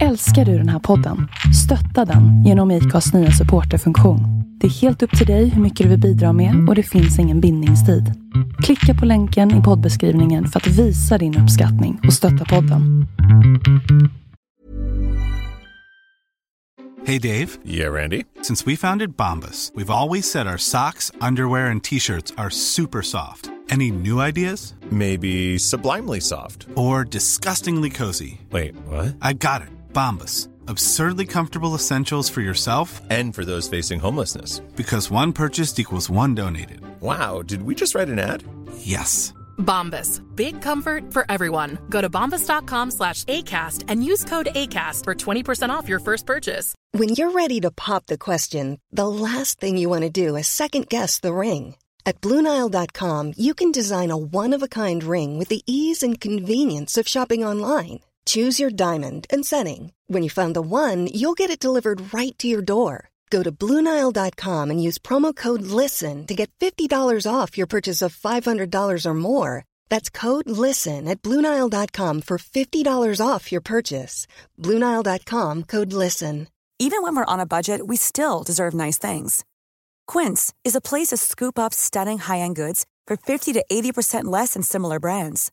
Älskar du den här podden? Stötta den genom IKAs nya supporterfunktion. Det är helt upp till dig hur mycket du vill bidra med och det finns ingen bindningstid. Klicka på länken i poddbeskrivningen för att visa din uppskattning och stötta podden. Hey Dave, Yeah, Randy. since we founded Bombus, we've always said our socks, underwear, and t-shirts are super soft. Any new ideas? Maybe sublimely soft. Or disgustingly cozy? Wait, what? I got it. Bombus. Absurdly comfortable essentials for yourself And for those facing homelessness. because one purchased equals one donated. Wow, did we just write an ad? Yes. Bombas. Big comfort for everyone. Go to bombas.com slash ACAST and use code ACAST for 20% off your first purchase. When you're ready to pop the question, the last thing you want to do is second guess the ring. At Bluenile.com, you can design a one of a kind ring with the ease and convenience of shopping online. Choose your diamond and setting. When you find the one, you'll get it delivered right to your door. Go to Bluenile.com and use promo code LISTEN to get $50 off your purchase of $500 or more. That's code LISTEN at Bluenile.com for $50 off your purchase. Bluenile.com code LISTEN. Even when we're on a budget, we still deserve nice things. Quince is a place to scoop up stunning high-end goods for 50 to 80% less than similar brands.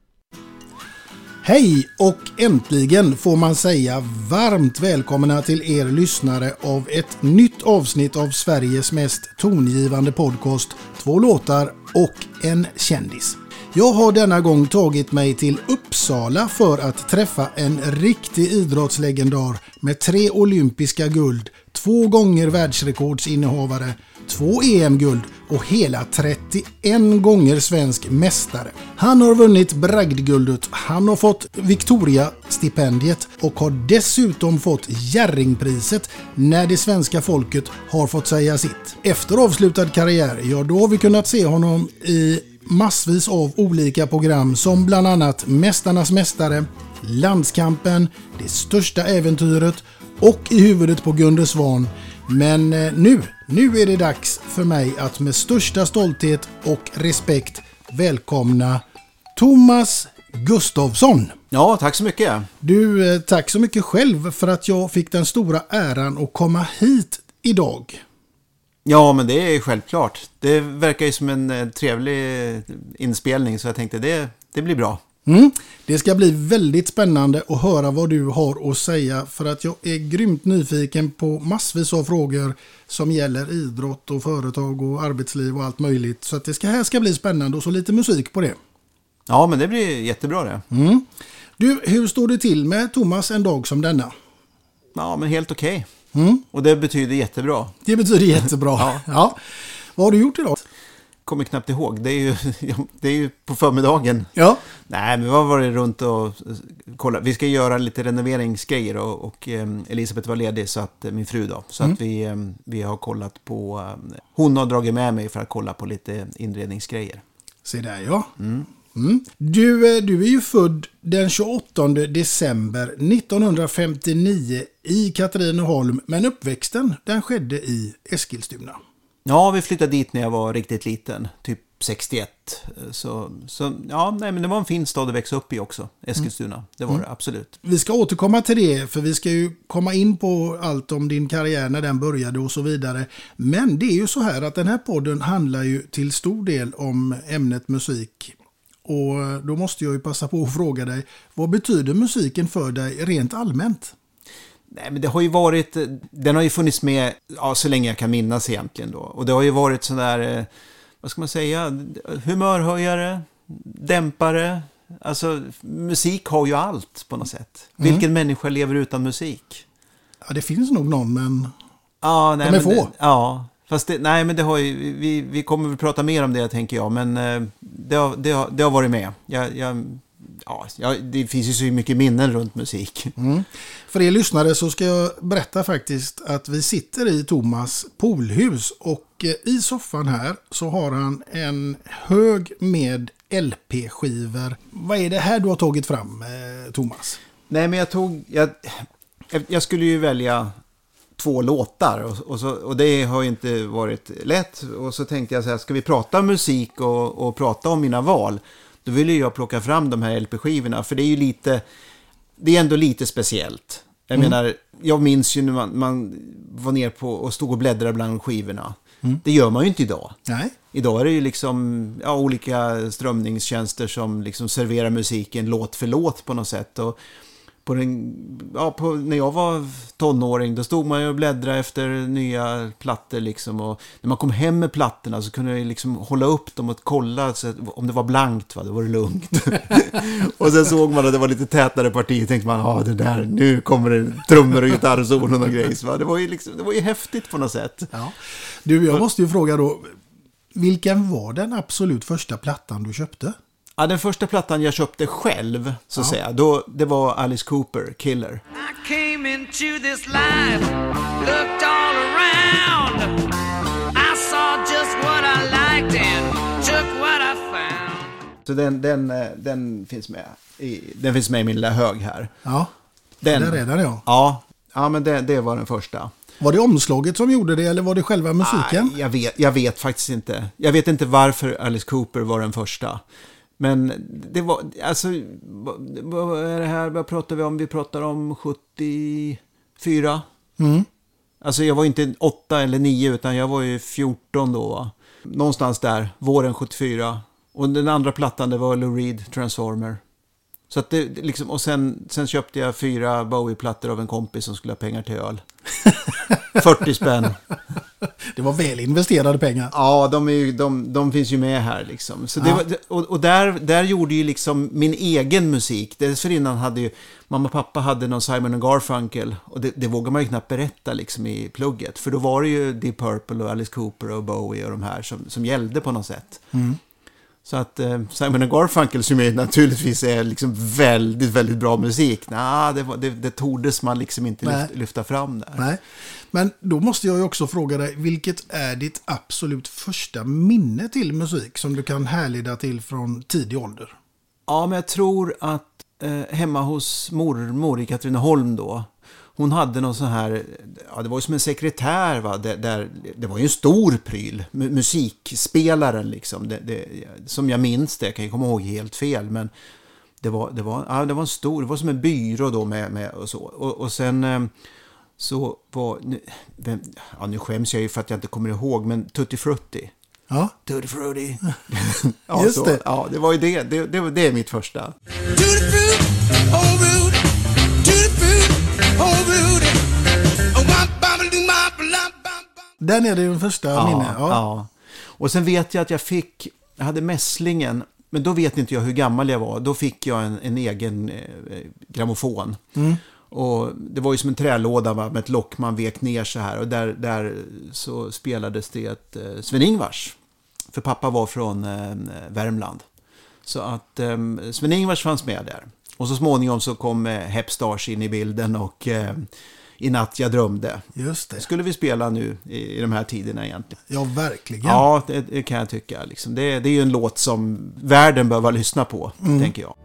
Hej och äntligen får man säga varmt välkomna till er lyssnare av ett nytt avsnitt av Sveriges mest tongivande podcast Två låtar och en kändis. Jag har denna gång tagit mig till Uppsala för att träffa en riktig idrottslegendar med tre olympiska guld, två gånger världsrekordsinnehavare, två EM-guld och hela 31 gånger svensk mästare. Han har vunnit bragdguldet, han har fått Victoria-stipendiet och har dessutom fått Jerringpriset när det svenska folket har fått säga sitt. Efter avslutad karriär, ja då har vi kunnat se honom i massvis av olika program som bland annat Mästarnas Mästare, Landskampen, Det största äventyret och I huvudet på Gunde Svan. Men eh, nu, nu är det dags för mig att med största stolthet och respekt välkomna Thomas Gustafsson. Ja, tack så mycket. Du, eh, tack så mycket själv för att jag fick den stora äran att komma hit idag. Ja, men det är självklart. Det verkar ju som en eh, trevlig inspelning så jag tänkte det, det blir bra. Mm. Det ska bli väldigt spännande att höra vad du har att säga för att jag är grymt nyfiken på massvis av frågor som gäller idrott och företag och arbetsliv och allt möjligt. Så att det ska, här ska bli spännande och så lite musik på det. Ja, men det blir jättebra det. Mm. Du, hur står det till med Thomas en dag som denna? Ja, men helt okej. Mm. Och det betyder jättebra. Det betyder jättebra. Ja. ja. Vad har du gjort idag? Kommer knappt ihåg. Det är ju, det är ju på förmiddagen. Ja. Nej, men vi har varit runt och kollat. Vi ska göra lite renoveringsgrejer och, och eh, Elisabeth var ledig, så att, eh, min fru då. Så Mm. att vi, eh, vi har kollat på... Eh, hon har dragit med mig för att kolla på lite inredningsgrejer. Se där ja. Mm. Du, eh, du är ju född den 28 december 1959 i Katrineholm, men uppväxten den skedde i Eskilstuna. Ja, vi flyttade dit när jag var riktigt liten, typ 61. Så, så ja, nej, men det var en fin stad att växa upp i också, Eskilstuna. Det var det, absolut. Vi ska återkomma till det, för vi ska ju komma in på allt om din karriär när den började och så vidare. Men det är ju så här att den här podden handlar ju till stor del om ämnet musik. Och då måste jag ju passa på att fråga dig, vad betyder musiken för dig rent allmänt? Nej, men det har ju varit, den har ju funnits med ja, så länge jag kan minnas egentligen då. Och det har ju varit sådär, eh, vad ska man säga, humörhöjare, dämpare. Alltså, musik har ju allt på något sätt. Mm. Vilken människa lever utan musik? Ja, det finns nog någon, men Ja, nej, De är men få. Det, ja, fast det, nej, men det har ju, vi, vi kommer väl prata mer om det tänker jag, men eh, det har, det har, det har varit med. Jag, jag, ja, det finns ju så mycket minnen runt musik. för er lyssnare så ska jag berätta faktiskt att vi sitter i Thomas poolhus och eh, i soffan här så har han en hög med LP-skivor. Vad är det här du har tagit fram, eh, Thomas? Nej, men jag tog, jag, jag skulle ju välja två låtar och, och, så, och det har ju inte varit lätt. Och så tänkte jag så här, ska vi prata musik och, och prata om mina val? Då ville jag plocka fram de här LP-skivorna, för det är ju lite, det är ändå lite speciellt. Jag menar, jag minns ju när man, man var ner på och stod och bläddrade bland skivorna. Det gör man ju inte idag. Nej. Idag är det ju liksom ja, olika strömningstjänster som liksom serverar musiken låt för låt på något sätt. Och på den, ja, på, när jag var tonåring då stod man ju och bläddrade efter nya plattor liksom. Och när man kom hem med plattorna så kunde jag liksom hålla upp dem och kolla så att, om det var blankt, va, då var det lugnt. och sen såg man att det var lite tätare partier tänkte man, ja det där, nu kommer det trummor och gitarrsolon och grejs. Va? Det, var ju liksom, det var ju häftigt på något sätt. Ja. Du, jag måste ju fråga då. Vilken var den absolut första plattan du köpte? Ja, den första plattan jag köpte själv, så att säga, då, det var Alice Cooper, Killer. I came into this life, looked all around. I saw just what I liked and took what I found. Så den, den, eh, den, finns med i, den finns med i min lilla hög här. Ja, Den, den ja. Ja, ja men det, det var den första. Var det omslaget som gjorde det eller var det själva musiken? Nej, jag, vet, jag vet faktiskt inte. Jag vet inte varför Alice Cooper var den första. Men det var, alltså, vad, är det här, vad pratar vi om? Vi pratar om 74. Mm. Alltså jag var inte 8 eller 9 utan jag var ju 14 då. Va? Någonstans där, våren 74. Och den andra plattan det var Lou Reed, Transformer. Så att det liksom, och sen, sen köpte jag fyra Bowie-plattor av en kompis som skulle ha pengar till öl. 40 spänn. Det var väl investerade pengar. Ja, de, är ju, de, de finns ju med här liksom. Så Ja. var, och och där, där gjorde ju liksom min egen musik. Dessförinnan hade ju mamma och pappa hade någon Simon och Garfunkel. Och det, det vågar man ju knappt berätta liksom i plugget. För då var det ju Deep Purple och Alice Cooper och Bowie och de här som, som gällde på något sätt. Så att eh, Simon Garfunkel som ju naturligtvis är liksom väldigt, väldigt bra musik. Nah, det, var- det, det tordes man liksom inte Nej. lyfta, lyfta fram där. Nej. Men då måste jag ju också fråga dig, vilket är ditt absolut första minne till musik som du kan härleda till från tidig ålder? Ja, men jag tror att eh, hemma hos mormor i Katrineholm då, hon hade någon sån här, ja det var ju som en sekretär va, där, där det var ju en stor pryl, mu- musikspelaren liksom, det, det, som jag minns det, jag kan ju komma ihåg helt fel, men det var, det var, ja, det var en stor, det var som en byrå då med, med och så. Och, och sen eh, så var, nu, vem, ja nu skäms jag ju för att jag inte kommer ihåg, men Tutti Frutti. Ja, Tutti Frutti. ja, Just så, det. Ja, det var ju det, det, det, var- det är mitt första. Tutti fruit, oh den är din första minne. Ja. ja. Och sen vet jag att jag fick, jag hade mässlingen, men då vet inte jag hur gammal jag var. Då fick jag en, en egen eh, grammofon. Och det var ju som en trälåda va, med ett lock man vek ner så här. Och där, där så spelades det ett eh, Sven-Ingvars. För pappa var från eh, Värmland. Så att eh, Sven-Ingvars fanns med där. Och så småningom så kom eh, Hepstars in i bilden och eh, I natt jag drömde. Just det. skulle vi spela nu i, i de här tiderna egentligen. Ja, verkligen. Ja, det, det kan jag tycka. Liksom. Det, det är ju en låt som världen behöver lyssna på, tänker jag.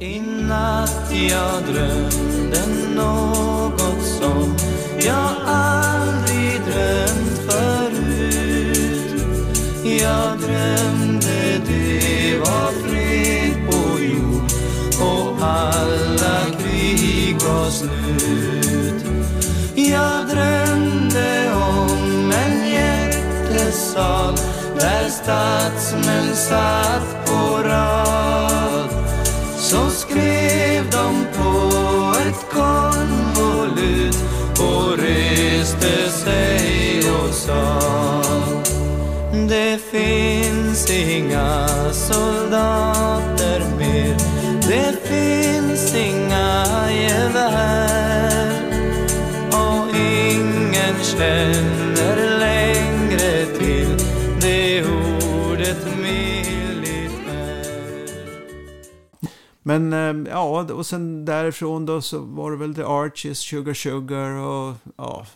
I natt jag drömde något som jag aldrig drömt förut. Jag drömde alla krig var slut. Jag drömde om en jättesal där statsmän satt på rad så skrev de på ett konvolut och reste sig och sa Det finns inga soldater mer Det inga gevär. Och ingen känner längre till det ordet militär Men ehm, ja, och sen därifrån då så var det väl The Archies, Sugar Sugar och ja,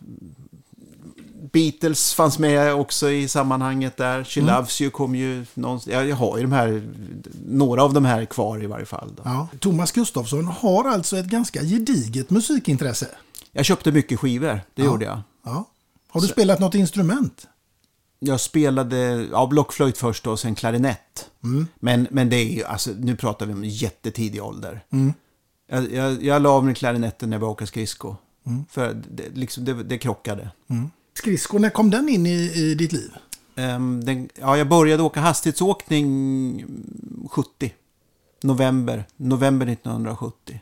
Beatles fanns med också i sammanhanget där. She Mm. Loves You kom ju någonstans. Ja, jag har ju de här, några av de här kvar i varje fall. Ja. Thomas Gustafsson har alltså ett ganska gediget musikintresse. Jag köpte mycket skivor, det Ja. gjorde jag. Ja. Har du spelat något instrument? Jag spelade ja, blockflöjt först och sen klarinett. Mm. Men, men det är ju, alltså, nu pratar vi om jättetidig ålder. Mm. Jag, jag, jag la av med klarinetten när jag började åka skridsko. Mm. För det, liksom, det, det krockade. Skridskor, när kom den in i, i ditt liv? Ehm, den, ja, jag började åka hastighetsåkning 70. November, november 1970.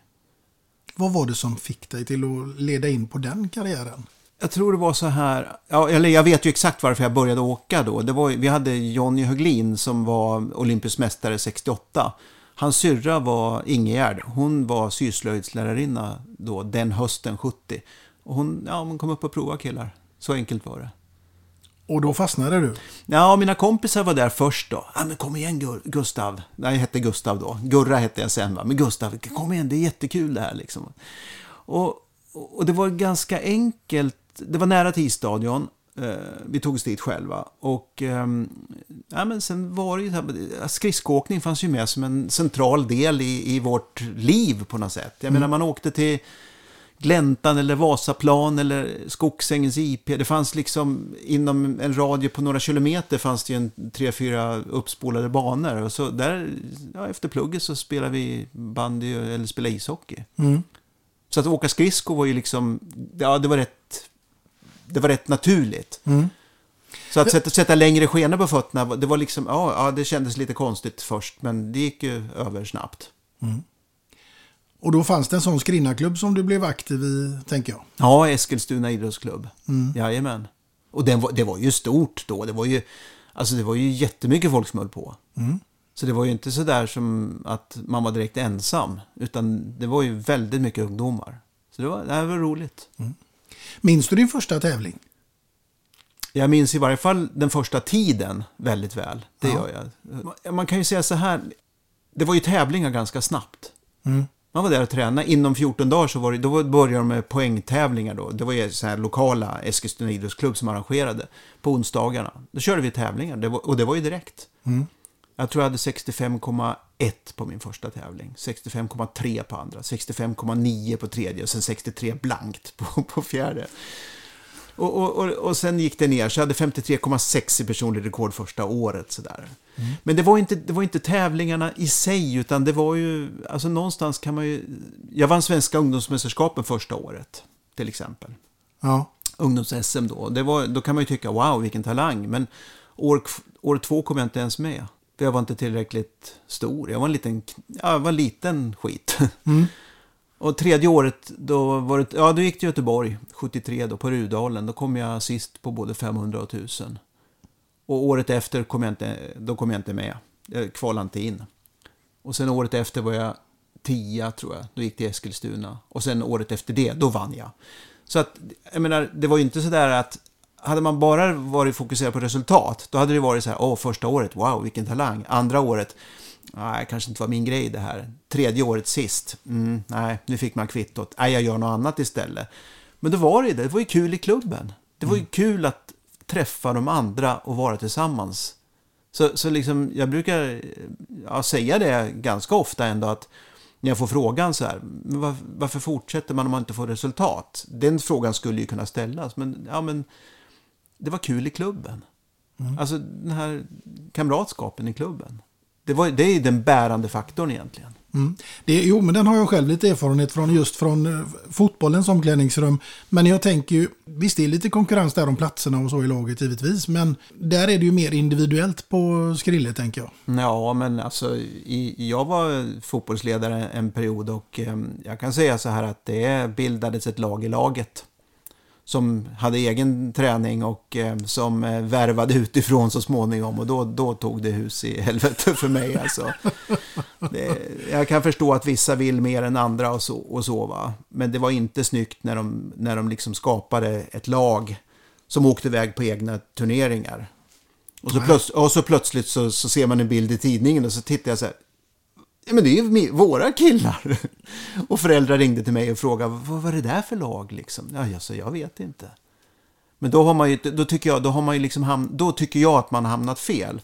Vad var det som fick dig till att leda in på den karriären? Jag tror det var så här, ja, eller jag vet ju exakt varför jag började åka då. Det var, vi hade Jonny Höglin som var olympisk mästare 68. Hans syrra var Ingegärd, hon var syslöjdslärarinna då, den hösten 70. Och hon, ja, hon kom upp och prova killar. Så enkelt var det. Och då fastnade du? Ja, mina kompisar var där först då. Ja, men kom igen Gur- Gustav. Nej, jag hette Gustav då. Gurra hette jag sen va. Men Gustav, kom igen, det är jättekul det här liksom. Och, och det var ganska enkelt. Det var nära Tisstadion. Eh, vi tog oss dit själva. Och ehm, ja, men sen var det ju här, skridskoåkning fanns ju med som en central del i, i vårt liv på något sätt. Jag menar, man åkte till Gläntan eller Vasaplan eller Skogsängens IP. Det fanns liksom inom en radie på några kilometer fanns det ju en tre, fyra uppspolade banor. Och så där, ja, efter plugget så spelade vi bandy eller spelade ishockey. Mm. Så att åka skridsko var ju liksom, ja det var rätt, det var rätt naturligt. Mm. Så att sätta, sätta längre skenor på fötterna, det var liksom, ja, ja det kändes lite konstigt först, men det gick ju över snabbt. Och då fanns det en sån skrinnarklubb som du blev aktiv i, tänker jag. Ja, Eskilstuna idrottsklubb. Mm. Jajamän. Och den var, det var ju stort då. Det var ju, alltså det var ju jättemycket folk som höll på. Mm. Så det var ju inte så där som att man var direkt ensam. Utan det var ju väldigt mycket ungdomar. Så det var, det var roligt. Minns du din första tävling? Jag minns i varje fall den första tiden väldigt väl. Det Ja. gör jag. Man kan ju säga så här. Det var ju tävlingar ganska snabbt. Mm. Man var där och tränade. Inom 14 dagar så var det, då började de med poängtävlingar då. Det var ju så här lokala Eskilstuna idrottsklubb som arrangerade på onsdagarna. Då körde vi tävlingar det var, och det var ju direkt. Mm. Jag tror jag hade 65,1 på min första tävling. 65,3 på andra. 65,9 på tredje och sen 63 blankt på, på fjärde. Och, och, och, och sen gick det ner, så jag hade 53,6 i personlig rekord första året. Sådär. Men det var, inte, det var inte tävlingarna i sig, utan det var ju, alltså någonstans kan man ju... Jag vann svenska ungdomsmästerskapen första året, till exempel. Ja. Ungdoms-SM då. Det var, då kan man ju tycka, wow, vilken talang. Men år, år två kom jag inte ens med. För jag var inte tillräckligt stor. Jag var en liten, ja, jag var en liten skit. Mm. Och tredje året, då, var det, ja, då gick till Göteborg, 73 då, på Rudalen. Då kom jag sist på både 500 och 1000. Och året efter kom jag inte, då kom jag inte med. Jag kvalade inte in. Och sen året efter var jag 10 tror jag. Då gick till Eskilstuna. Och sen året efter det, då vann jag. Så att, jag menar, det var ju inte sådär att hade man bara varit fokuserad på resultat, då hade det varit så här, åh, första året, wow, vilken talang. Andra året, nej, kanske inte var min grej det här. Tredje året sist, mm, nej, nu fick man kvittot. Nej, jag gör något annat istället. Men då var det det, det var ju kul i klubben. Det var ju kul att träffa de andra och vara tillsammans. Så, så liksom, jag brukar ja, säga det ganska ofta ändå att när jag får frågan så här, var, varför fortsätter man om man inte får resultat? Den frågan skulle ju kunna ställas, men, ja, men det var kul i klubben. Alltså den här kamratskapen i klubben. Det, var, det är den bärande faktorn egentligen. Mm. Det, jo, men den har jag själv lite erfarenhet från just från eh, fotbollens omklädningsrum. Men jag tänker ju, visst det är lite konkurrens där om platserna och så i laget givetvis. Men där är det ju mer individuellt på Skrille tänker jag. Ja, men alltså, i, jag var fotbollsledare en period och eh, jag kan säga så här att det bildades ett lag i laget. Som hade egen träning och eh, som eh, värvade utifrån så småningom. Och då, då tog det hus i helvete för mig. Alltså. Det, jag kan förstå att vissa vill mer än andra och så, och så va. Men det var inte snyggt när de, när de liksom skapade ett lag som åkte iväg på egna turneringar. Och så, plöts, och så plötsligt så, så ser man en bild i tidningen och så tittar jag så här. Ja, men det är ju våra killar. Och föräldrar ringde till mig och frågade vad var det där för lag liksom? Ja, jag sa jag vet inte. Men då har man ju, då tycker jag, då har man ju liksom ham, då tycker jag att man har hamnat fel.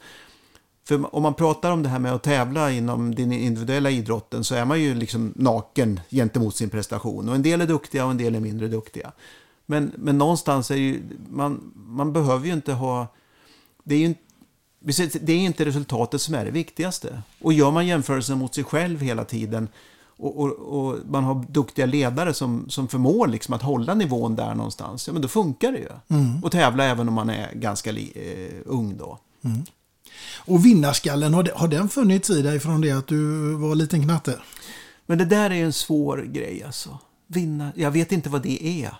För om man pratar om det här med att tävla inom den individuella idrotten så är man ju liksom naken gentemot sin prestation. Och en del är duktiga och en del är mindre duktiga. Men, men någonstans är ju, man, man behöver ju inte ha, det är ju inte det är inte resultatet som är det viktigaste. Och gör man jämförelsen mot sig själv hela tiden och, och, och man har duktiga ledare som, som förmår liksom att hålla nivån där någonstans, ja men då funkar det ju. Och tävla även om man är ganska li, eh, ung då. Och vinnarskallen, har, de- har den funnits i dig från det att du var liten knatte? Men det där är en svår grej alltså. Vinna, jag vet inte vad det är.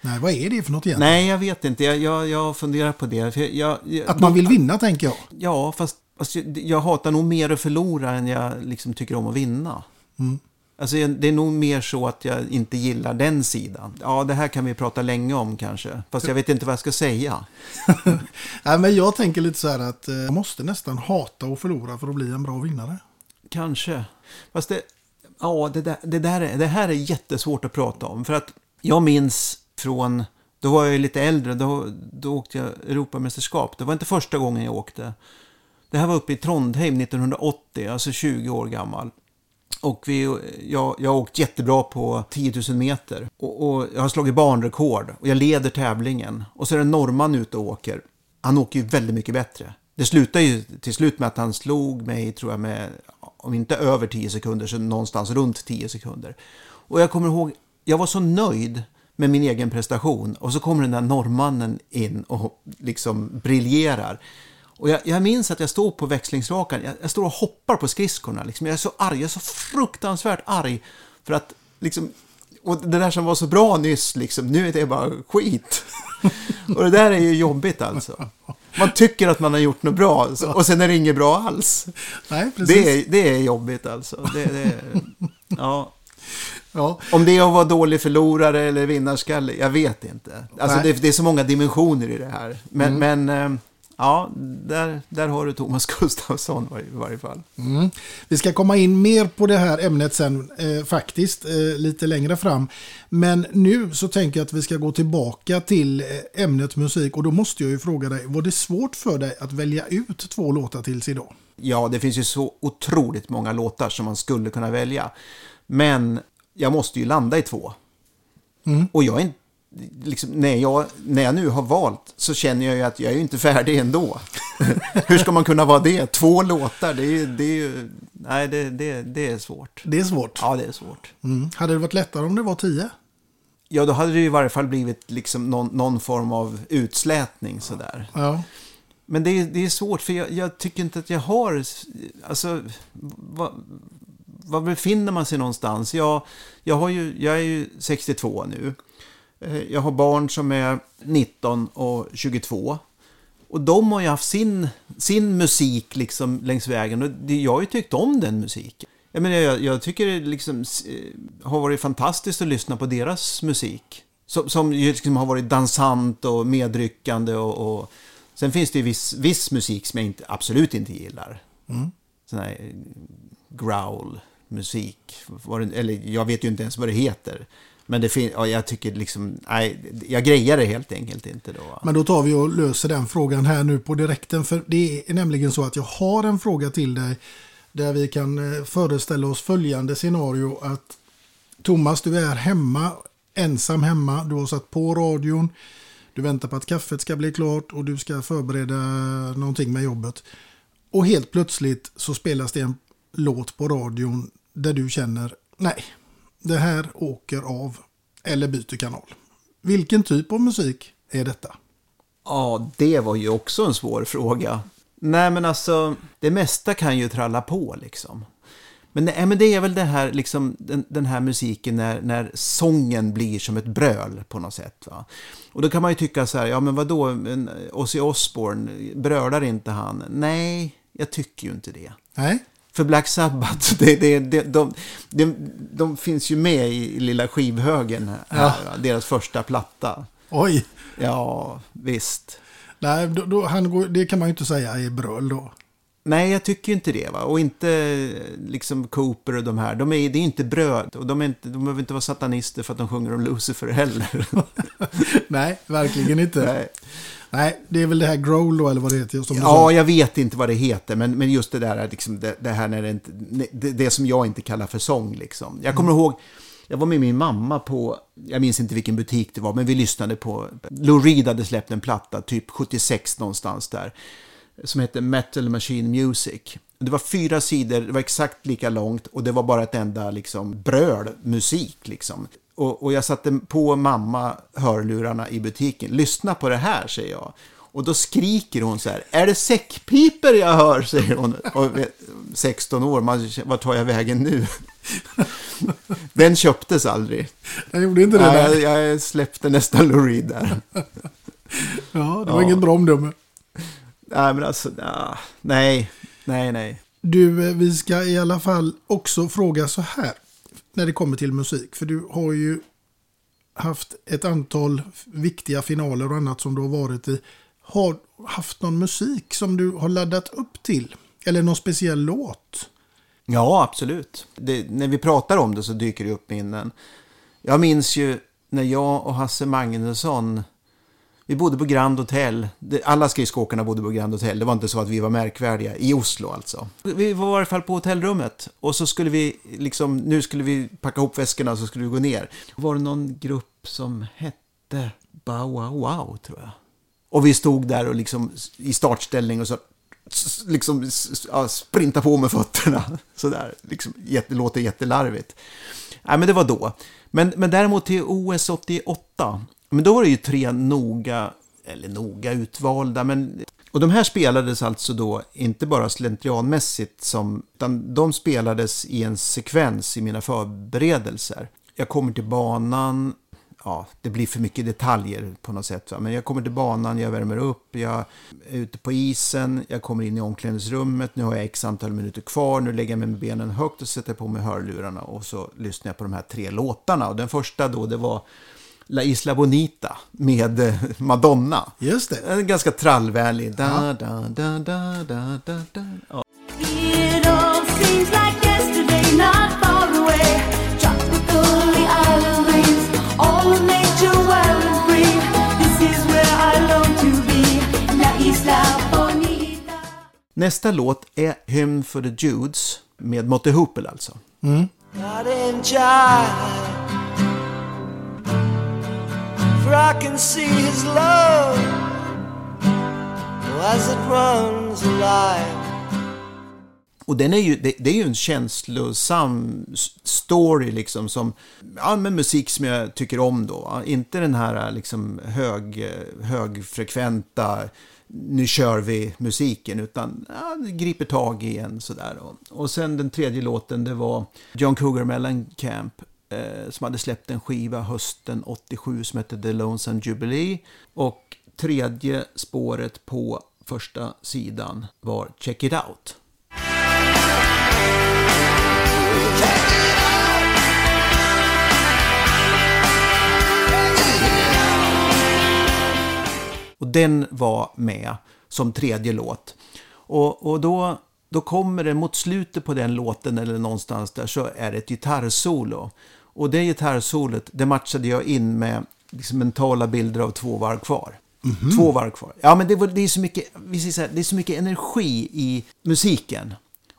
Nej, vad är det för något egentligen? Nej, jag vet inte. Jag, jag, jag funderar på det. Jag, jag, Att man vill vinna, tänker jag. Ja, fast alltså, jag, jag hatar nog mer att förlora än jag liksom tycker om att vinna. Alltså, jag- det är nog mer så att jag inte gillar den sidan. Ja, det här kan vi prata länge om kanske. Fast jag vet inte vad jag ska säga. Nej, men jag tänker lite så här att eh, man måste nästan hata och förlora för att bli en bra vinnare. Kanske. Fast det, ja, det, där, det, där är, det här är jättesvårt att prata om. För att jag minns från, då var jag ju lite äldre, då, då åkte jag Europamästerskap. Det var inte första gången jag åkte. Det här var uppe i Trondheim 1980, alltså 20 år gammal. Och vi, jag, jag har åkt jättebra på 10 000 meter. Och, och jag har slagit banrekord. Och jag leder tävlingen. Och så är det en norrman ute och åker. Han åker ju väldigt mycket bättre. Det slutar ju till slut med att han slog mig, tror jag, med, om inte över 10 sekunder, så någonstans runt 10 sekunder. Och jag kommer ihåg, jag var så nöjd med min egen prestation. Och så kommer den där norrmannen in och liksom briljerar. Och jag, jag minns att jag står på växlingsrakan, jag, jag står och hoppar på skridskorna. Liksom. Jag är så arg, jag är så fruktansvärt arg. För att, liksom, och det där som var så bra nyss, liksom, nu är det bara skit. och det där är ju jobbigt alltså. Man tycker att man har gjort något bra, och sen är det inget bra alls. Nej, precis. Det är, det är jobbigt alltså. Det, det, ja. Ja. Om det är att vara dålig förlorare eller vinnarskalle, jag vet inte. Alltså det, det är så många dimensioner i det här. Men, men eh, ja, där, där har du Thomas Gustafsson i varje fall. Mm. Vi ska komma in mer på det här ämnet sen eh, faktiskt, eh, lite längre fram. Men nu så tänker jag att vi ska gå tillbaka till eh, ämnet musik och då måste jag ju fråga dig, var det svårt för dig att välja ut två låtar tills idag? Ja, det finns ju så otroligt många låtar som man skulle kunna välja. Men jag måste ju landa i två. Och jag är inte... Liksom, när, jag, när jag nu har valt så känner jag ju att jag är ju inte färdig ändå. Hur ska man kunna vara det? Två låtar, det är ju... Det är ju nej, det, det, det är svårt. Det är svårt. Ja, det är svårt. Mm. Hade det varit lättare om det var tio? Ja, då hade det i varje fall blivit liksom någon, någon form av utslätning sådär. Ja. Men det är, det är svårt, för jag, jag tycker inte att jag har... Alltså, vad, var befinner man sig någonstans? Jag, jag, har ju, jag är ju 62 nu. Eh, Jag har barn som är 19 och 22. Och de har ju haft sin, sin musik liksom längs vägen. Och jag har ju tyckt om den musiken. Jag, menar, jag, jag tycker det liksom, eh, har varit fantastiskt att lyssna på deras musik. Som, som liksom har varit dansant och medryckande. Och, och, sen finns det ju viss, viss musik som jag inte, absolut inte gillar. Sån här eh, Musik. Eller jag vet ju inte ens vad det heter. Men det fin- ja, jag tycker liksom, nej, jag grejar det helt enkelt inte då. Men då tar vi och löser den frågan här nu på direkten. För det är nämligen så att jag har en fråga till dig. Där vi kan eh, föreställa oss följande scenario. Att Thomas, du är hemma, ensam hemma. Du har satt på radion. Du väntar på att kaffet ska bli klart och du ska förbereda någonting med jobbet. Och helt plötsligt så spelas det en låt på radion där du känner nej, det här åker av eller byter kanal. Vilken typ av musik är detta? Ja, det var ju också en svår fråga. Nej, men alltså, det mesta kan ju tralla på liksom. Men, nej, men det är väl det här, liksom, den, den här musiken när, när sången blir som ett bröl på något sätt. Va? Och då kan man ju tycka så här, ja men vadå, Ozzy Osbourne, brölar inte han? Nej, jag tycker ju inte det. Nej. För Black Sabbath, det, det, det, de, de, de finns ju med i lilla skivhögen här, Ja. deras första platta. Oj. Ja, visst. Nej, då, då, han går, det kan man ju inte säga är bröl då. Nej, jag tycker inte det. Va? Och inte liksom Cooper och de här. De är, det är inte bröd. Och de, är inte, de behöver inte vara satanister för att de sjunger om Lucifer heller. Nej, verkligen inte. Nej. Nej, det är väl det här growl då, eller vad det heter. Som Ja, jag vet inte vad det heter, men, men just det där är liksom, det, det här när det, inte, det, det som jag inte kallar för sång. Liksom. Jag kommer ihåg, jag var med min mamma på, jag minns inte vilken butik det var, men vi lyssnade på, Lou Reed hade släppt en platta, typ 76 någonstans där, som hette Metal Machine Music. Det var fyra sidor, det var exakt lika långt och det var bara ett enda liksom, bröl musik. Liksom. Och, och jag satte på mamma hörlurarna i butiken. Lyssna på det här, säger jag. Och då skriker hon så här, är det säckpiper jag hör? säger hon. Och vet, 16 år, man, tar jag vägen nu? Den köptes aldrig. Jag gjorde inte det. Nej, jag, jag släppte nästan Lou där. Ja, det var Ja. inget bra omdöme. Nej, men alltså, nej, nej, nej. Du, eh, vi ska i alla fall också fråga så här. När det kommer till musik. För du har ju haft ett antal viktiga finaler och annat som du har varit i. Har haft någon musik som du har laddat upp till? Eller någon speciell låt? Ja, absolut. Det, när vi pratar om det så dyker det upp minnen. Jag minns ju när jag och Hasse Magnusson, vi bodde på Grand Hotel. Alla skridskoåkarna bodde på Grand Hotel. Det var inte så att vi var märkvärdiga. I Oslo alltså. Vi var i alla fall på hotellrummet. Och så skulle vi, liksom, nu skulle vi packa ihop väskorna och så skulle vi gå ner. Var det någon grupp som hette Bow Wow Wow, tror jag. Och vi stod där och liksom i startställning och så liksom ja, sprinta på med fötterna. Sådär, liksom, jätte, låter jättelarvigt. Nej, men det var då. Men, men däremot till OS 88, men då var det ju tre noga, eller noga utvalda, men och de här spelades alltså då inte bara slentrianmässigt, som, utan de spelades i en sekvens i mina förberedelser. Jag kommer till banan, ja, det blir för mycket detaljer på något sätt. Va? Men jag kommer till banan, jag värmer upp, jag är ute på isen, jag kommer in i omklädningsrummet, nu har jag x antal minuter kvar, nu lägger jag mig med benen högt och sätter på mig hörlurarna och så lyssnar jag på de här tre låtarna. Och den första då, det var La Isla Bonita med eh, Madonna. Just det. En ganska trallvänlig. Da, da, da, da, da, da, da. Ja. Nästa låt är Hymn for the Judes med Motte Hoople alltså. Child. For I can see his love as it runs alive. Och den är ju, det, det är ju en känslosam story liksom som, ja med musik som jag tycker om då. Inte den här äh, liksom hög, eh, högfrekventa, nu kör vi musiken, utan ja, griper tag i en sådär. Och, och sen den tredje låten, det var John Cougar Mellencamp eh, som hade släppt en skiva hösten 87 som hette The Lonesome Jubilee. Och tredje spåret på första sidan var Check It Out. Och den var med som tredje låt. Och, och då, då kommer det mot slutet på den låten eller någonstans där så är det ett gitarrsolo. Och det gitarrsolot, det matchade jag in med liksom mentala bilder av två varv kvar. Två varv kvar. Ja, men det, var, det, är så mycket, vi säger så här, det är så mycket energi i musiken.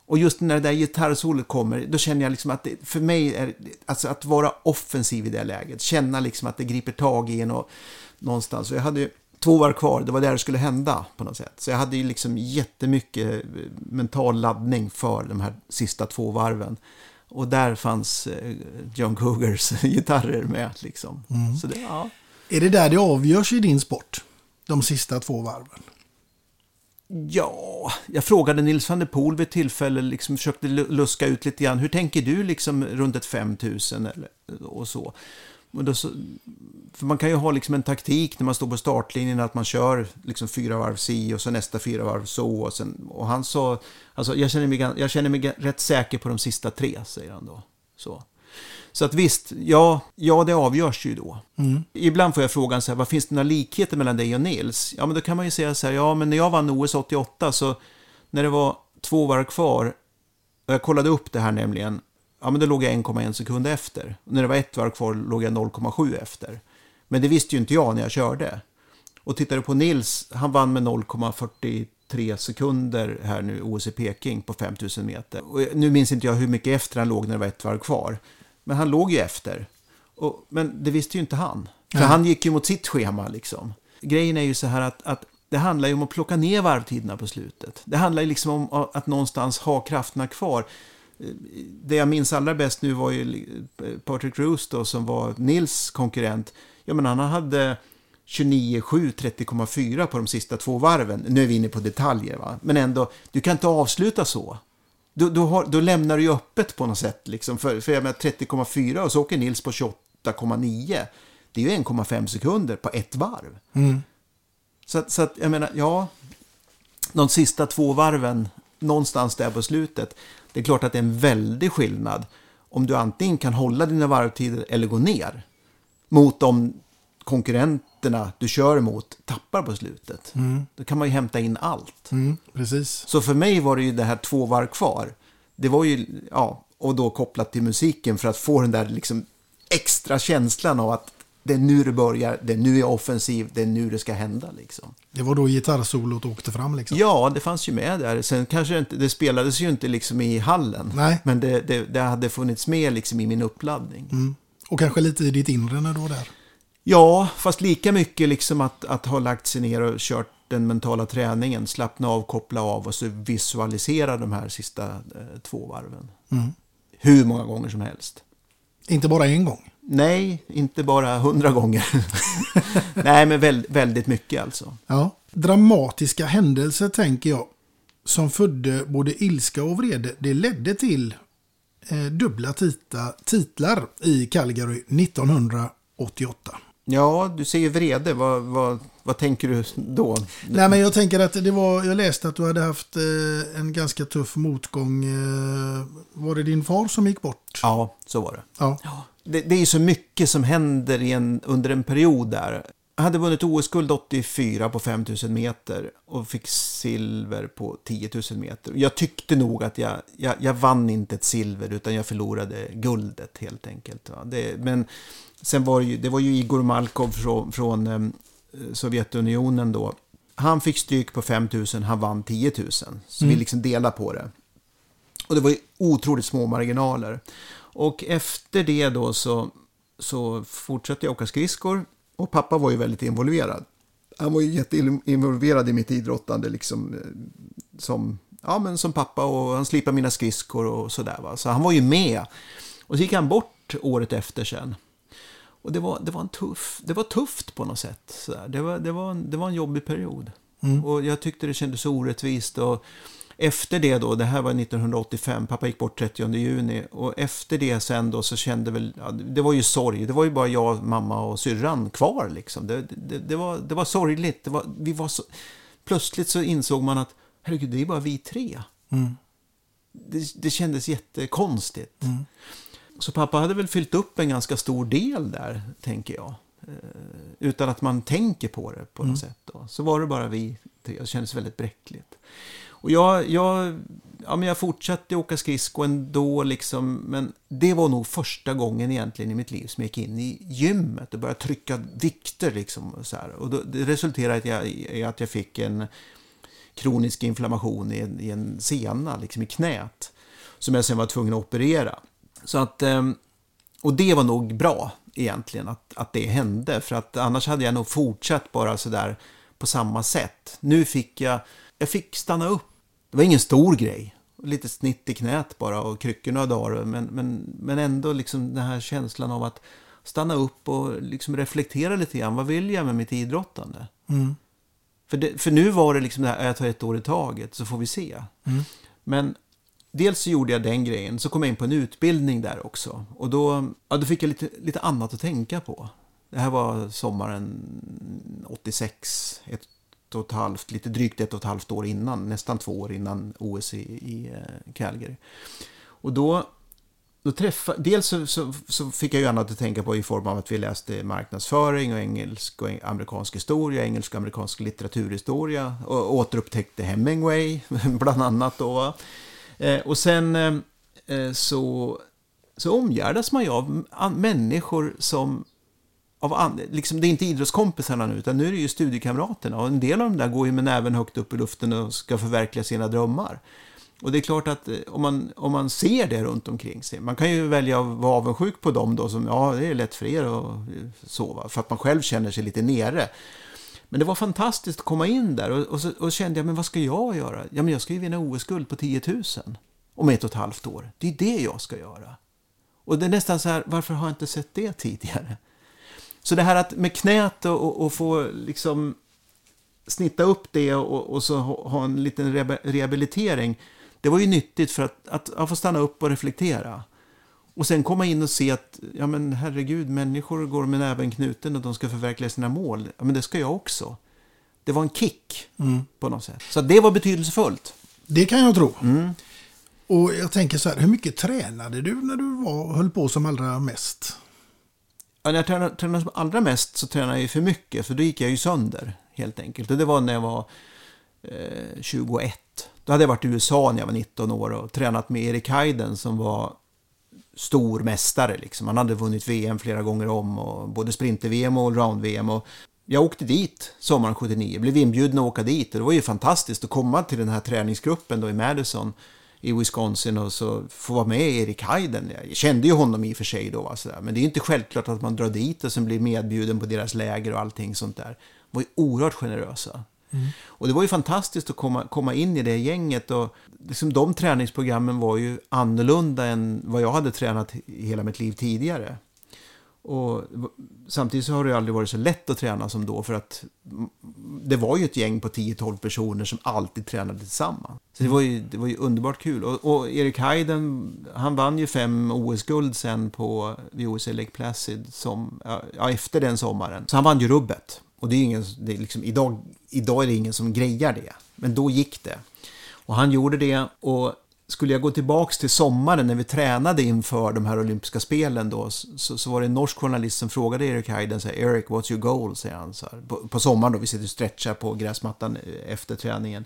Och just när det där gitarrsolot kommer, då känner jag liksom att det, för mig är alltså att vara offensiv i det läget. Känna liksom att det griper tag i en och någonstans. Och jag hade ju två varv kvar, det var där det skulle hända på något sätt. Så jag hade ju liksom jättemycket eh, mental laddning för de här sista två varven. Och där fanns eh, John Cougars gitarrer med liksom. Så det, ja. Är det där det avgörs i din sport? De sista två varven? Ja, jag frågade Nils van der Poel vid ett tillfälle, liksom försökte lu- luska ut lite grann. Hur tänker du liksom runt ett 5000 eller, och så? Då? För man kan ju ha liksom en taktik när man står på startlinjen att man kör liksom fyra varv si och så nästa fyra varv så. Och, sen, och han sa, alltså jag känner, mig, jag känner mig rätt säker på de sista tre, säger han då. Så. Så att visst, ja, ja det avgörs ju då. Ibland får jag frågan så här, vad finns det några likheter mellan dig och Nils? Ja, men då kan man ju säga så här, ja, men när jag vann OS 88 så när det var två varv kvar, och jag kollade upp det här nämligen, ja men då låg jag 1,1 sekund efter. Och när det var ett varv kvar låg jag 0,7 efter. Men det visste ju inte jag när jag körde. Och tittar du på Nils, han vann med 0,43 sekunder här nu, OS i Peking på 5000 meter. Och nu minns inte jag hur mycket efter han låg när det var ett varv kvar. Men han låg ju efter. Och, men det visste ju inte han. För Nej. han gick ju mot sitt schema liksom. Grejen är ju så här att, att det handlar ju om att plocka ner varvtiderna på slutet. Det handlar ju liksom om att någonstans ha krafterna kvar. Det jag minns allra bäst nu var ju Patrick Roos då, som var Nils konkurrent. Ja, men han hade 29,7, 30,4 på de sista två varven. Nu är vi inne på detaljer, va? men ändå, du kan inte avsluta så. Då, då, har, då lämnar du ju öppet på något sätt. Liksom. För, för jag menar 30,4 och så åker Nils på 28,9. Det är ju 1,5 sekunder på ett varv. Så, att- så att jag menar, ja, de sista två varven, någonstans där på slutet, det är klart att det är en väldig skillnad om du antingen kan hålla dina varvtider eller gå ner mot de konkurrenterna du kör emot tappar på slutet. Då kan man ju hämta in allt. Mm, precis. Så för mig var det ju det här två varv kvar. Det var ju, ja, och då kopplat till musiken för att få den där liksom extra känslan av att det är nu det börjar, det är nu jag är offensiv, det är nu det ska hända liksom. Det var då gitarrsolot åkte fram liksom. Ja, det fanns ju med där. Sen kanske det inte, det spelades ju inte liksom i hallen. Nej. Men det, det, det hade funnits med liksom i min uppladdning. Och kanske lite i ditt inre när du var där. Ja, fast lika mycket liksom att, att ha lagt sig ner och kört den mentala träningen, slappna av, koppla av och så visualisera de här sista eh, två varven. Hur många gånger som helst. Inte bara en gång. Nej, inte bara hundra gånger. Nej, men väl, väldigt mycket alltså. Ja. Dramatiska händelser tänker jag. Som födde både ilska och vrede. Det ledde till eh, dubbla tita, titlar i Calgary 1988. Ja, du säger vrede. Vad, vad, vad tänker du då? Nej men jag tänker att det var, jag läste att du hade haft eh, en ganska tuff motgång. Eh, var det din far som gick bort? Ja, så var det. Ja. Det, det är ju så mycket som händer en, under en period där. Jag hade vunnit OS-guld 84 på 5000 meter och fick silver på 10 000 meter. Jag tyckte nog att jag, jag, jag vann inte ett silver utan jag förlorade guldet helt enkelt. Va? Det, men sen var det ju, det var ju Igor Malkov från, från eh, Sovjetunionen då. Han fick stryk på 5000, han vann 10 000. Så vi liksom delade på det. Och det var ju otroligt små marginaler. Och efter det då så, så fortsatte jag åka skridskor. Och pappa var ju väldigt involverad. Han var ju jätteinvolverad i mitt idrottande liksom. eh, Som, ja, men som pappa och han slipade mina skridskor och sådär. Va? Så han var ju med. Och så gick han bort året efter sen. Och det var, det var, en tuff, det var tufft på något sätt. Så. Det, var, det, var en, det var en jobbig period. Och jag tyckte det kändes orättvist. Och efter det då, det här var 1985, pappa gick bort 30 juni. Och efter det sen då så kände väl, ja, det var ju sorg. Det var ju bara jag, mamma och syrran kvar liksom. Det, det, det, var, det var sorgligt. Det var, vi var så, plötsligt så insåg man att, herregud, det är bara vi tre. Det, det kändes jättekonstigt. Så pappa hade väl fyllt upp en ganska stor del där, tänker jag. Eh, utan att man tänker på det på något sätt. Då. Så var det bara vi tre. Det kändes väldigt bräckligt. Och jag, jag, ja, men jag fortsatte åka skridsko ändå, liksom, men det var nog första gången egentligen i mitt liv som jag gick in i gymmet och började trycka vikter. Liksom, och så här. Och då, det resulterade i att jag, i att jag fick en kronisk inflammation i en, i en sena, liksom i knät, som jag sen var tvungen att operera. Så att, ehm, och det var nog bra egentligen att, att det hände, för att annars hade jag nog fortsatt bara sådär på samma sätt. Nu fick jag, jag fick stanna upp. Det var ingen stor grej. Lite snitt i knät bara och kryckor några dagar. Men, men, men ändå liksom den här känslan av att stanna upp och liksom reflektera lite grann. Vad vill jag med mitt idrottande? För, det, för nu var det liksom det här, jag tar ett år i taget så får vi se. Mm. Men dels så gjorde jag den grejen, så kom jag in på en utbildning där också. Och då, ja, då fick jag lite, lite annat att tänka på. Det här var sommaren 86, ett och ett halvt, lite drygt ett och ett halvt år innan, nästan två år innan OS i, i eh, Calgary. Och då, då träffa, dels så, så, så fick jag ju annat att tänka på i form av att vi läste marknadsföring och engelsk och amerikansk historia, engelsk och amerikansk litteraturhistoria och återupptäckte Hemingway bland annat då. va. Eh, och sen eh, så, så omgärdas man ju av människor som av liksom, det är inte idrottskompisarna nu, utan nu är det ju studiekamraterna. Och en del av dem där går ju med näven högt upp i luften och ska förverkliga sina drömmar. Och det är klart att eh, om man, om man ser det runt omkring sig, man kan ju välja att vara avundsjuk på dem då som, ja det är lätt för er att eh, sova, för att man själv känner sig lite nere. Men det var fantastiskt att komma in där och, och så och kände jag, men vad ska jag göra? Ja, men jag ska ju vinna OS-guld på 10 000 om ett och ett halvt år. Det är det jag ska göra. Och det är nästan så här, varför har jag inte sett det tidigare? Så det här att med knät och, och, få liksom snitta upp det och, och så ha, en liten rehabilitering. Det var ju nyttigt för att, att, att få stanna upp och reflektera. Och sen komma in och se att, ja men herregud, människor går med näven knuten och de ska förverkliga sina mål. Ja men det ska jag också. Det var en kick Mm. på något sätt. Så det var betydelsefullt. Det kan jag tro. Mm. Och jag tänker så här, hur mycket tränade du när du var, höll på som allra mest? När jag tränade, tränade som allra mest så tränade jag ju för mycket, för då gick jag ju sönder helt enkelt. Och det var när jag var eh, 21. Då hade jag varit i USA när jag var 19 år och tränat med Erik Heiden som var stor mästare. Liksom. Han hade vunnit VM flera gånger om, och både sprinter-VM och allround-VM. Och jag åkte dit sommaren 79, blev inbjuden att åka dit. Och det var ju fantastiskt att komma till den här träningsgruppen då i Madison i Wisconsin och så få vara med Erik Heiden. Jag kände ju honom i och för sig då, va, sådär. men det är ju inte självklart att man drar dit och sen blir medbjuden på deras läger och allting sånt där. De var ju oerhört generösa. Och det var ju fantastiskt att komma, komma in i det gänget. Och liksom de träningsprogrammen var ju annorlunda än vad jag hade tränat hela mitt liv tidigare. Och samtidigt så har det aldrig varit så lätt att träna som då för att det var ju ett gäng på 10-12 personer som alltid tränade tillsammans. Så det var ju, det var ju underbart kul. Och, och Erik Heiden, han vann ju fem OS-guld sen på vid OS i Lake Placid som, ja, efter den sommaren. Så han vann ju rubbet. Och det är ingen, det är liksom, idag, idag är det ingen som grejar det. Men då gick det. Och han gjorde det och skulle jag gå tillbaks till sommaren när vi tränade inför de här olympiska spelen då så, så var det en norsk journalist som frågade Erik Heiden så här, Erik, what's your goal? säger han så här. På, på sommaren då, vi sitter och stretchar på gräsmattan eh, efter träningen.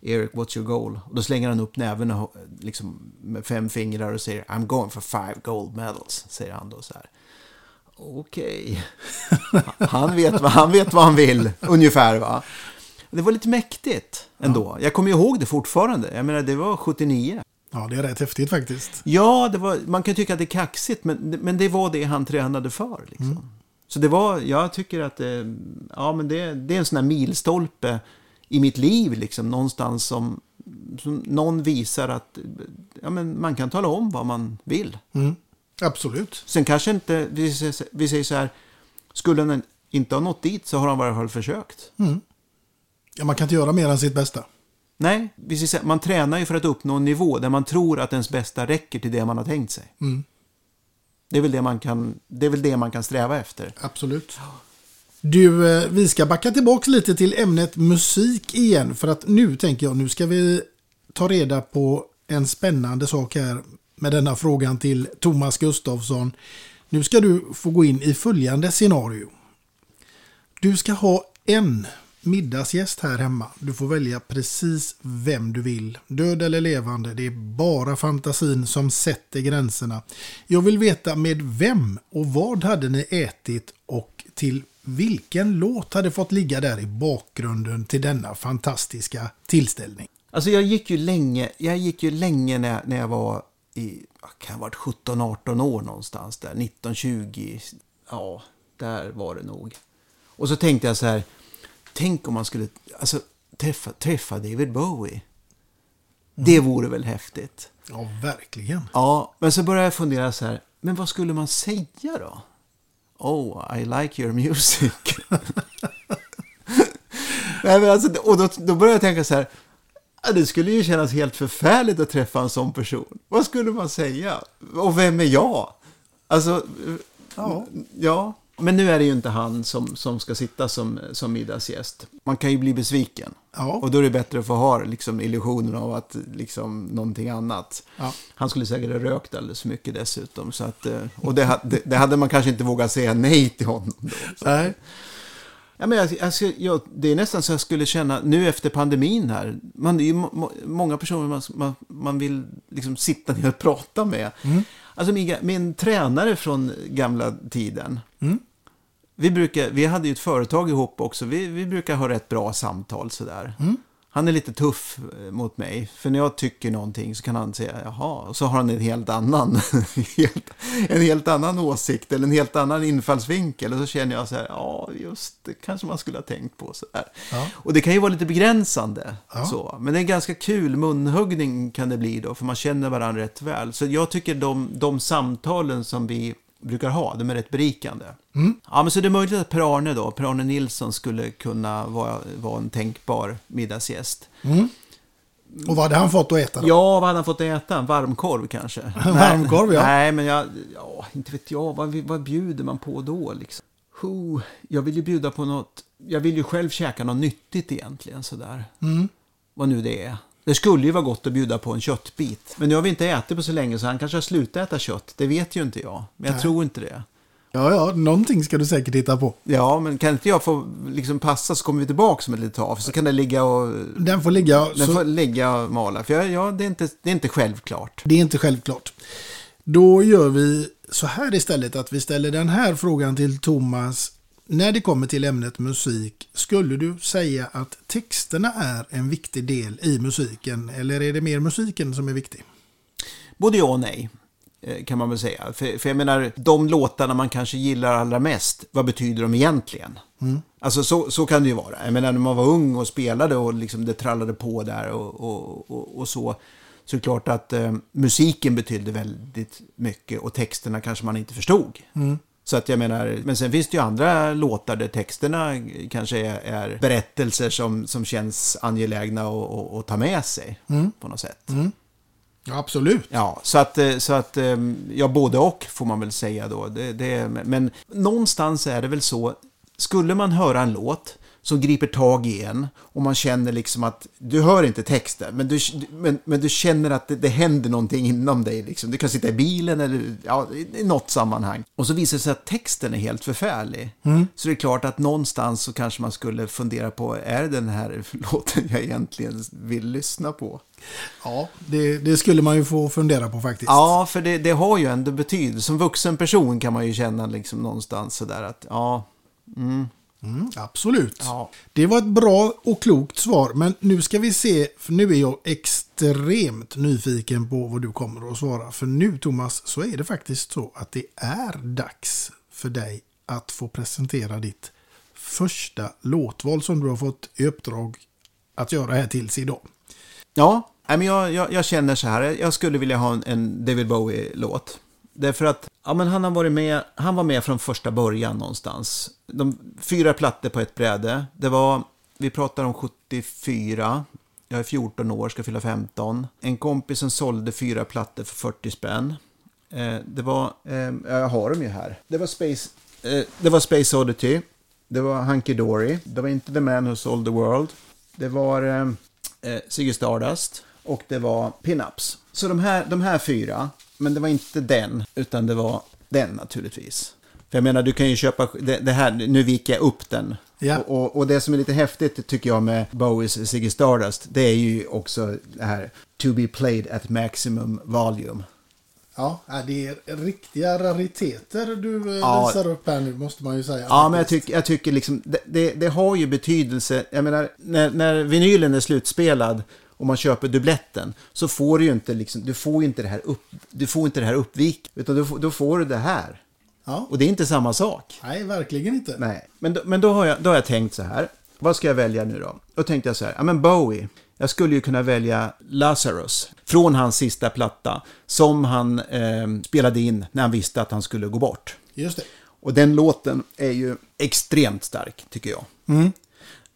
Erik, what's your goal? Och då slänger han upp näven och, liksom, med fem fingrar och säger I'm going for five gold medals, säger han då så här. Okej. Han, vet han vet vad han vill, ungefär va. Det var lite mäktigt ändå. Jag kommer ihåg det fortfarande. Jag menar, det var 79. Ja, det är rätt häftigt faktiskt. Ja, det var, man kan tycka att det är kaxigt, men, men det var det han tränade för. Liksom. Så det var, jag tycker att det, ja, men det, det är en sån här milstolpe i mitt liv, liksom, någonstans som, som någon visar att ja, men man kan tala om vad man vill. Mm. Absolut. Sen kanske inte, vi säger, vi säger så här, skulle han inte ha nått dit så har han i alla fall försökt. Mm. Ja, man kan inte göra mer än sitt bästa. Nej, man tränar ju för att uppnå en nivå där man tror att ens bästa räcker till det man har tänkt sig. Mm. Det är väl det man kan, det är väl det man kan sträva efter. Absolut. Du, eh, vi ska backa tillbaka lite till ämnet musik igen. För att nu tänker jag, nu ska vi ta reda på en spännande sak här med denna frågan till Thomas Gustafsson. Nu ska du få gå in i följande scenario. Du ska ha en middagsgäst här hemma. Du får välja precis vem du vill. Död eller levande. Det är bara fantasin som sätter gränserna. Jag vill veta med vem och vad hade ni ätit och till vilken låt hade fått ligga där i bakgrunden till denna fantastiska tillställning. Alltså jag gick ju länge, jag gick ju länge när, jag- när jag var i, vad kan jag ha varit 17-18 år någonstans där, 19-20, ja, där var det nog. Och så tänkte jag så här, tänk om man skulle, alltså träffa, träffa David Bowie. Det vore väl häftigt. Ja, verkligen. Ja, men så började jag fundera så här, men vad skulle man säga då? Oh, I like your music. Nej, men alltså, och då, då började jag tänka så här. "Ja, Det skulle ju kännas helt förfärligt att träffa en sån person. Vad skulle man säga? Och vem är jag? Alltså, Ja. ja. Men nu är det ju inte han som, som ska sitta som, som middagsgäst. Man kan ju bli besviken. Ja. Och då är det bättre att få ha liksom, illusionen av att liksom, någonting annat. Ja. Han skulle säkert ha rökt alldeles för mycket dessutom. Så att, eh, och det, det, det hade man kanske inte vågat säga nej till honom då. Nej. Ja, men jag, ska- jag, det är nästan så jag skulle känna, nu efter pandemin här, man, det är ju må, må, många personer man, man, man vill liksom sitta ner och prata med. Alltså min, min tränare från gamla tiden, vi, brukar, vi hade ju ett företag ihop också, vi, vi brukar ha rätt bra samtal sådär. Han är lite tuff eh, mot mig, för när jag tycker någonting så kan han säga jaha, och så har han en helt annan, en helt annan åsikt eller en helt annan infallsvinkel. Och så känner jag så här, ja just det kanske man skulle ha tänkt på så där. Och det kan ju vara lite begränsande, så. men det är en ganska kul munhuggning kan det bli då, för man känner varandra rätt väl. Så jag tycker de, de samtalen som vi brukar ha, de är rätt berikande. Ja, men så det är möjligt att Per-Arne då, Per-Arne Nilsson skulle kunna vara, vara en tänkbar middagsgäst. Och vad hade han fått att äta då? Ja, vad hade han fått äta? En varmkorv kanske? Varmkorv, ja. Nej, men jag, ja, inte vet jag. Vad, vad bjuder man på då liksom? Ho, jag vill ju bjuda på något, jag vill ju själv käka något nyttigt egentligen sådär. Mm. Vad nu det är. Det skulle ju vara gott att bjuda på en köttbit. Men nu har vi inte ätit på så länge så han kanske har slutat äta kött. Det vet ju inte jag. Men jag Nej. tror inte det. Ja, ja, någonting ska du säkert hitta på. Ja, men kan inte jag få liksom passa så kommer vi tillbaka om ett litet tag. Så kan det ligga och, Den får ligga. den så får ligga och mala. För jag, ja, det, är inte, det är inte självklart. Det är inte självklart. Då gör vi så här istället att vi ställer den här frågan till Thomas. När det kommer till ämnet musik, skulle du säga att texterna är en viktig del i musiken? Eller är det mer musiken som är viktig? Både ja och nej, eh, kan man väl säga. För, för jag menar, de låtarna man kanske gillar allra mest, vad betyder de egentligen? Alltså så, så kan det ju vara. Jag menar, när man var ung och spelade och liksom det trallade på där och, och, och, och så, så är det klart att eh, musiken betydde väldigt mycket och texterna kanske man inte förstod. Så att jag menar, men sen finns det ju andra låtar där texterna kanske är, är berättelser som, som känns angelägna att- ta med sig på något sätt. Ja, absolut. Ja, så att, eh, så att eh, ja, både och får man väl säga då. Det, det, men någonstans är det väl så, skulle man höra en låt som griper tag i en och man känner liksom att, du hör inte texten, men du, men, men du känner att det, det händer någonting inom dig. Liksom. Du kan sitta i bilen eller ja, i- något sammanhang. Och så visar det sig att texten är helt förfärlig. Så det är klart att någonstans så kanske man skulle fundera på, är det den här låten jag egentligen vill lyssna på? Ja, det, det skulle man ju få fundera på faktiskt. Ja, för det, det har ju ändå betydelse. Som vuxen person kan man ju känna liksom någonstans sådär att ja, Mm, absolut. Ja. Det var ett bra och klokt svar. Men nu ska vi se, för nu är jag extremt nyfiken på vad du kommer att svara. För nu Thomas, så är det faktiskt så att det är dags för dig att få presentera ditt första låtval som du har fått i uppdrag att göra här tills idag. ja jag, jag, jag känner så här. Jag skulle vilja ha en, en David Bowie-låt. Därför att ja, men han, har varit med, han var med från första början någonstans. De fyra plattor på ett bräde. Det var, vi pratar om 74. Jag är 14 år, ska fylla 15. En kompis som sålde fyra plattor för 40 spänn. Eh, det var, eh, jag har dem ju här. Det var Space, eh, det var Space Oddity. Det var Hunky Dory. Det var inte The Man Who Sold the World. Det var eh, eh Ziggy Stardust. Och det var Pinups. Så de här, de här fyra, men det var inte den, utan det var den naturligtvis. För jag menar, du kan ju köpa, det, det här, nu viker jag upp den. Ja. Och, och, och det som är lite häftigt tycker jag med Bowies Ziggy Stardust, det är ju också det här To be played at maximum volume. Ja, det är riktiga rariteter du eh, Ja. visar upp här nu måste man ju säga. Ja, men jag, tycker jag tycker liksom, det, det, det har ju betydelse. Jag menar, när, när vinylen är slutspelad och man köper dubbletten så får du ju inte, liksom, du får inte det här, upp, du får inte det här uppvik, utan du, får- då får du det här. Ja. Och det är inte samma sak. Nej, verkligen inte. Nej, men, då, men då, har jag, då har jag tänkt så här. Vad ska jag välja nu då? Då tänkte jag så här, ja men Bowie. Jag skulle ju kunna välja Lazarus från hans sista platta som han eh, spelade in när han visste att han skulle gå bort. Just det. Och den låten är ju extremt stark, tycker jag.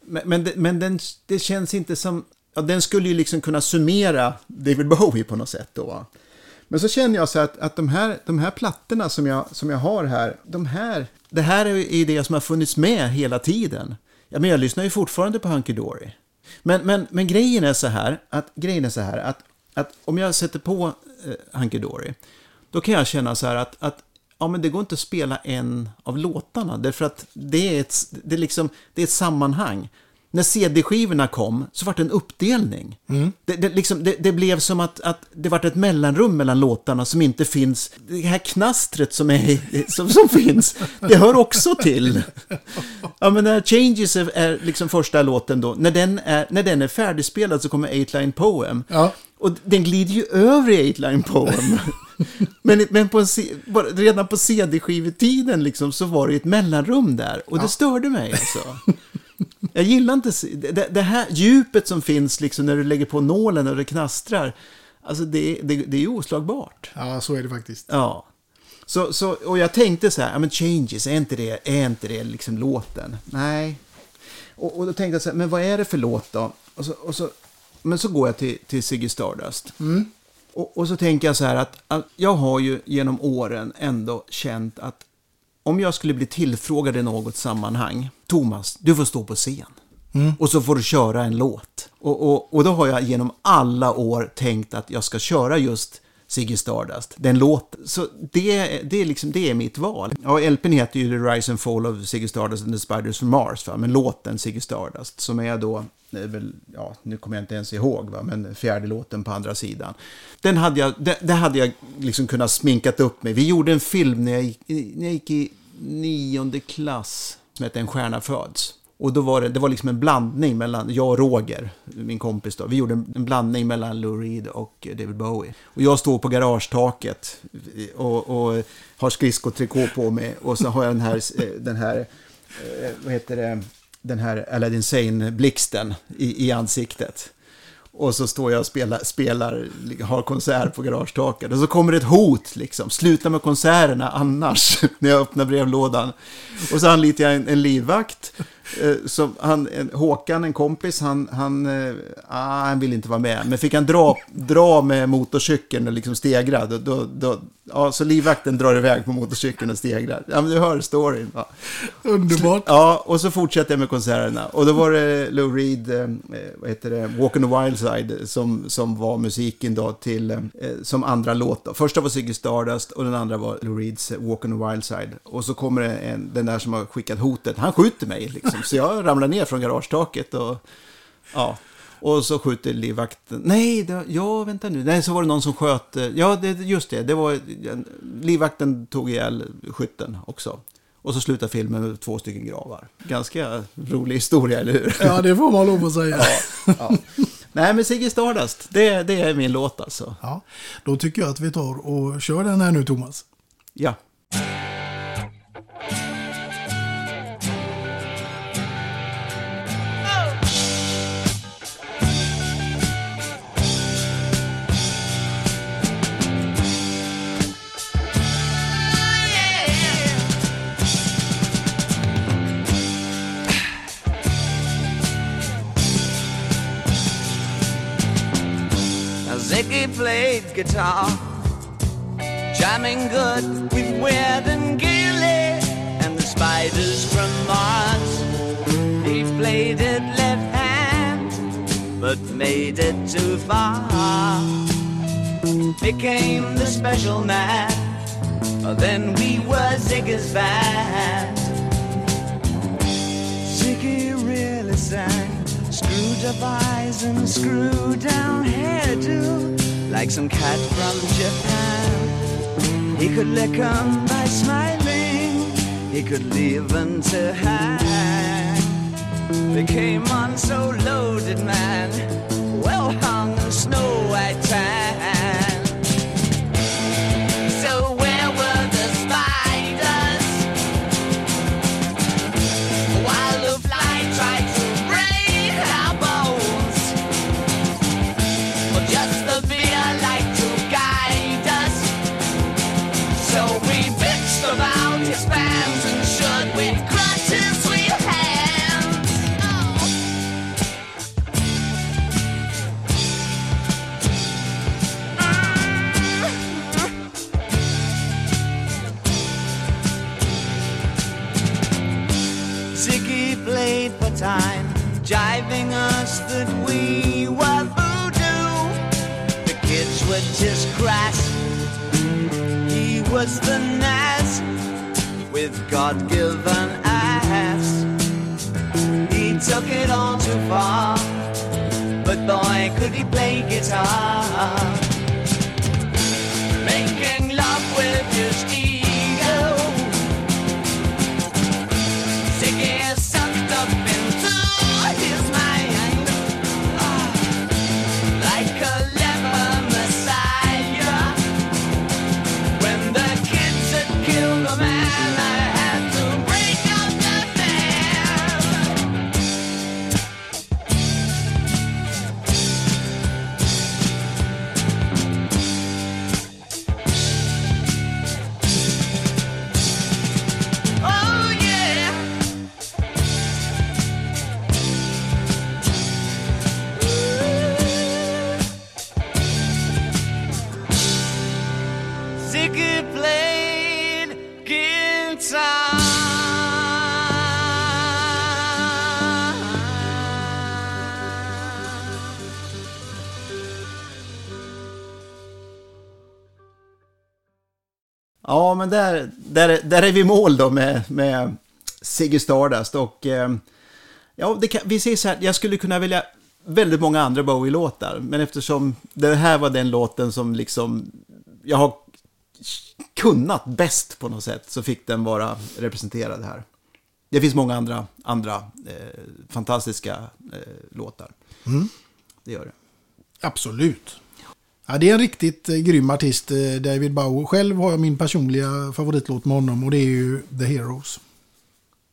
Men, men, det, men den, det känns inte som... Ja, den skulle ju liksom kunna summera David Bowie på något sätt då. Men så känner jag så att, att de, här, de här plattorna som jag, som jag har här, de här, det här är ju det som har funnits med hela tiden. Ja, men jag lyssnar ju fortfarande på Hunky Dory. Men, men, men grejen är så här, att, grejen är så här att, att om jag sätter på eh, Hunky Dory, då kan jag känna så här att, att ja, men det går inte att spela en av låtarna, därför att det är ett, det är liksom, det är ett sammanhang. När CD-skivorna kom så var det en uppdelning. Det, det, liksom, det, det blev som att, att det var ett mellanrum mellan låtarna som inte finns. Det här knastret som, är, som, som finns, det hör också till. Ja, men när Changes är, är liksom första låten då, när den är, när den är färdigspelad så kommer Eight Line Poem. Ja. Och den glider ju över i Eight Line Poem. men men på en, redan på CD-skivetiden liksom, så var det ett mellanrum där. Och det störde mig alltså. Jag gillar inte det, det här djupet som finns liksom när du lägger på nålen och det knastrar. Alltså det, det, det är ju oslagbart. ja, så är det faktiskt. Ja. Så, så, och jag tänkte så här, ja men Changes, är inte det, är inte det liksom låten? Nej. Och, och då tänkte jag så här, men vad är det för låt då? Och så, och så, men så går jag till, till Ziggy Stardust. Och, och så tänker jag så här att, att jag har ju genom åren ändå känt att om jag skulle bli tillfrågad i något sammanhang, Thomas, du får stå på scen. Och så får du köra en låt. Och, och, och då har jag genom alla år tänkt att jag ska köra just Ziggy Stardust, den låten. Så det, det, är liksom, det är mitt val. Ja, LPn heter ju The Rise and Fall of Ziggy Stardust and the Spiders from Mars, va? men låten Ziggy Stardust, som är då, är väl, ja, nu kommer jag inte ens ihåg, va? men fjärde låten på andra sidan. Den hade jag, det, det hade jag liksom kunnat sminkat upp mig. Vi gjorde en film när jag gick, när jag gick i nionde klass, som hette En stjärna föds. Och då var det, det var liksom en blandning mellan, jag och Roger, min kompis då, vi gjorde en, blandning mellan Lou Reed och David Bowie. Och jag står på garagetaket och, och har skridskotrikå på mig och så har jag den här, eh, den här eh, vad heter det, den här Aladdin Sane-blixten i, i ansiktet. Och så står jag och spelar, spelar, har konsert på garagetaket. Och så kommer det ett hot, liksom. Sluta med konserterna annars, när jag öppnar brevlådan. Och så anlitar jag en, en livvakt. Eh, som han, en, Håkan, en kompis, han, han, eh, ah, han vill inte vara med. Men fick han dra, dra med motorcykeln och liksom stegra, då, då, då, ja, så livvakten drar iväg på motorcykeln och stegrar. Ja, men du hör storyn. Va? Underbart. Ja, och så fortsätter jag med konserterna. Och då var det Lou Reed, eh, vad heter det, Walk on the Wild Side, som, som var musiken då till, som andra låt. Då. Första var Ziggy Stardust och den andra var Lou Reeds Walk on the Wild Side. Och så kommer en, den där som har skickat hotet, han skjuter mig liksom. Så jag ramlar ner från garagetaket och, ja. Och så skjuter livvakten. Nej, det, ja, vänta nu. Nej, så var det någon som sköt. eh, Ja, det, just det. det var, livvakten tog ihjäl skytten också. Och så slutar filmen med två stycken gravar. Ganska rolig historia, eller hur? Ja, det får man lov att säga. Ja. Nej, men Ziggy Stardust, det, det är min låt alltså. Ja, då tycker jag att vi tar och kör den här nu, Thomas. Ja. Guitar, jamming good with Weird and Gilly and the spiders from Mars. He played it left hand, but made it too far. Became the special man. Then we were Ziggy's band. Ziggy really sang. Screwed up eyes and screwed down hairdo, like some cat from Japan. He could lick 'em by smiling, he could leave 'em to hang. They came on so loaded, man, well hung in snow white tan. Was the Nas with God given ass. He took it all too far, but boy, could he play guitar. Ja, men där, där, där är vi mål då med, med Ziggy Stardust. Och eh, ja, kan, vi säger så här, jag skulle kunna välja väldigt många andra Bowie-låtar. Men eftersom det här var den låten som liksom jag har kunnat bäst på något sätt så fick den vara representerad här. Det finns många andra, andra eh, fantastiska eh, låtar. Mm. Det gör det. Absolut. Ja, det är en riktigt eh, grym artist, eh, David Bowie. Själv har jag min personliga favoritlåt med honom och det är ju The Heroes.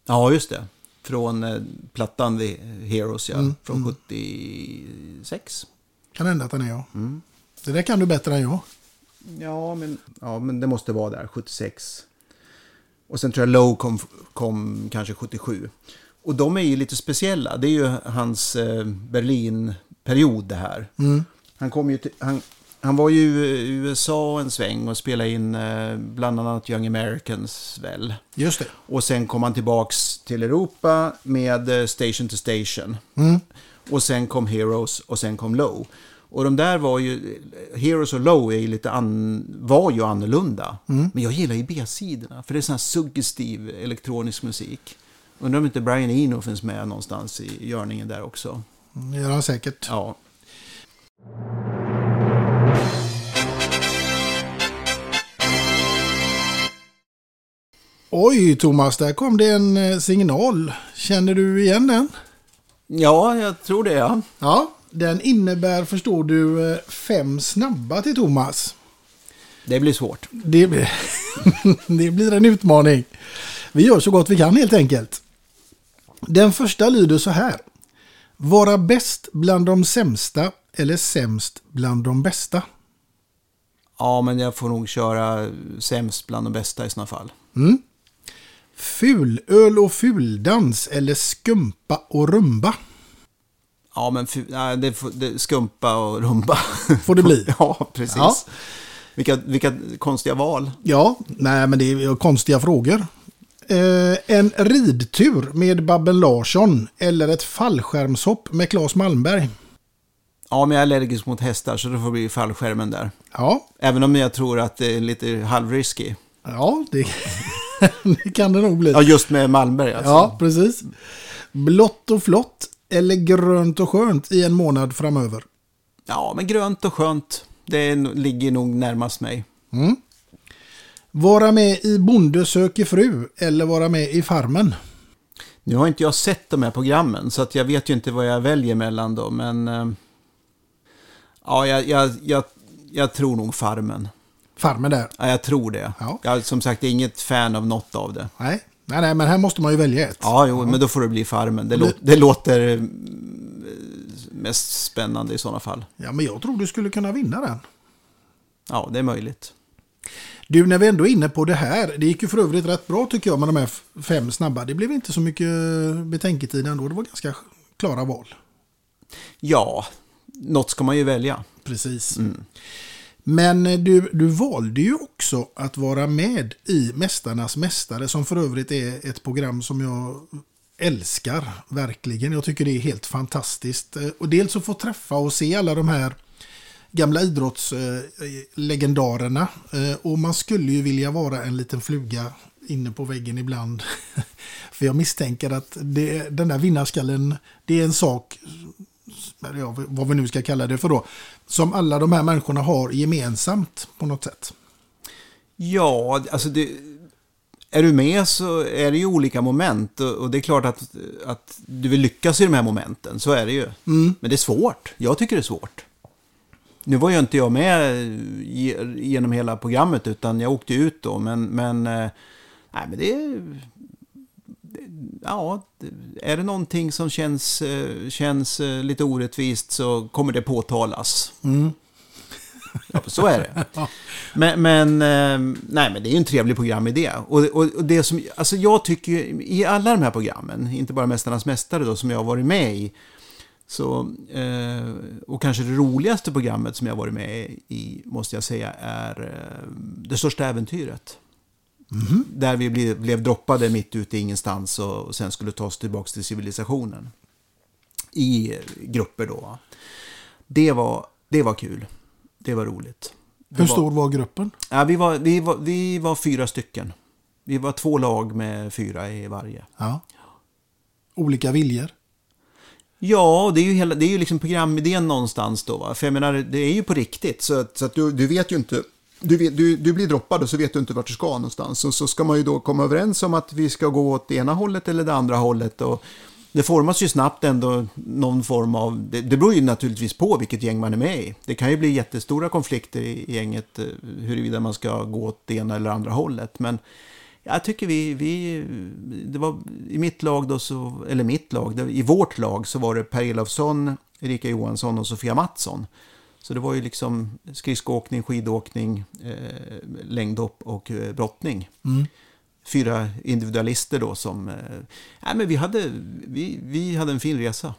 Ja, just det. Från eh, plattan The Heroes, ja. Mm, Från mm. 76. Kan hända att den är jag. Mm. Det där kan du bättre än jag. Ja men, ja, men det måste vara där, 76. Och sen tror jag Low kom, kom kanske 77. Och de är ju lite speciella. Det är ju hans eh, Berlin-period det här. Mm. Han, kom ju till, han, han var ju i USA en sväng och spelade in eh, bland annat Young Americans väl. Just det. Och sen kom han tillbaks till Europa med eh, Station to Station. Mm. Och sen kom Heroes och sen kom Low. Och de där var ju, Heroes och Low är ju lite an, var ju annorlunda. Mm. Men jag gillar ju B-sidorna, för det är sån här suggestiv elektronisk musik. Undrar om inte Brian Eno finns med någonstans i görningen där också. Det gör han säkert. Ja. Oj, Thomas, där kom det en eh, signal. Känner du igen den? Ja, jag tror det ja. Ja, den innebär, förstår du, eh, fem snabba till Thomas. Det blir svårt. Det blir, det blir en utmaning. Vi gör så gott vi kan helt enkelt. Den första lyder så här. Vara bäst bland de sämsta eller sämst bland de bästa. Ja, men jag får nog köra sämst bland de bästa i såna fall. Mm. Fulöl och fuldans eller skumpa och rumba. Ja, men nej, det, det, skumpa och rumba. Får det bli? Ja, precis. Ja. Vilka, vilka konstiga val. Ja, nej men det är konstiga frågor. Eh, en ridtur med Babben Larsson eller ett fallskärmshopp med Claes Malmberg. Ja, men jag är allergisk mot hästar så det får bli fallskärmen där. Ja, Även om jag tror att det är lite halvrisky. ja det, det kan det nog bli. Ja, just med Malmberg alltså. Ja, precis. Blått och flott eller grönt och skönt i en månad framöver. Ja, men grönt och skönt. Det ligger nog närmast mig. Mm. Vara med i Bonde söker fru eller vara med i Farmen. Nu har inte jag sett de här programmen så att jag vet ju inte vad jag väljer mellan dem. Men eh, ja, jag, jag, jag, jag tror nog Farmen. Farmen där. Ja, jag tror det. Ja. Jag, som sagt, är inget fan av något av det. Nej, nej, nej, men här måste man ju välja ett. Ja, jo, men då får det bli Farmen. Det, lå- det låter mm, mest spännande i sådana fall. Ja, men jag tror du skulle kunna vinna den. Ja, det är möjligt. Du, när vi ändå är inne på det här. Det gick ju för övrigt rätt bra tycker jag med de här fem snabba. Det blev inte så mycket betänketid ändå. Det var ganska klara val. Ja, något ska man ju välja. Precis. Mm. Men eh, du, du valde ju också att vara med i Mästarnas Mästare som för övrigt är ett program som jag älskar. Verkligen. Jag tycker det är helt fantastiskt. Eh, och dels att få träffa och se alla de här gamla idrottslegendarerna. Eh, och man skulle ju vilja vara en liten fluga inne på väggen ibland. För jag misstänker att det, den där vinnarskallen, det är en sak, ja, vad vi nu ska kalla det för då, som alla de här människorna har gemensamt på något sätt. Ja, alltså det, är du med så är det ju olika moment och, det är klart att, att du vill lyckas i de här momenten, så är det ju. Men det är svårt. Jag tycker det är svårt. Nu var ju inte jag med ge- genom hela programmet utan jag åkte ut då, men, men, eh, nej, men det är... det- Ja, är det någonting som känns, eh, känns eh, lite orättvist så kommer det påtalas. Ja, så är det. Men, men, eh, nej, men det är ju en trevlig programidé. Och, och, och det som, alltså jag tycker ju, i alla de här programmen, inte bara Mästarnas Mästare då, som jag har varit med i, så, och kanske det roligaste programmet som jag har varit med i, måste jag säga, är Det största äventyret. Där vi blev, blev droppade mitt ute i ingenstans och, och sen skulle ta oss tillbaka till civilisationen. I grupper då. Det var, det var kul. Det var roligt. Det Hur var- stor var gruppen? Ja, vi, var, vi, var, vi var fyra stycken. Vi var två lag med fyra i varje. Ja. Olika viljor. Ja, det är ju, hela, det är ju liksom programidén någonstans då. Va? För jag menar, det är ju på riktigt. Så, så att du, du vet ju inte... Du, vet, du, du blir droppad och så vet du inte vart du ska någonstans. Och så ska man ju då komma överens om att vi ska gå åt det ena hållet eller det andra hållet. Och det formas ju snabbt ändå någon form av... Det, det beror ju naturligtvis på vilket gäng man är med i. Det kan ju bli jättestora konflikter i, gänget eh, huruvida man ska gå åt det ena eller andra hållet. Men jag tycker vi, vi, det var i mitt lag då, så, eller mitt lag, det, i vårt lag så var det Per Elofsson, Erika Johansson och Sofia Mattsson. Så det var ju liksom skridskoåkning, skidåkning, eh, längdhopp och eh, brottning. Fyra individualister då som, eh, nej men vi hade, vi, vi hade en fin resa.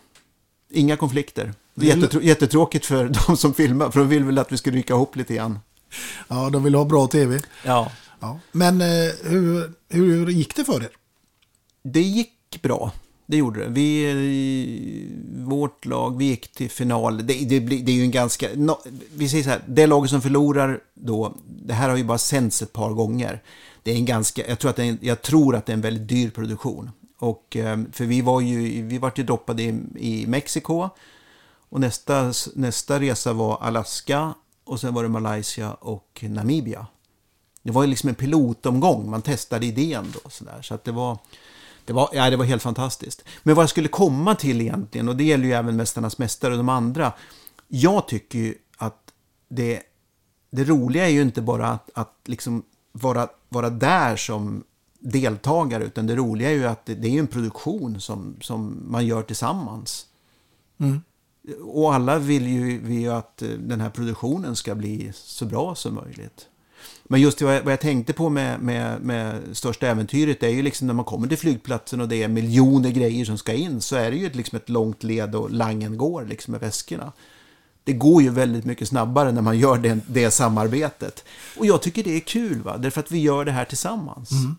Inga konflikter. Jättetrå- jättetråkigt för de som filmar, för de vill väl att vi ska rycka ihop lite grann. Ja, de vill ha bra tv. Ja. Ja. Men eh, hur, hur gick det för er? Det gick bra. Det gjorde det. Vi, vårt lag, vi gick till final. Det, det, det är ju en ganska... No, vi säger så här, det laget som förlorar då, det här har ju bara sänts ett par gånger. Det är en ganska, jag tror att det är en, jag tror att det är en väldigt dyr produktion. Och, eh, för vi var ju, vi vart ju droppade i, i Mexiko. Och nästa, nästa resa var Alaska. Och sen var det Malaysia och Namibia. Det var ju liksom en pilotomgång, man testade idén då. Så, där. så att det var... Det var, ja, det var helt fantastiskt. Men vad jag skulle komma till egentligen, och det gäller ju även Mästarnas Mästare och de andra. Jag tycker ju att det, det roliga är ju inte bara att, att liksom vara, vara där som deltagare, utan det roliga är ju att det, det är en produktion som, som man gör tillsammans. Och alla vill ju, vill ju att eh, den här produktionen ska bli så bra som möjligt. Men just vad jag, vad jag tänkte på med, med, med Största Äventyret är ju liksom när man kommer till flygplatsen och det är miljoner grejer som ska in så är det ju ett, liksom ett långt led och langen går liksom med väskorna. Det går ju väldigt mycket snabbare när man gör det, det samarbetet. Och jag tycker det är kul, va? därför att vi gör det här tillsammans. Mm.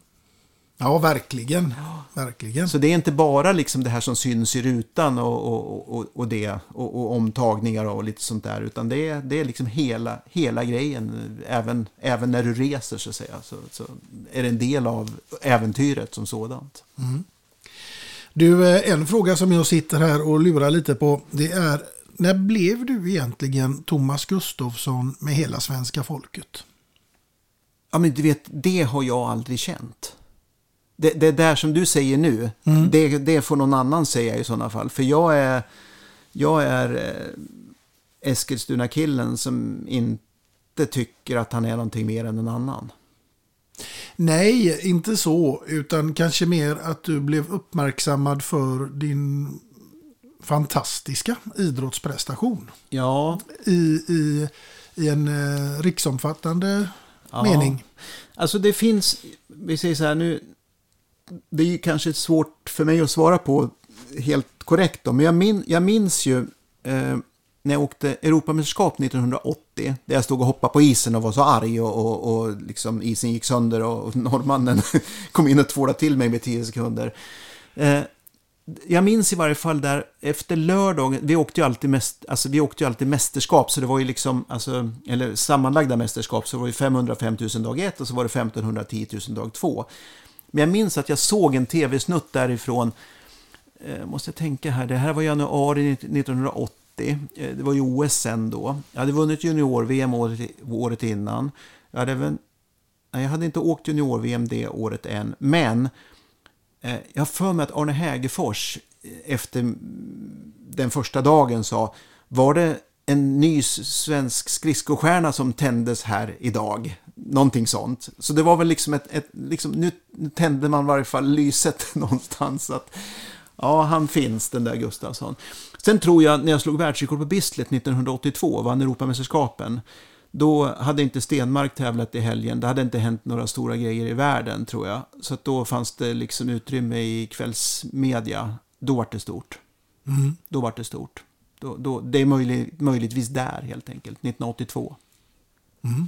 Ja, verkligen. Verkligen. Så det är inte bara liksom det här som syns i rutan och, och, och, och det och, omtagningar och lite sånt där. Utan det är, det är liksom hela, hela grejen. Även, även när du reser så att säga. Så, så är det en del av äventyret som sådant. Du, eh, en fråga som jag sitter här och lurar lite på. Det är, när blev du egentligen Thomas Gustafsson med hela svenska folket? Ja men du vet, det har jag aldrig känt. Det, det där som du säger nu, det, det får någon annan säga i sådana fall. För jag är, jag är eh, Eskilstuna-killen som inte tycker att han är någonting mer än en annan. Nej, inte så. Utan kanske mer att du blev uppmärksammad för din fantastiska idrottsprestation. Ja, I, i, i en eh, riksomfattande mening. Alltså det finns, vi säger så här nu, det är ju kanske svårt för mig att svara på helt korrekt då, men jag, min, jag minns ju eh, när jag åkte Europamästerskap 1980, där jag stod och hoppade på isen och var så arg och, och, och liksom isen gick sönder och, och norrmannen kom in och tvålade till mig med 10 sekunder. Eh, jag minns i varje fall där efter lördagen, vi åkte ju alltid, mest, alltså vi åkte ju alltid mästerskap, så det var ju liksom, alltså, eller sammanlagda mästerskap, så det var ju 505 000 dag 1 och så var det 1510 000 dag 2. Men jag minns att jag såg en tv-snutt därifrån, eh, måste jag tänka här, det här var januari 1980, eh, det var ju OS sen då. Jag hade vunnit junior-VM året, året innan. Jag hade, även, nej, jag hade inte åkt junior-VM det året än, men Eh, Jag har för mig att Arne Hägerfors eh, efter den första dagen sa, var det en ny svensk skridskostjärna som tändes här idag? Någonting sånt. Så det var väl liksom ett, ett liksom, nu nu tände man i varje fall lyset någonstans. Att, ja, han finns den där Gustafsson. Sen tror jag, när jag slog världsrekord på Bislett 1982, vann Europamästerskapen, då hade inte Stenmark tävlat i helgen. Det hade inte hänt några stora grejer i världen, tror jag. Så då fanns det liksom utrymme i kvällsmedia. Då var det stort. Mm. Då var det stort. Då, då, det är möjlig, möjligtvis där, helt enkelt. 1982. Mm.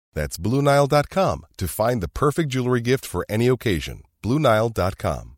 That's BlueNile.com to find the perfect jewelry gift for any occasion. BlueNile.com.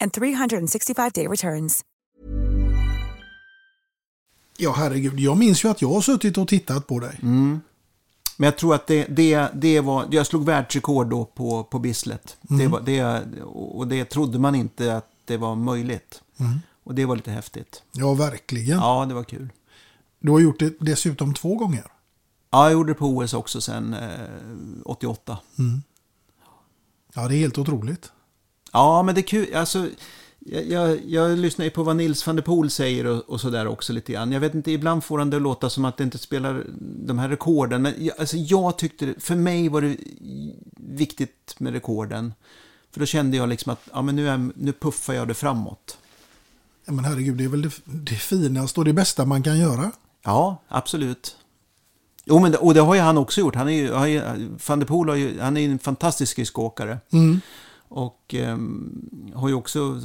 and 365-day returns. Ja, herregud. Jag minns ju att jag har suttit och tittat på dig. Mm. Men jag tror att det, det, det var, jag slog världsrekord då på, på Bislett. Det Mm. var, det, och det trodde man inte att det var möjligt. Mm. Och det var lite häftigt. Ja, verkligen. Ja, det var kul. Du har gjort det dessutom två gånger. Ja, jag gjorde det på OS också sen eh, 88. Mm. Ja, det är helt otroligt. Ja, men det är kul. Alltså, jag, jag, jag lyssnar ju på vad Nils van der Poel säger och, och sådär också lite grann. Jag vet inte, ibland får han det att låta som att det inte spelar de här rekorden. Men jag, alltså, jag tyckte, för mig var det viktigt med rekorden. För då kände jag liksom att ja, men nu, är, nu puffar jag det framåt. Ja, men herregud, det är väl det, det finaste och det bästa man kan göra. Ja, absolut. Jo, men det, och det har ju han också gjort. Han är ju, har ju, van der Poel har ju, han är ju en fantastisk skridskoåkare. Mm. Och eh, har ju också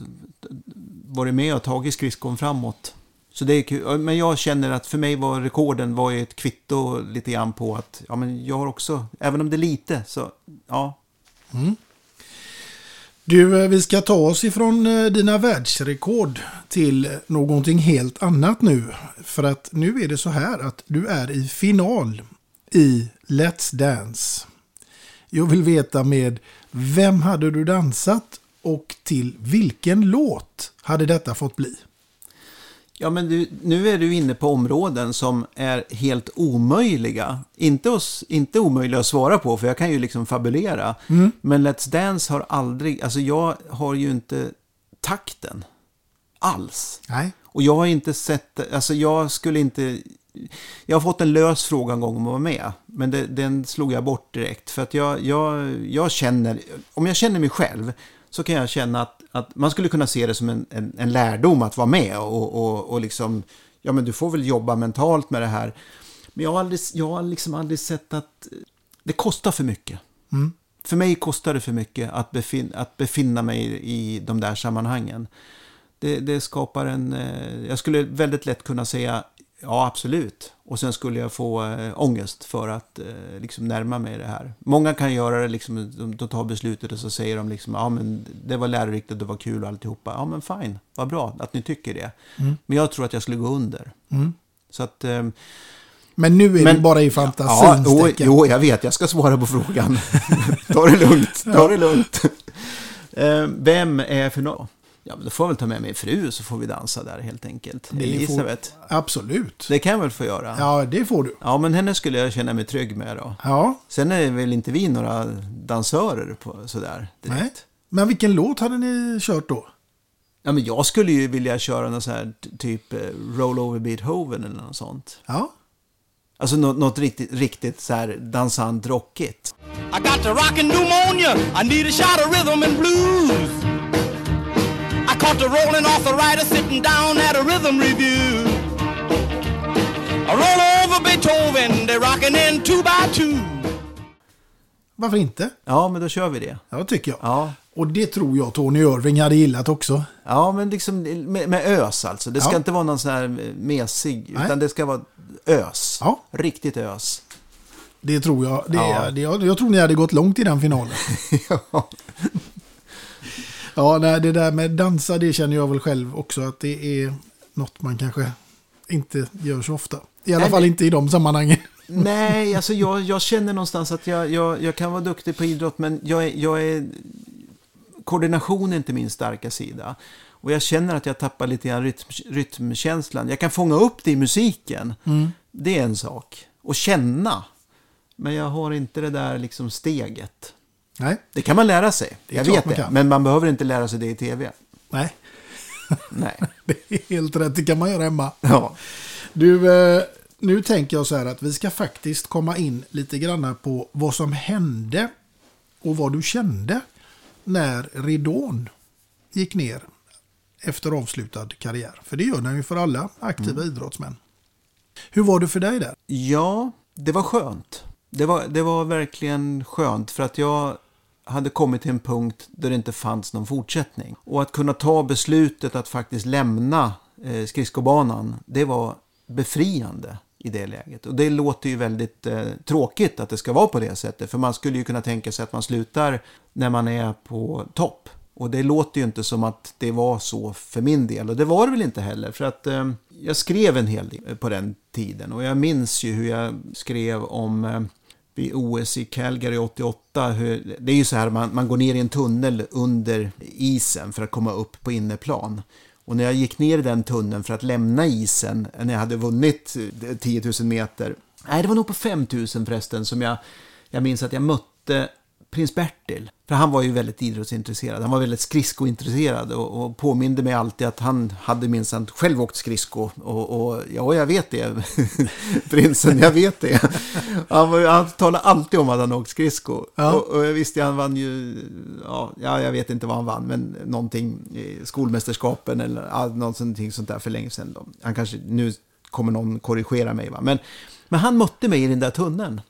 varit med och tagit skridskon framåt. Så det är kul. Men jag känner att för mig var rekorden var ju ett kvitto lite grann på att ja, men jag har också, även om det är lite, så ja. Mm. Du, eh, vi ska ta oss ifrån eh, dina världsrekord till någonting helt annat nu. För att nu är det så här att du är i final i Let's Dance. Jag vill veta med vem hade du dansat och till vilken låt hade detta fått bli? Ja, men du, nu är du inne på områden som är helt omöjliga. Inte, oss, inte omöjliga att svara på, för jag kan ju liksom fabulera. Mm. Men Let's Dance har aldrig, alltså jag har ju inte takten alls. Nej. Och jag har inte sett, alltså jag skulle inte, jag har fått en lös fråga en gång om att vara med. Men det, den slog jag bort direkt. För att jag, jag, jag känner, om jag känner mig själv så kan jag känna att, att man skulle kunna se det som en, en, en lärdom att vara med och, och, och liksom, ja men du får väl jobba mentalt med det här. Men jag har, aldrig, jag har liksom aldrig sett att det kostar för mycket. Mm. För mig kostar det för mycket att, befin, att befinna mig i de där sammanhangen. Det, det skapar en... eh, Jag skulle väldigt lätt kunna säga ja, absolut. Och sen skulle jag få äh, ångest för att eh, liksom närma mig det här. Många kan göra det, liksom, de, de tar beslutet och så säger de liksom, ja men det var lärorikt och det var kul och alltihopa. Ja men fine, vad bra att ni tycker det. Mm. Men jag tror att jag skulle gå under. Mm. Så att... ehm, Men nu är Men- det bara i Ja, fantasin. jo, jo, jag vet. Jag ska svara på frågan. ta det lugnt. Ta det lugnt. Eh, Vem är för nå? Ja, men då får jag väl ta med min fru så får vi dansa där helt enkelt. Det Elisabeth. Får, absolut. Det kan jag väl få göra? Ja, det får du. Ja, men henne skulle jag känna mig trygg med då. Ja. Sen är väl inte vi några dansörer på sådär direkt. Nej. Men vilken låt hade ni kört då? Ja, men jag skulle ju vilja köra någon sån här typ eh, Roll Over Beethoven eller något sånt. Ja. Alltså något, något riktigt, riktigt så här dansant rockigt. I got the rockin' pneumonia. I need a shot of rhythm and blues. I caught the rolling arthritis sitting down at a rhythm review. I roll over Beethoven, they're rocking in two by two. Varför inte? Ja, men då kör vi det. Ja, tycker jag. Ja. Och det tror jag Tony Irving hade gillat också. Ja, men liksom med, med ös alltså. Det ska Ja. inte vara någon sån här mesig, Nej. utan det ska vara ös. Ja. Riktigt ös. Det tror jag. Det, Ja. det, jag, jag tror ni hade gått långt i den finalen. ja. Ja, nej, det där med dansa, det känner jag väl själv också att det är något man kanske inte gör så ofta. I alla Nej, fall men- inte i de sammanhangen. Nej, alltså jag, jag känner någonstans att jag, jag, jag kan vara duktig på idrott, men jag är, jag är... Koordination är inte min starka sida. Och jag känner att jag tappar lite grann rytm, rytmkänslan. Jag kan fånga upp det i musiken. Mm. Det är en sak. Och känna. Men jag har inte det där liksom steget. Nej. Det kan man lära sig. Det jag vet det. Men man behöver inte lära sig det i tv. Nej. Nej. Det är helt rätt, det kan man göra hemma. Ja. Du, eh, nu tänker jag så här att vi ska faktiskt komma in lite granna på vad som hände och vad du kände när ridån gick ner efter avslutad karriär. För det gör den ju för alla aktiva Mm. idrottsmän. Hur var det för dig där? Ja, det var skönt. Det var, det var verkligen skönt för att jag hade kommit till en punkt där det inte fanns någon fortsättning. Och att kunna ta beslutet att faktiskt lämna eh, skridskobanan, det var befriande i det läget. Och det låter ju väldigt eh, tråkigt att det ska vara på det sättet. För man skulle ju kunna tänka sig att man slutar när man är på topp. Och det låter ju inte som att det var så för min del. Och det var det väl inte heller. För att eh, jag skrev en hel del på den tiden. Och jag minns ju hur jag skrev om eh, vid OS i Calgary 88. Hur, det är ju så här, man, man går ner i en tunnel under isen för att komma upp på inneplan. Och när jag gick ner i den tunneln för att lämna isen, när jag hade vunnit eh, 10 000 meter, nej det var nog på 5 000 förresten, som jag, jag minns att jag mötte prins Bertil. För han var ju väldigt idrottsintresserad, han var väldigt skridskointresserad och, och påminde mig alltid att han hade minsann själv åkt skridsko. Och, och ja, jag vet det, prinsen, jag vet det. Han, var, han talade alltid om att han åkt skridsko. Ja. Och, och jag visste han vann ju, ja, ja, jag vet inte vad han vann, men någonting, i skolmästerskapen eller någonting sånt där för länge sedan. Då. Han kanske, nu kommer någon korrigera mig, va? Men, men han mötte mig i den där tunneln.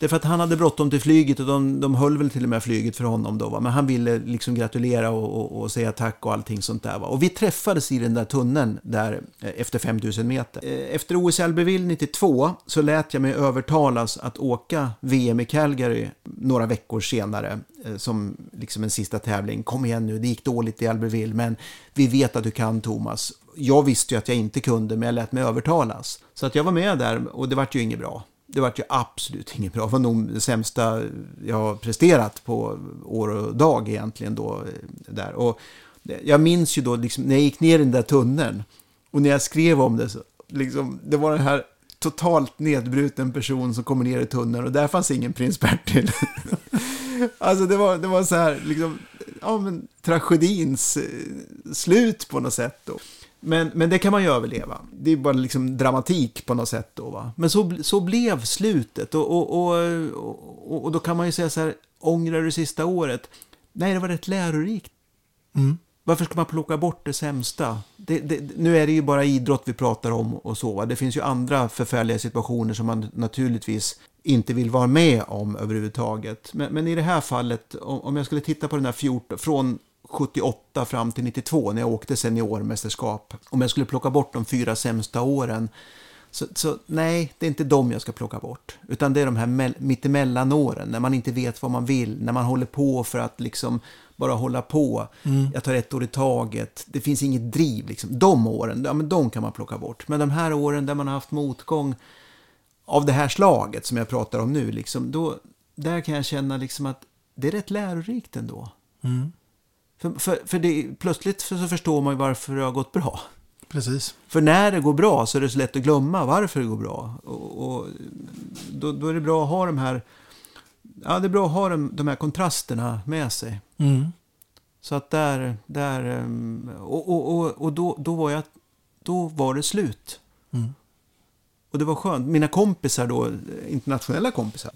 Därför att han hade bråttom till flyget och de, de höll väl till och med flyget för honom då. Va? Men han ville liksom gratulera och, och, och säga tack och allting sånt där. Va? Och vi träffades i den där tunneln där eh, efter 5000 meter. Eh, efter OS i Albertville 92 så lät jag mig övertalas att åka VM i Calgary några veckor senare eh, som liksom en sista tävling. Kom igen nu, det gick dåligt i Albertville men vi vet att du kan Thomas. Jag visste ju att jag inte kunde men jag lät mig övertalas. Så att jag var med där och det vart ju inget bra det vart ju absolut inget bra. Det var nog det sämsta jag har presterat på år och dag egentligen då. Där. Och jag minns ju då liksom, när jag gick ner i den där tunneln och när jag skrev om det så, liksom, det var den här totalt nedbruten person som kommer ner i tunneln och där fanns ingen prins Bertil. alltså det var, det var så här, liksom, ja men tragedins slut på något sätt då. Men, men det kan man ju överleva. Det är bara liksom dramatik på något sätt då. Va? Men så, så blev slutet. Och, och, och, och, då kan man ju säga så här, ångrar du sista året? Nej, det var rätt lärorikt. Mm. Varför ska man plocka bort det sämsta? Det, det, nu är det ju bara idrott vi pratar om och så. Va? Det finns ju andra förfärliga situationer som man naturligtvis inte vill vara med om överhuvudtaget. Men, men i det här fallet, om, om jag skulle titta på den här 14, från 78 fram till 92 när jag åkte seniormästerskap. Om jag skulle plocka bort de fyra sämsta åren. Så, så nej, det är inte de jag ska plocka bort. Utan det är de här mittemellanåren mittemellan åren när man inte vet vad man vill. När man håller på för att liksom bara hålla på. Mm. Jag tar ett år i taget. Det finns inget driv. Liksom. De åren, ja, men de kan man plocka bort. Men de här åren där man har haft motgång av det här slaget som jag pratar om nu. Liksom, då, där kan jag känna liksom att det är rätt lärorikt ändå. Mm. För, för, för det, plötsligt så förstår man ju varför det har gått bra. Precis. För när det går bra så är det så lätt att glömma varför det går bra. Och, och då, då är det bra att ha de här, ja, det är bra att ha de, de här kontrasterna med sig. Mm. Så att där, där ehm, och, och, och, och då, då, var jag, då var det slut. Mm. Och det var skönt. Mina kompisar då, internationella kompisar,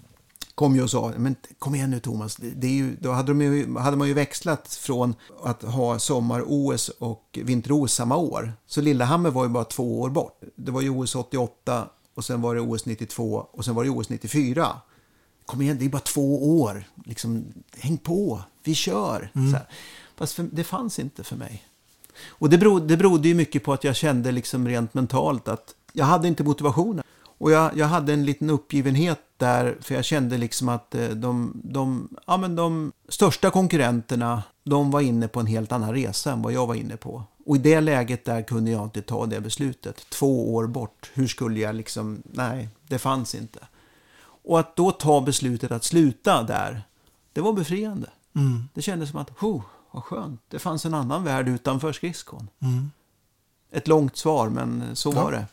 kom ju och sa, men kom igen nu Thomas, det, är ju, då hade, de ju, hade man ju växlat från att ha sommar-OS och vinter-OS samma år. Så Lillehammer var ju bara två år bort. Det var ju OS 88 och sen var det OS 92 och sen var det OS 94. Kom igen, det är bara två år. Liksom, häng på, vi kör. Mm. Så här. Fast för, det fanns inte för mig. Och det berodde, det berodde ju mycket på att jag kände liksom rent mentalt att jag hade inte motivationen. Och jag, jag hade en liten uppgivenhet där, för jag kände liksom att eh, de, de, ja, men de största konkurrenterna, de var inne på en helt annan resa än vad jag var inne på. Och i det läget där kunde jag inte ta det beslutet. Två år bort, hur skulle jag liksom, nej, det fanns inte. Och att då ta beslutet att sluta där, det var befriande. Mm. Det kändes som att, oh, vad skönt, det fanns en annan värld utanför skridskon. Mm. Ett långt svar, men så Ja. var det.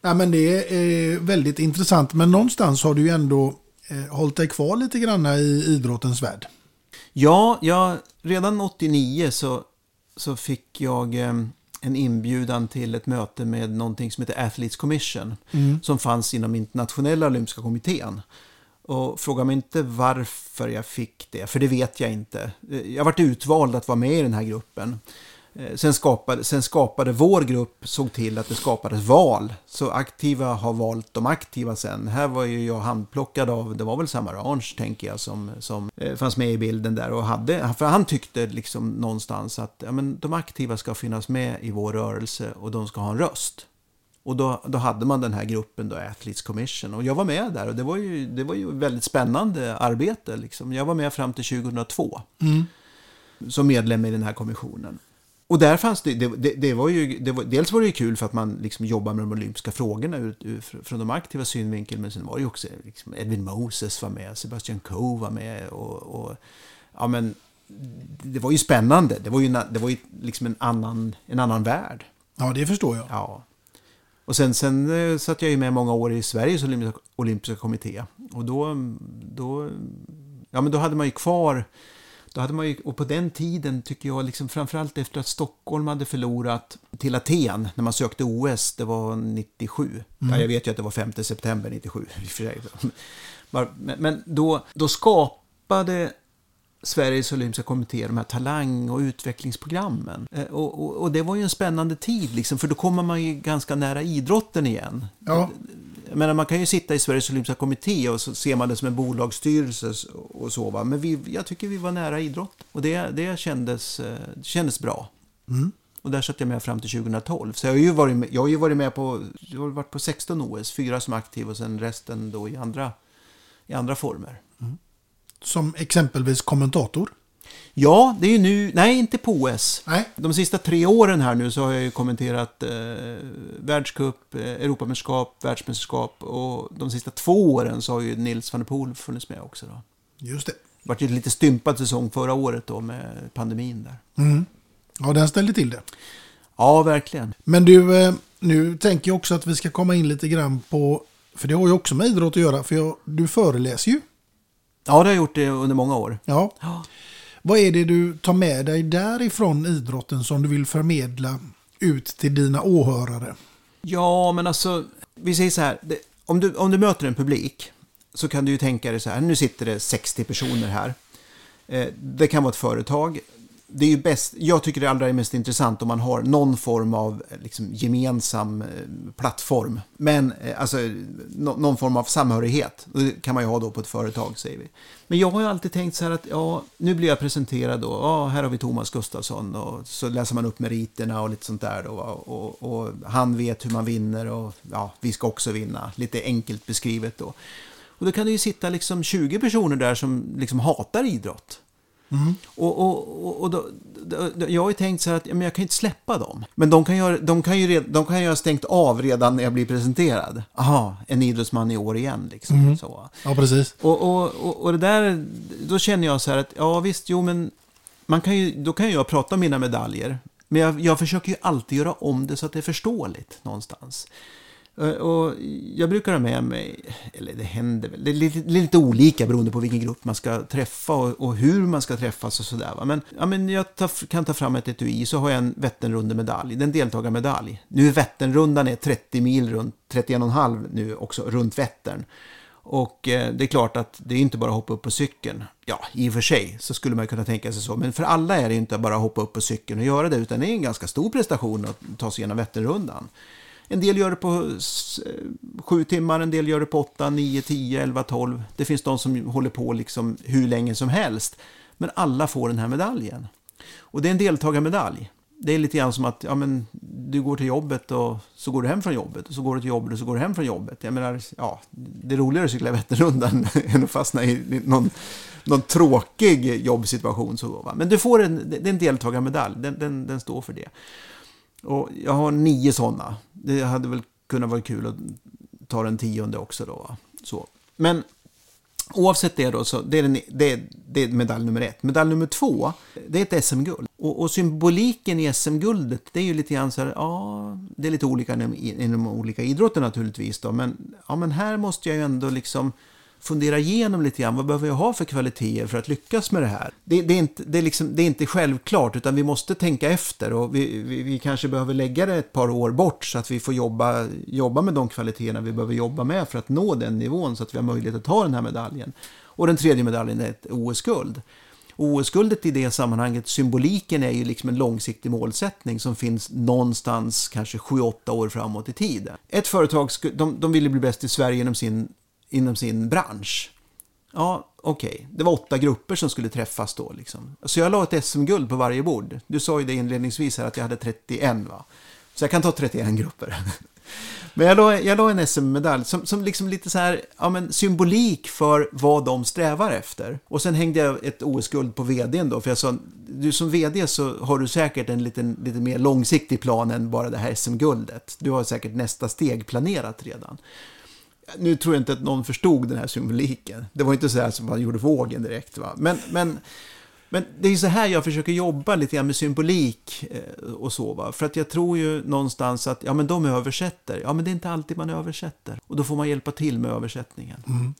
Ja, men det är väldigt intressant. Men någonstans har du ju ändå eh, hållit dig kvar lite grann i idrottens värld. Ja, jag, redan 89 så, så fick jag eh, en inbjudan till ett möte med någonting som heter Athletes Commission. Mm. Som fanns inom internationella olympiska kommittén. Och fråga mig inte varför jag fick det, för det vet jag inte. Eh, Jag varit utvald att vara med i den här gruppen. Eh, Sen skapade, sen skapade vår grupp, såg till att det skapades val. Så aktiva har valt de aktiva sen. Här var ju jag handplockad av, det var väl Sam Arrange tänker jag, som, som eh, fanns med i bilden där. Och hade, för han tyckte liksom någonstans att ja, men de aktiva ska finnas med i vår rörelse och de ska ha en röst. Och då, då hade man den här gruppen då, Athletes Commission. Och jag var med där och det var ju, det var ju väldigt spännande arbete. Liksom. Jag var med fram till 2002 Mm. som medlem i den här kommissionen. Och där fanns det, det, det, var ju, det var, dels var det ju kul för att man liksom jobbar med de olympiska frågorna ur, ur, från de aktiva synvinkel, men sen var det ju också liksom Edwin Moses var med, Sebastian Coe var med och, och ja men det var ju spännande. Det var ju, det var ju liksom en annan, en annan värld. Ja, det förstår jag. Ja. Och sen, sen eh, satt jag ju med många år i Sveriges olympiska, olympiska kommitté. Och då, då, ja, men då hade man ju kvar, då hade man ju, och på den tiden tycker jag, liksom, framförallt efter att Stockholm hade förlorat till Aten när man sökte OS, det var 97. Mm. Ja, jag vet ju att det var 5 september 97. i och för sig. Men, men då, då skapade Sveriges olympiska kommitté, de här talang och utvecklingsprogrammen. Eh, Och, och, och det var ju en spännande tid, liksom, för då kommer man ju ganska nära idrotten igen. Ja. Jag menar, man kan ju sitta i Sveriges Olympiska Kommitté och så ser man det som en bolagsstyrelse och så. Va? Men vi, jag tycker vi var nära idrott. Och det, det kändes, eh, det kändes bra. Mm. Och där satt jag med fram till 2012. Så jag har ju varit med, jag har ju varit med på, jag har varit på 16 OS, fyra som aktiv och sen resten då i andra, i andra former. Som exempelvis kommentator. Ja, det är ju nu, nej inte på OS. Nej. De sista tre åren här nu så har jag ju kommenterat eh, världscup, eh, Europamästerskap, världsmästerskap och de sista två åren så har ju Nils van der Poel funnits med också. Då. Just det. Det var ju lite stympad säsong förra året då med pandemin där. Mm. Ja, den ställde till det. Ja, verkligen. Men du, eh, nu tänker jag också att vi ska komma in lite grann på, för det har ju också med idrott att göra, för jag, du föreläser ju. Ja, det har jag gjort det under många år. Ja. Vad är det du tar med dig därifrån idrotten som du vill förmedla ut till dina åhörare? Ja, men alltså, vi säger så här. Det, om, du, om du möter en publik så kan du ju tänka dig så här. Nu sitter det 60 personer här. Eh, det kan vara ett företag. Det är ju bäst, jag tycker det allra är mest intressant om man har någon form av liksom, gemensam eh, plattform. Men eh, alltså någon form av samhörighet. Det kan man ju ha då på ett företag säger vi. Men jag har ju alltid tänkt så här att ja, nu blir jag presenterad då. Ja, här har vi Thomas Gustafsson och så läser man upp meriterna och lite sånt där då. Och, och han vet hur man vinner och ja, vi ska också vinna. Lite enkelt beskrivet då. Och då kan det ju sitta liksom 20 personer där som liksom hatar idrott. Och, och, och, och då, då, då, jag har ju tänkt så här att men jag kan ju inte släppa dem. Men de kan, ha- de, kan ju red, de kan ju ha stängt av redan när jag blir presenterad. Aha, en idrottsman i år igen. Liksom, Mhm. så. Ja, precis. Och, och, och, och det där, då känner jag så här att, ja visst, jo men, man kan ju, då kan ju jag prata om mina medaljer. Men jag, jag försöker ju alltid göra om det så att det är förståeligt någonstans. Eh, och jag brukar ha med mig, eller det händer väl, det är lite, det är lite olika beroende på vilken grupp man ska träffa och, och hur man ska träffas och sådär. va. Men, ja, men jag tar, kan ta fram ett etui, så har jag en Vätternrundemedalj, det är en deltagarmedalj. Nu är Vätternrundan är 30 mil runt, 31,5 nu också, runt Vättern. Och eh, det är klart att det är inte bara att hoppa upp på cykeln. Ja, i och för sig så skulle man kunna tänka sig så. Men för alla är det inte bara att hoppa upp på cykeln och göra det. Utan det är en ganska stor prestation att ta sig igenom Vätternrundan. En del gör det på eh, sju timmar, en del gör det på åtta, nio, tio, elva, tolv. Det finns de som håller på liksom hur länge som helst. Men alla får den här medaljen. Och det är en deltagarmedalj. Det är lite grann som att ja, men, du går till jobbet och så går du hem från jobbet. Och så går du till jobbet och så går du hem från jobbet. Jag menar, ja, det är roligare att cykla Vätternrundan än att fastna i någon, någon tråkig jobbsituation. Så, va? Men du får en, det är en deltagarmedalj, den, den, den står för det. Och jag har nio sådana. Det hade väl kunnat vara kul att ta den tionde också då. va? Så. Men oavsett det då, så det är, den, det, är, det är medalj nummer ett. Medalj nummer två, det är ett SM-guld. Och, och symboliken i SM-guldet, det är ju lite grann så här, ja, det är lite olika inom, inom olika idrotter naturligtvis då. Men, ja, men här måste jag ju ändå liksom fundera igenom lite grann. Vad behöver jag ha för kvaliteter för att lyckas med det här? Det, det, är, inte, det, är, liksom, det är inte självklart, utan vi måste tänka efter. Och vi, vi, vi kanske behöver lägga det ett par år bort så att vi får jobba, jobba med de kvaliteterna vi behöver jobba med för att nå den nivån så att vi har möjlighet att ta den här medaljen. Och den tredje medaljen är ett OS-guld. OS-guldet i det sammanhanget, symboliken är ju liksom en långsiktig målsättning som finns någonstans kanske 7-8 år framåt i tiden. Ett företag, de, de ville bli bäst i Sverige genom sin, inom sin bransch. Ja, okej. Det var åtta grupper som skulle träffas då. Liksom. Så jag la ett SM-guld på varje bord. Du sa ju det inledningsvis här att jag hade 31 va? Så jag kan ta 31 grupper. Men jag la, jag la en SM-medalj som, som liksom lite så här, ja men symbolik för vad de strävar efter. Och sen hängde jag ett OS-guld på vdn då, för jag sa, du som vd så har du säkert en liten, lite mer långsiktig plan än bara det här SM-guldet. Du har säkert nästa steg planerat redan. Nu tror jag inte att någon förstod den här symboliken. Det var inte så här som man gjorde vågen direkt. Va? Men, men, men det är så här jag försöker jobba lite grann med symbolik eh, och så. Va? För att jag tror ju någonstans att ja, men de översätter. Ja, men det är inte alltid man översätter. Och då får man hjälpa till med översättningen. Mm.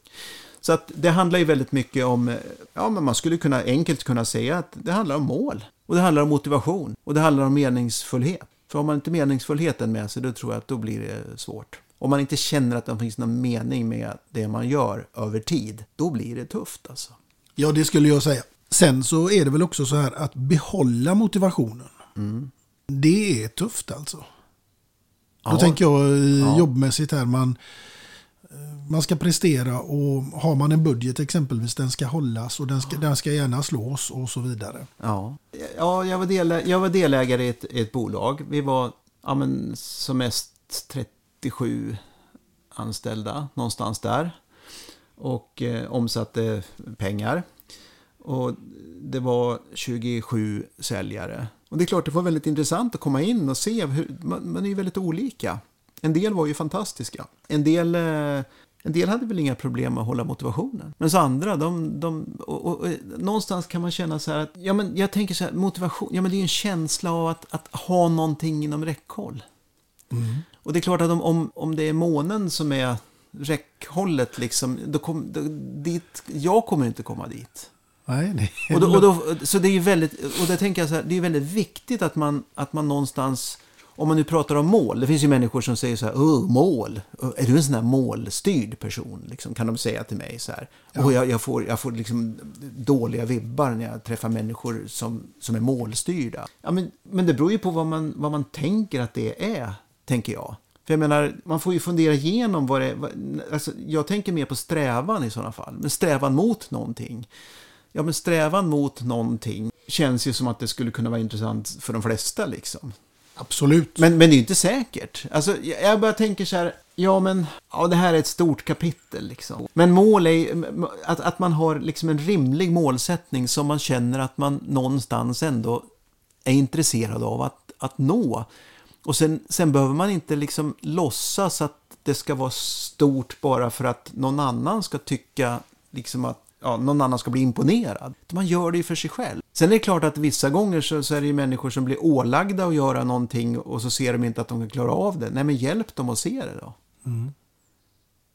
Så att det handlar ju väldigt mycket om, eh, ja men man skulle kunna enkelt kunna säga att det handlar om mål. Och det handlar om motivation. Och det handlar om meningsfullhet. För om man inte meningsfullheten med sig, då tror jag att då blir det svårt. Om man inte känner att det finns någon mening med det man gör över tid, då blir det tufft alltså. Ja, det skulle jag säga. Sen så är det väl också så här att behålla motivationen. Det är tufft alltså. Då Ja. tänker jag Ja. jobbmässigt här, man, eh, man ska prestera och har man en budget exempelvis, den ska hållas och den ska, den ska gärna slås och så vidare. Ja, ja jag, var delä- jag var delägare i ett, i ett bolag. Vi var ja, men, som mest 97 anställda, någonstans där. Och eh, omsatte pengar. Och det var 27 säljare. Och det är klart, det var väldigt intressant att komma in och se hur, man, man är ju väldigt olika. En del var ju fantastiska. En del, eh, en del hade väl inga problem med att hålla motivationen. Men så andra, de, de och, och, och, någonstans kan man känna så här att, ja men jag tänker så här, motivation, ja men det är ju en känsla av att, att ha någonting inom räckhåll. Mm. Och det är klart att om, om, om det är månen som är räckhållet, liksom, då kom, då, dit, jag kommer inte komma dit. Nej, det Och då, och då, så det är ju väldigt, och det tänker jag så här, det är väldigt viktigt att man, att man någonstans, om man nu pratar om mål, det finns ju människor som säger så här, Åh, mål, är du en sån här målstyrd person? Liksom, kan de säga till mig så här. Och jag, jag får, jag får liksom dåliga vibbar när jag träffar människor som, som är målstyrda. Ja, men, men det beror ju på vad man, vad man tänker att det är, tänker jag. För jag menar, man får ju fundera igenom vad det är. vad- Alltså, jag tänker mer på strävan i sådana fall. Men strävan mot någonting. Ja, men strävan mot någonting känns ju som att det skulle kunna vara intressant för de flesta liksom. Absolut. Men, men det är ju inte säkert. Alltså, jag bara tänker så här, ja men, ja det här är ett stort kapitel liksom. Men mål är att, att man har liksom en rimlig målsättning som man känner att man någonstans ändå är intresserad av att, att nå. Och sen, sen behöver man inte liksom låtsas att det ska vara stort bara för att någon annan ska tycka liksom att ja, någon annan ska bli imponerad. Man gör det ju för sig själv. Sen är det klart att vissa gånger så, så är det ju människor som blir ålagda att göra någonting och så ser de inte att de kan klara av det. Nej, men hjälp dem att se det då.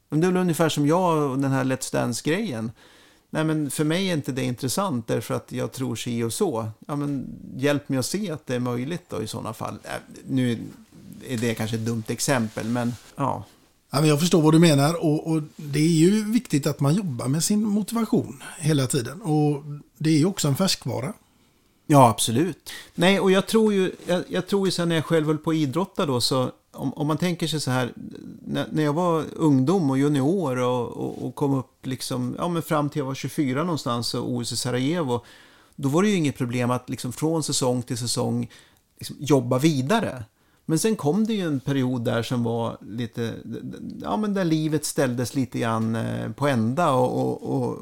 Men det är väl ungefär som jag och den här Let's Dance-grejen. Nej, men för mig är inte det intressant därför att jag tror si och så. Ja, men hjälp mig att se att det är möjligt då i sådana fall. Äh, Nu är det kanske ett dumt exempel, men ja. Jag förstår vad du menar och, och det är ju viktigt att man jobbar med sin motivation hela tiden. Och det är ju också en färskvara. Ja, absolut. Nej, och jag tror ju, jag, jag tror ju sen när jag själv höll på att idrotta då, så om, om man tänker sig så här, när, när jag var ungdom och junior och, och, och kom upp liksom, ja men fram till jag var 24 någonstans och OS i Sarajevo, då var det ju inget problem att liksom från säsong till säsong liksom jobba vidare. Men sen kom det ju en period där som var lite, ja men där livet ställdes lite grann eh, på ända och, och, och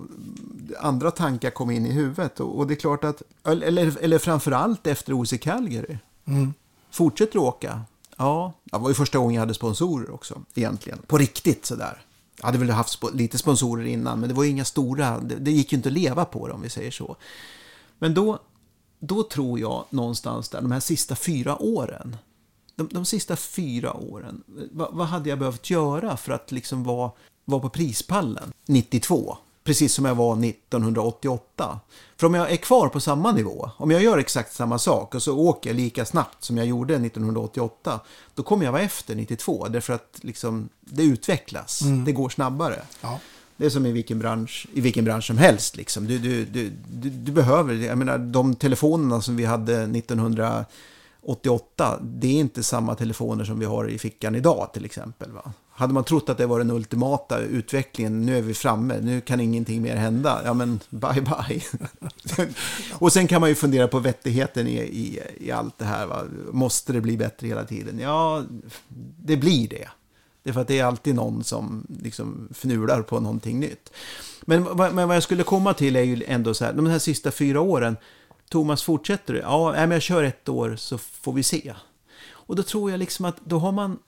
andra tankar kom in i huvudet. Och, och det är klart att, eller, eller framförallt efter OS i Calgary. Mm. Fortsätter åka? Ja, det var ju första gången jag hade sponsorer också, egentligen. På riktigt sådär. Jag hade väl haft lite sponsorer innan, men det var ju inga stora, det, det gick ju inte att leva på det om vi säger så. Men då, då tror jag någonstans där, de här sista fyra åren, de, de sista fyra åren, eh, vad, vad hade jag behövt göra för att liksom vara, vara på prispallen 92? Precis som jag var 1988. För om jag är kvar på samma nivå, om jag gör exakt samma sak och så åker jag lika snabbt som jag gjorde 1988, då kommer jag vara efter 92. Därför att liksom, det utvecklas, Mm. det går snabbare. Ja. Det är som i vilken bransch, i vilken bransch som helst. Liksom. Du, du, du, du, behöver, jag menar de telefonerna som vi hade 88, det är inte samma telefoner som vi har i fickan idag till exempel. Va? Hade man trott att det var den ultimata utvecklingen, nu är vi framme, nu kan ingenting mer hända, ja men bye bye. Och sen kan man ju fundera på vettigheten i, i, i allt det här. Va? Måste det bli bättre hela tiden? Ja, det blir det. Det är för att det är alltid någon som liksom fnular på någonting nytt. Men, men vad jag skulle komma till är ju ändå så här, de här sista fyra åren, Thomas fortsätter du? Ja, men jag kör ett år så får vi se. Och då tror jag liksom att då har man,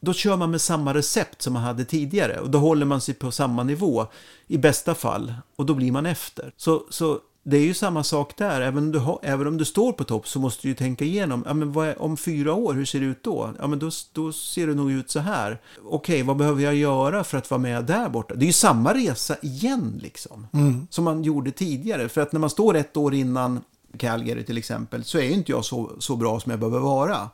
då kör man med samma recept som man hade tidigare och då håller man sig på samma nivå i bästa fall och då blir man efter. Så, så det är ju samma sak där, även om du, har, även om du står på topp så måste du ju tänka igenom, ja, men är, om fyra år, hur ser det ut då? Ja, men då, då ser det nog ut så här. Okej, vad behöver jag göra för att vara med där borta? Det är ju samma resa igen liksom, Mm. som man gjorde tidigare. För att när man står ett år innan Calgary till exempel, så är ju inte jag så, så bra som jag behöver vara.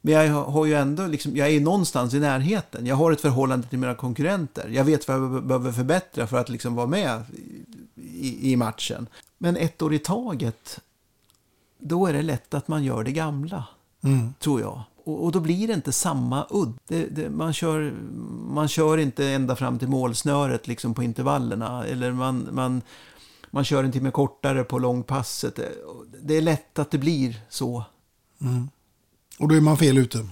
Men jag har ju ändå, liksom, jag är någonstans i närheten. Jag har ett förhållande till mina konkurrenter. Jag vet vad jag behöver förbättra för att liksom vara med i, i matchen. Men ett år i taget, då är det lätt att man gör det gamla, Mm. tror jag. och, och då blir det inte samma udd. Det, det, man, kör, man kör inte ända fram till målsnöret liksom på intervallerna. Eller man, man, man kör en timme kortare på långpasset. Det, är lätt att det blir så. Mm. Och då är man fel ute.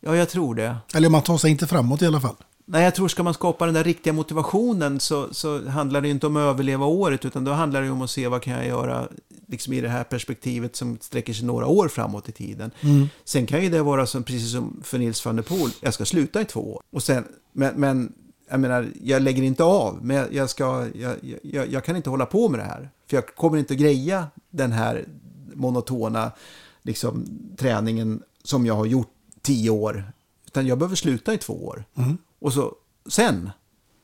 Ja, jag tror det. Eller man tar sig inte framåt i alla fall. Nej, jag tror ska man skapa den där riktiga motivationen så, så handlar det inte om att överleva året utan då handlar det om att se vad kan jag göra liksom i det här perspektivet som sträcker sig några år framåt i tiden. Mm. Sen kan ju det vara som, precis som för Nils van der Poel, jag ska sluta i två år. Och sen, men, men jag menar, jag lägger inte av, men jag, ska, jag, jag, jag kan inte hålla på med det här. För jag kommer inte att greja den här monotona liksom, träningen som jag har gjort tio år. Utan jag behöver sluta i två år. Mm. Och så, sen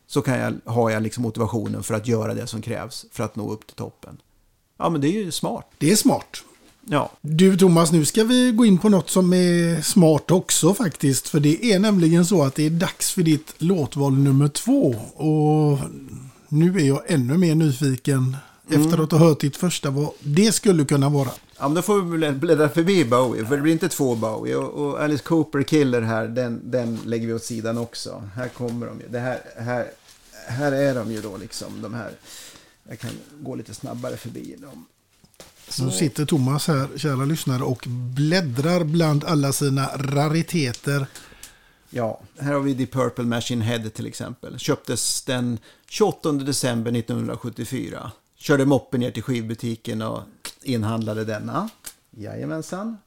så kan jag, har jag liksom motivationen för att göra det som krävs för att nå upp till toppen. Ja, men det är ju smart. Det är smart. Ja. Du Thomas, nu ska vi gå in på något som är smart också faktiskt. För det är nämligen så att det är dags för ditt låtval nummer två. Och nu är jag ännu mer nyfiken Mm. efter att ha hört ditt första vad det skulle kunna vara. Ja, men då får vi blä- bläddra förbi Bowie, för det blir inte två Bowie. Och, och Alice Cooper Killer här, den, den lägger vi åt sidan också. Här kommer de ju. Det här, här, här är de ju då liksom, de här. Jag kan gå lite snabbare förbi dem. Så sitter Thomas här, kära lyssnare, och bläddrar bland alla sina rariteter. Ja, här har vi The Purple Machine Head till exempel. Köptes den 28 december 1974. Körde moppen ner till skivbutiken och inhandlade denna. Jajamensan.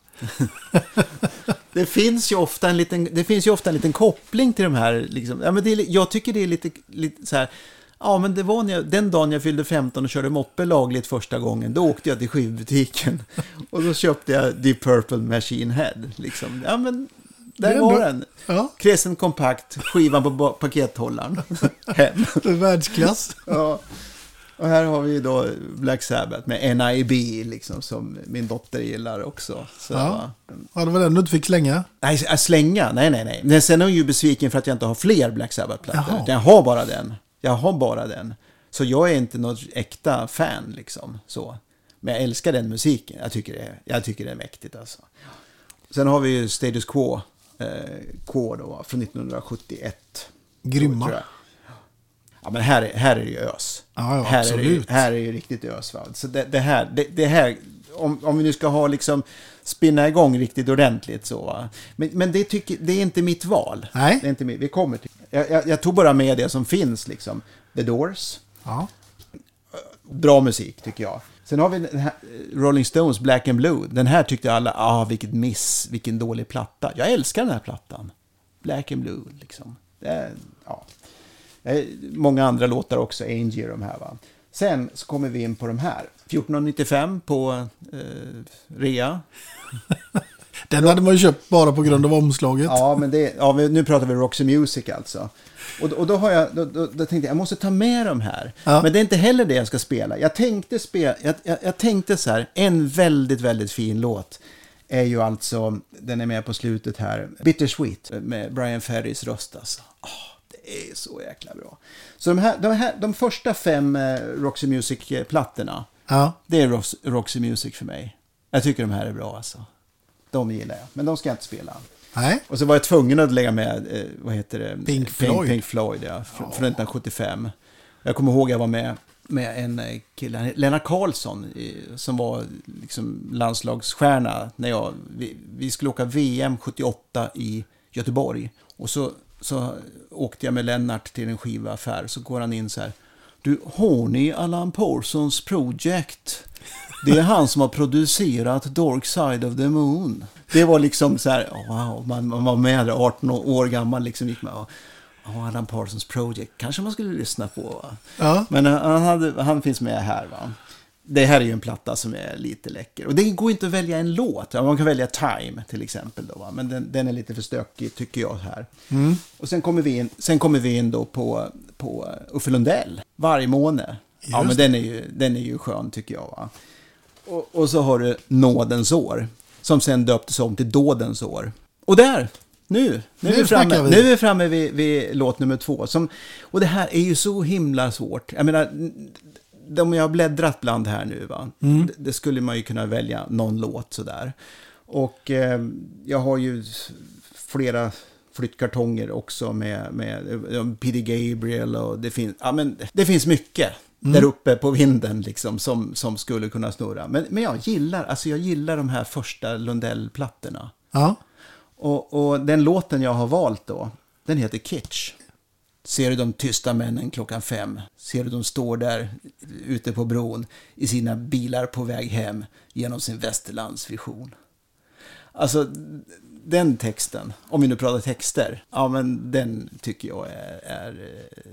det, finns ju ofta en liten, det finns ju ofta en liten koppling till de här. Liksom. Ja, men det är, jag tycker det är lite, lite så här. Ja, men det var när jag, den dagen jag fyllde 15 och körde moppe lagligt första gången. Då åkte jag till skivbutiken. Och då köpte jag The Purple Machine Head. Liksom. Ja, men där är var den. Ja. Crescent kompakt, skivan på pakethållaren. Hem. Världsklass. ja. Och här har vi då Black Sabbath med NIB, liksom, som min dotter gillar också. Så, Ja. Ja, det var den du inte fick slänga. Nej, att slänga? Nej, nej, nej. Men sen är hon ju besviken för att jag inte har fler Black Sabbath-plattor. Jag har bara den. Jag har bara den. Så jag är inte något äkta fan, liksom. Så. Men jag älskar den musiken. Jag tycker det är, jag tycker det är mäktigt, alltså. Sen har vi ju Status Quo. Eh, Quo då, från 1971. Grymma. jag. Ja, men här, är- här är det ju ös. Ja, ja, här, är det, absolut. här är det ju riktigt ös. Va? Så det, det här, det, det här om, om vi nu ska ha liksom spinna igång riktigt ordentligt så. Va? Men, men det, tycker, det är inte mitt val. Nej. Det är inte mitt, vi kommer till. Jag, jag, jag tog bara med det som finns liksom. The Doors. Ja. Bra musik tycker jag. Sen har vi eh, Rolling Stones Black and Blue. Den här tyckte alla, ah vilket miss, vilken dålig platta. Jag älskar den här plattan. Black and Blue liksom. Är, ja. Många andra låtar också, Angie och de här va. Sen så kommer vi in på de här. 1495 på eh, rea. Den hade man ju köpt bara på grund av omslaget. Ja, men det, ja, nu pratar vi Roxy Music alltså. Och, och då, har jag, då, då, då tänkte jag, jag måste ta med de här. Ja. Men det är inte heller det jag ska spela. Jag tänkte, spela, jag, jag, jag tänkte så här, en väldigt, väldigt fin låt är ju alltså, den är med på slutet här, Bittersweet med Brian Ferrys röst alltså. Åh, det är så jäkla bra. Så de, här, de, här, de första fem eh, Roxy Music-plattorna, Ja. det är Rox, Roxy Music för mig. Jag tycker de här är bra alltså. De gillar jag, men de ska jag inte spela. Nej. Och så var jag tvungen att lägga med, eh, vad heter det? Pink Floyd. Pink, Floyd, ja. Fr- Från 1975. Jag kommer ihåg jag var med med en eh, kille, Lennart Karlsson, som var liksom landslagsstjärna när jag, vi, vi skulle åka VM 78 i Göteborg. Och så, så åkte jag med Lennart till en skivaffär, så går han in så här. Du, har ni Allan Parsons Project? Det är han som har producerat Dark Side of the Moon. Det var liksom så här, wow, man, man var med där, 18 år gammal, liksom gick med och, oh, Alan Parsons Project, kanske man skulle lyssna på. Ja. Men han, han, hade, han finns med här. Va? Det här är ju en platta som är lite läcker. Och det går inte att välja en låt. Ja, man kan välja Time till exempel. Då, va? Men den, den är lite för stökig tycker jag här. Mm. Och sen kommer vi in, sen kommer vi in då på, på Uffe Lundell, Vargmåne. Ja, Just men den är, ju, den är ju skön tycker jag. Va? Och, och så har du Nådens år, som sen döptes om till Dådens år. Och där, nu, nu, är, Nu vi framme, vi. nu är vi framme vid, vid låt nummer två. Som, och det här är ju så himla svårt. Jag menar, de jag har bläddrat bland här nu, va? Mm. Det, det skulle man ju kunna välja någon låt sådär. Och eh, jag har ju flera flyttkartonger också med, med eh, Peter Gabriel och det finns, ja, men det finns mycket Mm. där uppe på vinden liksom som, som skulle kunna snurra. Men, men jag gillar, alltså jag gillar de här första Lundell-plattorna. Ja. Och, och den låten jag har valt då, den heter Kitsch. Ser du de tysta männen klockan fem? Ser du de står där ute på bron i sina bilar på väg hem genom sin västerlandsvision? Alltså, den texten, om vi nu pratar texter, ja men den tycker jag är, är eh,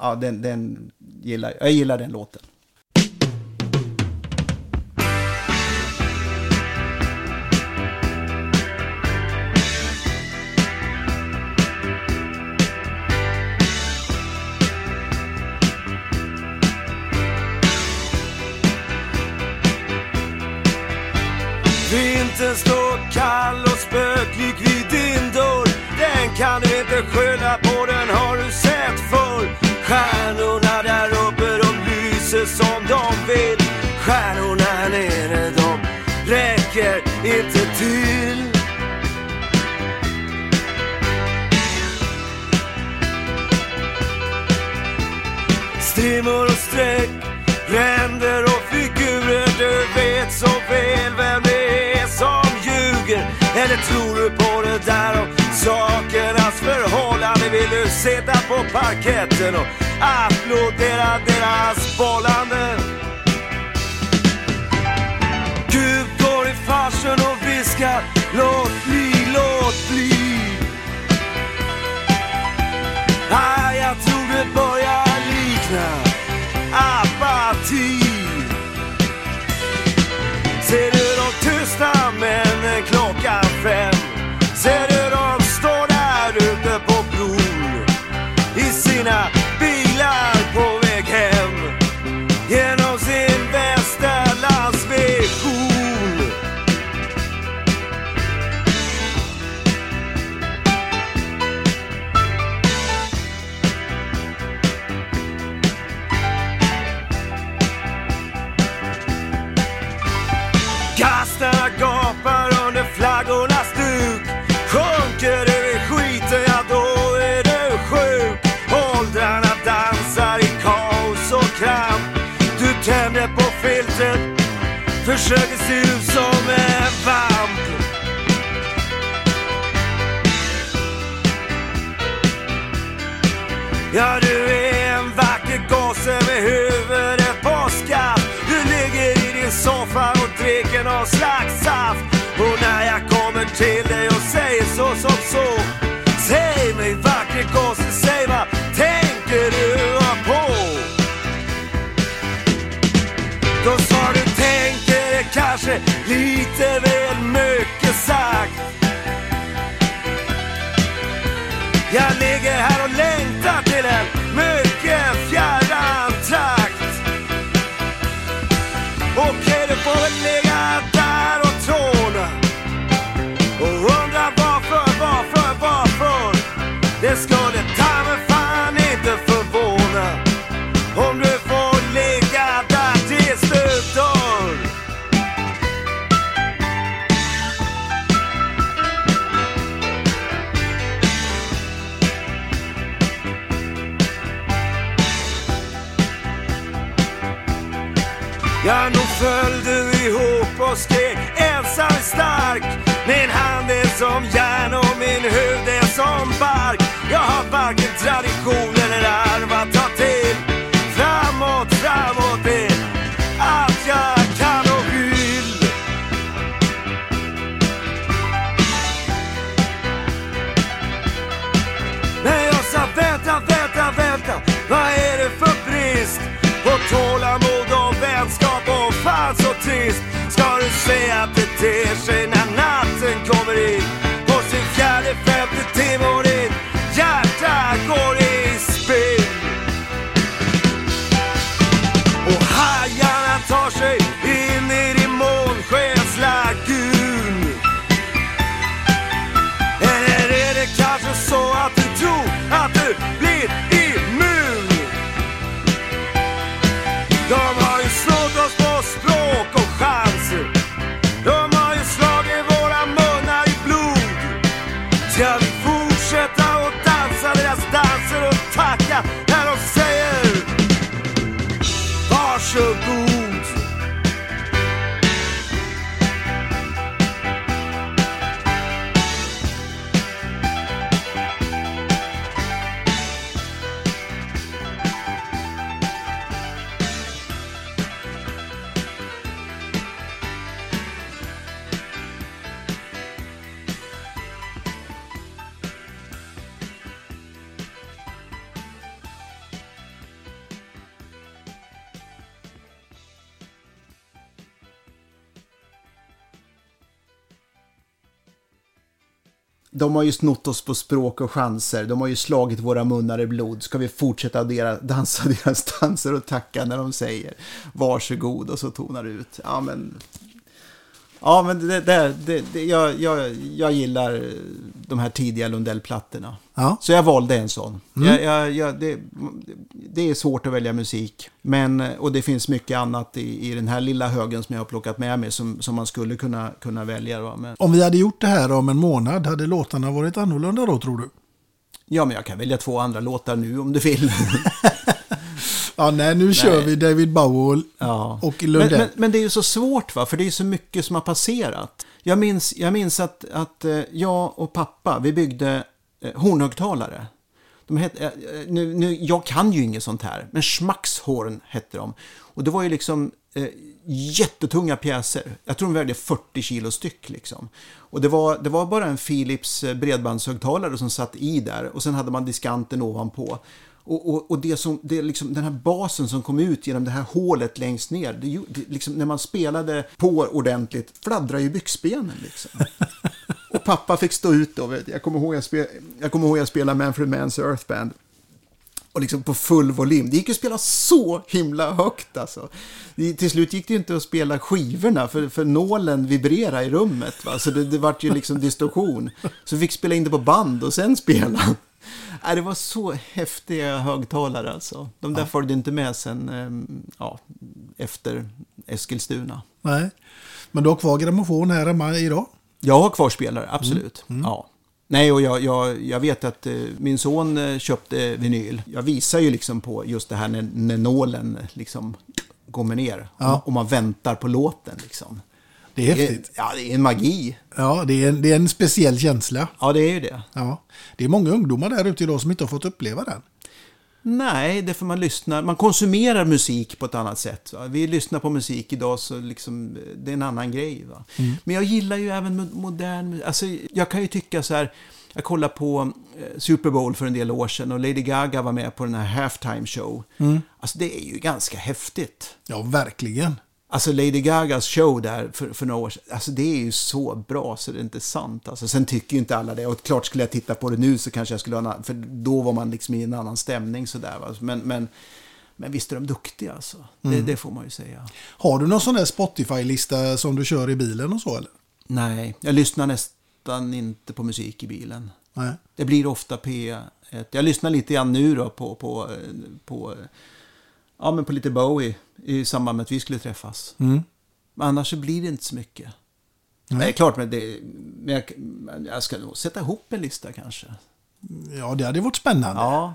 ja den, den gillar, jag gillar den låten. Vintern står kall och spöklik vid din dörr Den kan du inte skylla på, till. Strimmor och streck, ränder och figurer. Du vet så väl vem det är som ljuger. Eller tror du på det där om sakernas förhållande? Vill du sitta på parketten och applådera deras bollande? Går och viskar Låt bli, låt bli Ah, jag tror det börjar likna apati Ser du de tysta männen klockan fem? Ser Försöker se ut som en vamp Ja, du är en vacker gosse med huvudet på skaft. Du ligger i din soffa och dricker någon slags saft. Och när jag kommer till dig och säger så som så följde vi föll du ihop och skrek ensam är stark. Min hand är som järn och min hud är som bark. Jag har varken tradition de har ju snott oss på språk och chanser. De har ju slagit våra munnar i blod. Ska vi fortsätta dera, dansa deras danser och tacka när de säger varsågod och så tonar det ut. Ja, men, ja, men det, det, det, det, jag, jag, jag gillar de här tidiga Lundell-plattorna. Ja. Så jag valde en sån. Mm. Jag, jag, jag, det, det är svårt att välja musik. Men, och det finns mycket annat i, i den här lilla högen som jag har plockat med mig som, som man skulle kunna, kunna välja. Men, Om vi hade gjort det här om en månad, hade låtarna varit annorlunda då tror du? ja, men jag kan välja två andra låtar nu om du vill. Ja, nej, nu kör vi David Bowie Ja. och Men, Lundell. men, men det är ju så svårt va, för det är så mycket som har passerat. Jag minns, jag minns att, att eh, jag och pappa, vi byggde eh, hornhögtalare. De het, eh, nu, nu, jag kan ju inget sånt här, men Schmackshorn hette de. Och det var ju liksom eh, jättetunga pjäser. Jag tror de vägde 40 kilo styck liksom. Och det var, det var bara en Philips bredbandshögtalare som satt i där och sen hade man diskanten ovanpå. Och, och, och det som, det liksom, den här basen som kom ut genom det här hålet längst ner, det, det, liksom, när man spelade på ordentligt fladdrade ju byxbenen. Liksom. Och pappa fick stå ut då. Jag, kommer ihåg jag, spel, jag kommer ihåg jag spelade Manfred Manns Earth Band. Och liksom på full volym. Det gick ju att spela så himla högt alltså. Till slut gick det ju inte att spela skivorna för, för nålen vibrerade i rummet. Va? Så det, det vart ju liksom distorsion. Så vi fick spela in det på band och sen spela. Nej, det var så häftiga högtalare alltså. De där följde inte med sen ehm, ja, efter Eskilstuna. Nej. Men du har kvar grammofon här hemma idag? Jag har kvar spelare, absolut. Mm. Ja. Nej, och jag, jag, jag vet att eh, min son eh, köpte vinyl. Jag visar ju liksom på just det här när, när nålen liksom kommer ner. Ja. Och man väntar på låten liksom. Det är häftigt. ja, det är en magi. Ja, det är, en, det är en speciell känsla. Ja, det är ju det. Ja. Det är många ungdomar där ute idag som inte har fått uppleva den. Nej, det är för man lyssnar, man konsumerar musik på ett annat sätt. Va? Vi lyssnar på musik idag så liksom, det är en annan grej. Mm. Men jag gillar ju även mo- modern musik. Alltså, jag kan ju tycka så här, jag kollade på eh, Super Bowl för en del år sedan och Lady Gaga var med på den här halftime show. Mm. Alltså det är ju ganska häftigt. Ja, verkligen. Alltså Lady Gagas show där för, för några år sedan, alltså det är ju så bra så det är inte sant. Alltså, sen tycker ju inte alla det. Och klart skulle jag titta på det nu så kanske jag skulle ha för då var man liksom i en annan stämning sådär. Va? Men, men, men visst är de duktiga alltså. Det, Mm. det får man ju säga. Har du någon sån där Spotify-lista som du kör i bilen och så eller? Nej, jag lyssnar nästan inte på musik i bilen. Nej. Det blir ofta P1. Jag lyssnar lite grann nu då på, på, på, ja, men på lite Bowie i samband med att vi skulle träffas. Mm. Men annars så blir det inte så mycket. Nej. Det är klart, men, det, men jag, jag ska nog sätta ihop en lista kanske. Ja, det hade varit spännande. Ja,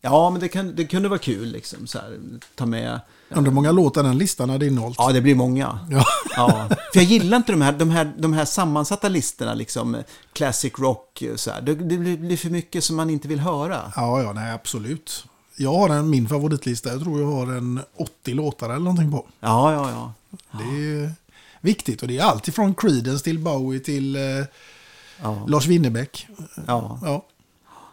ja men det, kan, det kunde vara kul liksom. Så här, ta med... Undrar hur många låtar den listan hade innehållit. Ja, det blir många. Ja. Ja. För jag gillar inte de här, de här, de här sammansatta listorna, liksom classic rock. Så här. Det, det blir blir för mycket som man inte vill höra. Ja, ja, nej, absolut. Jag har en, min favoritlista. Jag tror jag har en 80 låtar eller någonting på. Ja, ja, ja. Det är viktigt och det är allt ifrån Creedence till Bowie till eh, Lars Winnerbäck. Ja. Ja.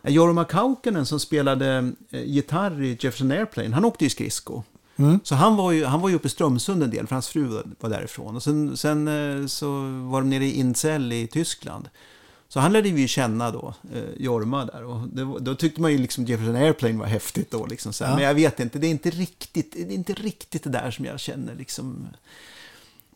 Jorma Kaukonen som spelade eh, gitarr i Jefferson Airplane, han åkte ju skridsko. Mm. Så han var, ju, han var ju uppe i Strömsund en del, för hans fru var- var därifrån. Och sen, sen eh, så var de nere i Inzell i Tyskland. Så han lärde vi känna då, eh, Jorma där. Och det, då tyckte man ju liksom Jefferson Airplane var häftigt då. Liksom, så. Ja. Men jag vet inte, det är inte, riktigt, det är inte riktigt det där som jag känner liksom.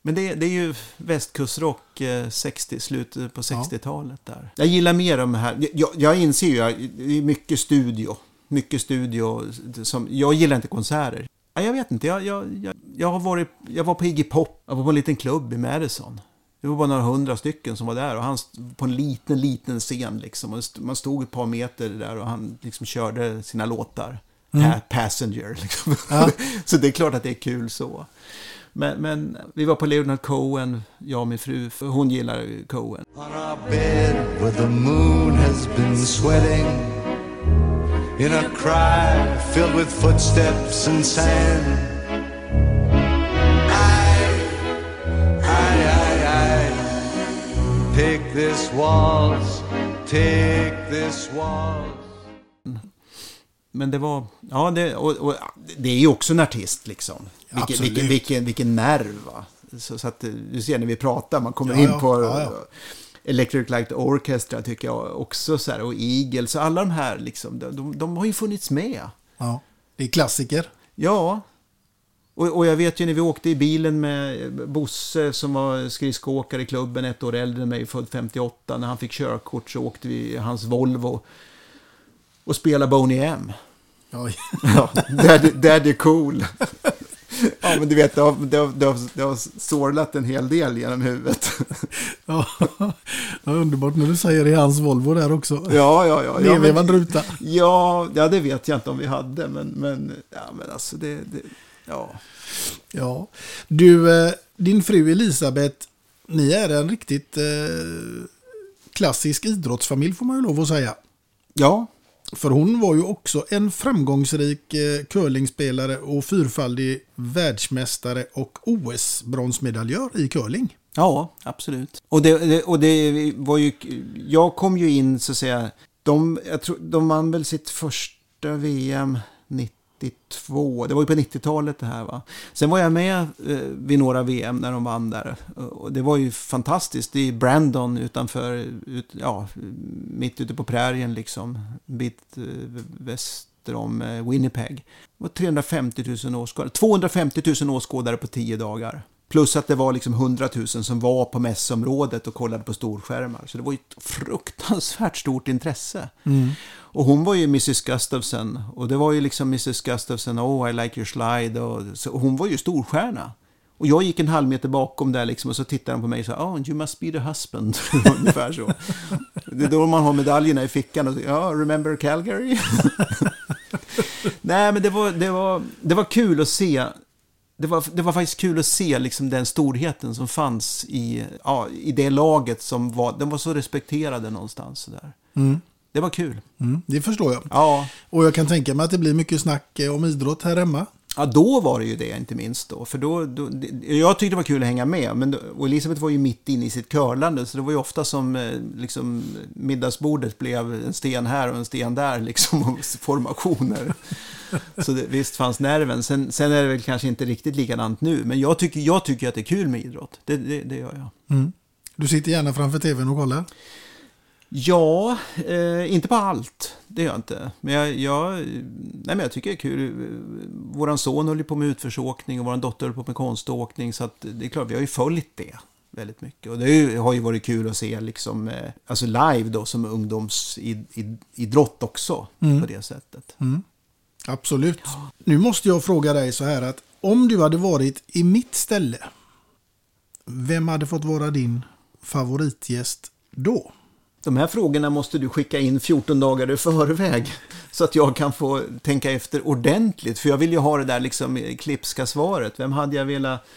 Men det, det är ju västkustrock, eh, 60, slutet på 60-talet där. Jag gillar mer de här, jag, jag inser ju, jag- det är mycket studio. Mycket studio, som, jag gillar inte konserter. Ja, Jag vet inte, jag, jag, jag, jag, har varit, jag var på Iggy Pop, jag var på en liten klubb i Madison. Det var bara några hundra stycken som var där och han på en liten, liten scen liksom. Man stod ett par meter där och han liksom körde sina låtar. Mm. Pa- Passenger liksom. Ja. så det är klart att det är kul så. Men, men vi var på Leonard Cohen, jag och min fru, för hon gillar Cohen. bed where the moon has been sweating in a cry filled with footsteps and sand. Take this waltz, take this waltz. Men det var, ja det, och, och, det är ju också en artist liksom. Vilken, Absolut. vilken, vilken, vilken nerv va. Så, så att eh, du ser när vi pratar, man kommer Ja, in på... ja, ja. Electric Light Orchestra tycker jag också, så här, och Eagles, alla de här liksom, de, de, de har ju funnits med. Ja, det är klassiker. Ja. Och, och jag vet ju när vi åkte i bilen med Bosse som var skridskoåkare i klubben, ett år äldre än mig, född 58. När han fick körkort så åkte vi i hans Volvo och spelade Boney M. Oj. Ja, Daddy, Daddy Cool. Ja, men du vet, det har, det, har, det, har, det har sorlat en hel del genom huvudet. Ja, ja, underbart när du säger det i hans Volvo där också. Ja, ja, ja. ja Nedvevad ruta. Ja, ja, det vet jag inte om vi hade, men, men, ja, men alltså det, det ja. Ja, du, eh, din fru Elisabeth, ni är en riktigt eh, klassisk idrottsfamilj får man ju lov att säga. Ja. För hon var ju också en framgångsrik eh, curlingspelare och fyrfaldig världsmästare och OS-bronsmedaljör i curling. Ja, absolut. Och det, och det var ju, jag kom ju in så att säga, de, jag tror, de vann väl sitt första VM 92, det var ju på 90-talet det här va. Sen var jag med eh, vid några VM när de vann där. Och det var ju fantastiskt, det är Brandon utanför, ut, ja, mitt ute på prärien liksom, en bit eh, väster om eh, Winnipeg. Det var 350 000 åskådare, 250 000 åskådare på 10 dagar. Plus att det var liksom 100 000 som var på mässområdet och kollade på storskärmar. Så det var ju ett fruktansvärt stort intresse. Mm. Och hon var ju Mrs Gustafsson. Och det var ju liksom Mrs Gustafsson, oh I like your slide. Och, så hon var ju storstjärna. Och jag gick en halv meter bakom där liksom och så tittade han på mig och sa, oh you must be the husband. Ungefär så. Det är då man har medaljerna i fickan och ja, remember Calgary? Nej, men det var, det, var, det var kul att se det var, det var faktiskt kul att se liksom den storheten som fanns i, ja, i det laget som var, de var så respekterade någonstans. Så där. Mm. Det var kul. Mm, det förstår jag. Ja. Och jag kan tänka mig att det blir mycket snack eh, om idrott här hemma. Ja, då var det ju det, inte minst då. För då, då jag tyckte det var kul att hänga med. Men, och Elisabeth var ju mitt inne i sitt curlande, så det var ju ofta som eh, liksom, middagsbordet blev en sten här och en sten där, liksom, och formationer. Så det, visst fanns nerven. Sen, sen är det väl kanske inte riktigt likadant nu, men jag tycker, jag tycker att det är kul med idrott. Det, det, det gör jag. Mm. Du sitter gärna framför tvn och kollar. Ja, eh, inte på allt. Det gör jag inte. Men jag, jag, nej, men jag tycker det är kul. Våran son håller på med utförsåkning och våran dotter håller på med konståkning. Så det är klart, vi har ju följt det väldigt mycket. Och det ju- har ju varit kul att se liksom, eh, alltså live då som ungdomsidrott också Mm. på det sättet. Mm. Absolut. Nu måste jag fråga dig så här att om du hade varit i mitt ställe, vem hade fått vara din favoritgäst då? De här frågorna måste du skicka in 14 dagar i förväg. Så att jag kan få tänka efter ordentligt. För jag vill ju ha det där liksom klipska svaret. Vem hade jag velat...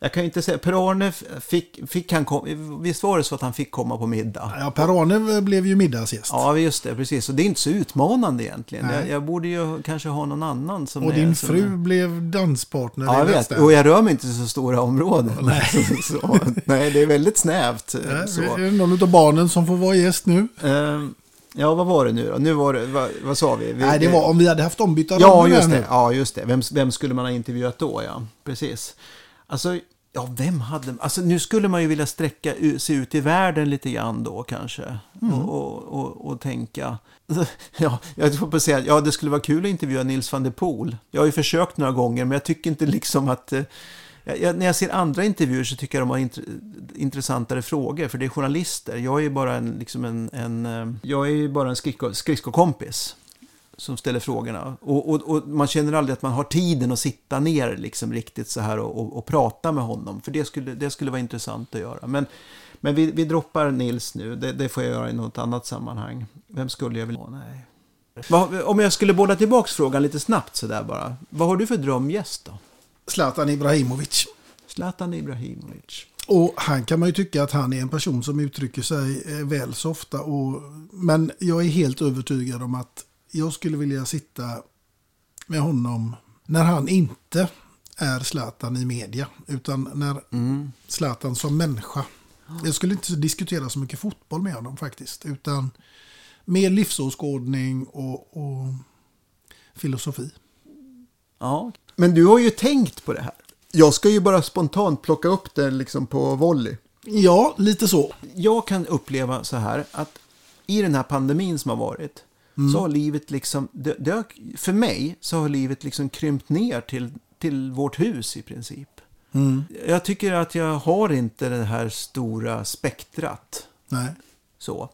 Jag kan ju inte säga... Per-Arne fick, fick han kom, Visst var det så att han fick komma på middag? Ja, Per-Arne blev ju middagsgäst. Ja, just det. Precis. Och det är inte så utmanande egentligen. Jag, jag borde ju kanske ha någon annan som och är... din som fru är- blev danspartner Ja, jag vet. Och jag rör mig inte i så stora områden. Nej. så, nej, det är väldigt snävt. eh, Nej, så. Är det någon av barnen som får vara gäst nu? Ehm, ja, vad var det nu då? Nu var det, vad, vad sa vi? vi Nej, det var om vi hade haft ombytta Ja, just här det. nu. Ja, just det. Vem, vem skulle man ha intervjuat då? Ja, precis. Alltså, ja, vem hade... Alltså, nu skulle man ju vilja sträcka sig ut i världen lite grann då kanske. Mm. Och, och, och, och tänka... Ja, jag får på säga, ja, det skulle vara kul att intervjua Nils van der Poel. Jag har ju försökt några gånger, men jag tycker inte liksom att... eh, Jag, när jag ser andra intervjuer så tycker jag de har int, intressantare frågor, för det är journalister. Jag är ju bara en, liksom en, en, eh, jag är ju bara en skridsko, skridskokompis som ställer frågorna. Och, och, och man känner aldrig att man har tiden att sitta ner liksom riktigt så här och, och, prata med honom. För det skulle, det skulle vara intressant att göra. Men, men vi, vi droppar Nils nu. Det, det får jag göra i något annat sammanhang. Vem skulle jag vilja ha? Nej. Vad- Om jag skulle bolla tillbaks frågan lite snabbt så där bara. Vad har du för drömgäst då? Zlatan Ibrahimovic. Zlatan Ibrahimovic. Och han kan man ju tycka att han är en person som uttrycker sig eh, väl så ofta. Och, men jag är helt övertygad om att jag skulle vilja sitta med honom när han inte är Zlatan i media. Utan när Zlatan som människa. Jag skulle inte diskutera så mycket fotboll med honom faktiskt. Utan mer livsåskådning och, och filosofi. Ja. Men du har ju tänkt på det här. Jag ska ju bara spontant plocka upp det liksom på volley. Ja, lite så. Jag kan uppleva så här att i den här pandemin som har varit Mm. så har livet liksom, det, det har, för mig så har livet liksom krympt ner till, till vårt hus i princip. Mm. Jag tycker att jag har inte det här stora spektrat. Nej. Så.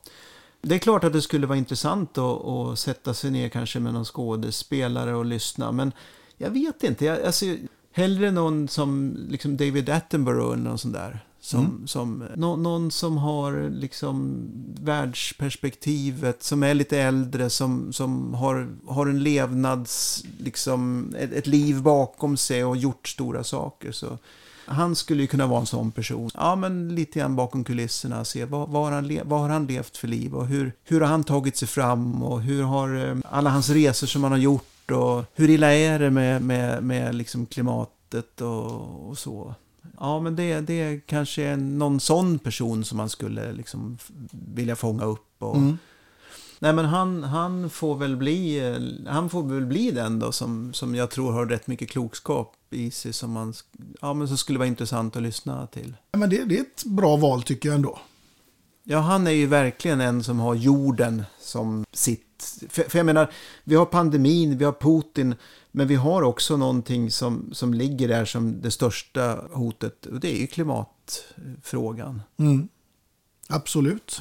Det är klart att det skulle vara intressant att, att sätta sig ner kanske med någon skådespelare och lyssna. Men jag vet inte. Jag, alltså, hellre någon som liksom David Attenborough eller någon sån där. Som, Mm. som, nå, någon som har liksom världsperspektivet, som är lite äldre, som, som har, har en levnads, liksom, ett, ett liv bakom sig och gjort stora saker. Så han skulle ju kunna vara en sån person. Ja, men lite grann bakom kulisserna. Se vad, vad, har han vad har han levt för liv och hur, hur har han tagit sig fram och hur har eh, alla hans resor som han har gjort och hur illa är det med, med, med liksom klimatet och, och så. Ja, men det, det är kanske är någon sån person som man skulle liksom vilja fånga upp. Och, Mm. Nej, men han, han, får väl bli, han får väl bli den då som, som jag tror har rätt mycket klokskap i sig som, man, ja, men som skulle vara intressant att lyssna till. Ja, Men det, det är ett bra val tycker jag ändå. Ja, han är ju verkligen en som har jorden som sitt... För, för jag menar, vi har pandemin, vi har Putin, men vi har också någonting som, som ligger där som det största hotet, och det är ju klimatfrågan. Mm. Absolut.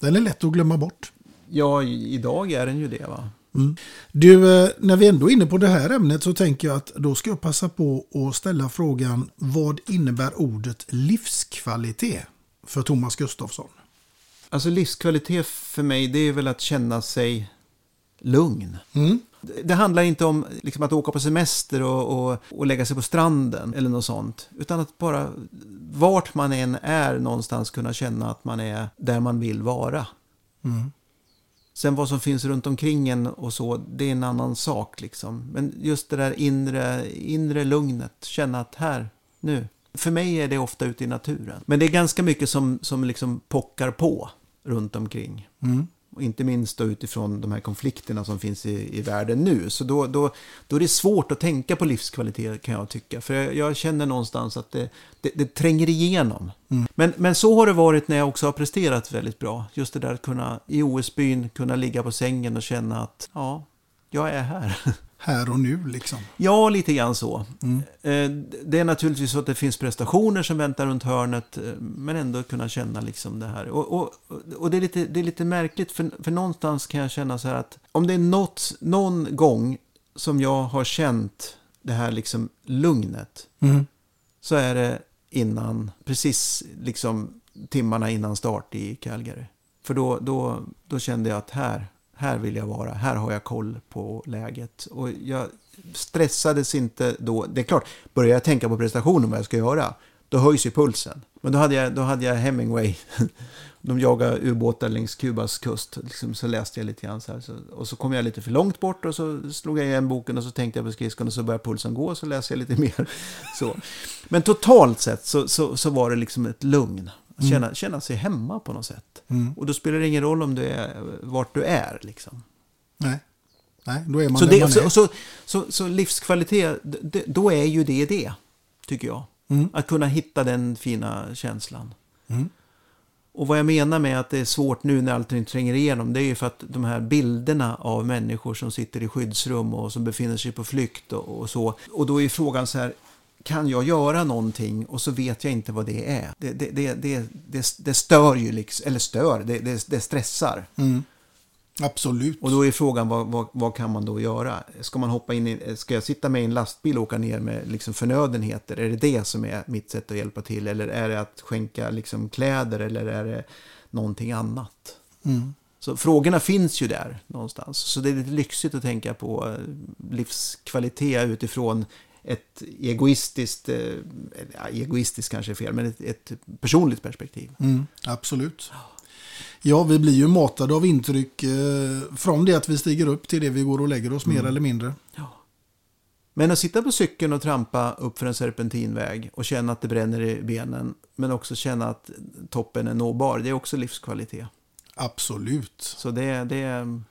Den är lätt att glömma bort. Ja, idag är den ju det va? Mm. Du, eh, när vi ändå är inne på det här ämnet så tänker jag att då ska jag passa på att ställa frågan vad innebär ordet livskvalitet för Thomas Gustafsson? Alltså livskvalitet för mig, det är väl att känna sig lugn. Mm. Det- handlar inte om liksom, att åka på semester och, och, och lägga sig på stranden eller något sånt. Utan att bara, vart man än är någonstans, kunna känna att man är där man vill vara. Mm. Sen vad som finns runt omkring en och så, det är en annan sak liksom. Men just det där inre, inre lugnet, känna att här, nu. För mig är det ofta ute i naturen. Men det är ganska mycket som, som liksom pockar på runt omkring. Mm. Och inte minst då utifrån de här konflikterna som finns i, i världen nu. Så då, då, då är det svårt att tänka på livskvalitet kan jag tycka. För jag, jag känner någonstans att det, det, det tränger igenom. Mm. Men, men så har det varit när jag också har presterat väldigt bra. Just det där att kunna i OS-byn kunna ligga på sängen och känna att ja, jag är här. Här och nu liksom. Ja, lite grann så. Mm. Eh, Det är naturligtvis så att det finns prestationer som väntar runt hörnet, eh, men ändå kunna känna liksom det här. Och, och, och det, är lite, det är lite märkligt, för, för någonstans kan jag känna så här att om det är något, någon gång som jag har känt det här liksom lugnet, Mm. så är det innan, precis liksom timmarna innan start i Calgary. För då, då, då kände jag att här, här vill jag vara, här har jag koll på läget. Och jag stressades inte då. Det är klart, börjar jag tänka på prestationen, vad jag ska göra, då höjs ju pulsen. Men då hade jag, då hade jag Hemingway, de jagar ubåtar längs Kubas kust. Liksom, så läste jag lite grann så här. Så, och så kom jag lite för långt bort och så slog jag igen boken och så tänkte jag på skridskon och så började pulsen gå och så läste jag lite mer. Så. Men totalt sett så, så, så var det liksom ett lugn. Att Känna, känna sig hemma på något sätt. Mm. Och då spelar det ingen roll om du är, vart du är. Liksom. Nej. Nej, då är man Så, där det, man är. så, så, så, så livskvalitet, d- d- då är ju det det, tycker jag. Mm. Att kunna hitta den fina känslan. Mm. Och vad jag menar med att det är svårt nu när allting tränger igenom, det är ju för att de här bilderna av människor som sitter i skyddsrum och som befinner sig på flykt och, och så. Och då är frågan så här, kan jag göra någonting och så vet jag inte vad det är? Det, det, det, det, det, stör ju, liksom, eller stör, det, det, det stressar. Mm. Absolut. Och då är frågan, vad, vad, vad kan man då göra? Ska man hoppa in i, ska jag sitta med i en lastbil och åka ner med liksom förnödenheter? Är det det som är mitt sätt att hjälpa till? Eller är det att skänka liksom kläder? Eller är det någonting annat? Mm. Så frågorna finns ju där någonstans. Så det är lite lyxigt att tänka på eh, livskvalitet utifrån ett egoistiskt, eh, ja, egoistiskt kanske är fel, men ett, ett personligt perspektiv. Mm, absolut. Ja, vi blir ju matade av intryck eh, från det att vi stiger upp till det vi går och lägger oss mer Mm. eller mindre. Men att sitta på cykeln och trampa upp för en serpentinväg och känna att det bränner i benen, men också känna att toppen är nåbar, det är också livskvalitet. Absolut. Så det, det är...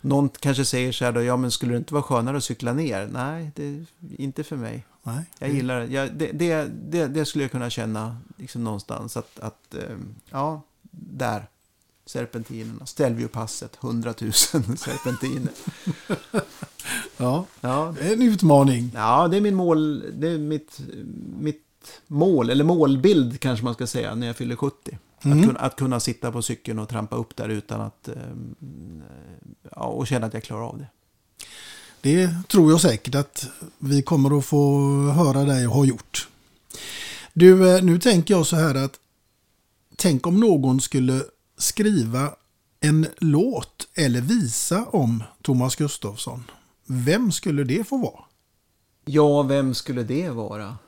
Någon kanske säger så här då, ja men skulle det inte vara skönare att cykla ner? Nej, det är inte för mig. Nej. Jag gillar det. Jag, det, det, det. Det skulle jag kunna känna liksom någonstans. Att, att eh, ja, där. Serpentinerna. Stelviopasset, 100 000 serpentiner. Ja, Ja. det är en utmaning. Ja, det är min mål. Det är mitt, mitt mål, eller målbild kanske man ska säga, när jag fyller 70. Mm. Att, kunna, att kunna sitta på cykeln och trampa upp där utan att... eh, ja, och känna att jag klarar av det. Det tror jag säkert att vi kommer att få höra dig ha gjort. Du, eh, nu tänker jag så här att tänk om någon skulle skriva en låt eller visa om Thomas Gustafsson. Vem skulle det få vara? Ja, vem skulle det vara?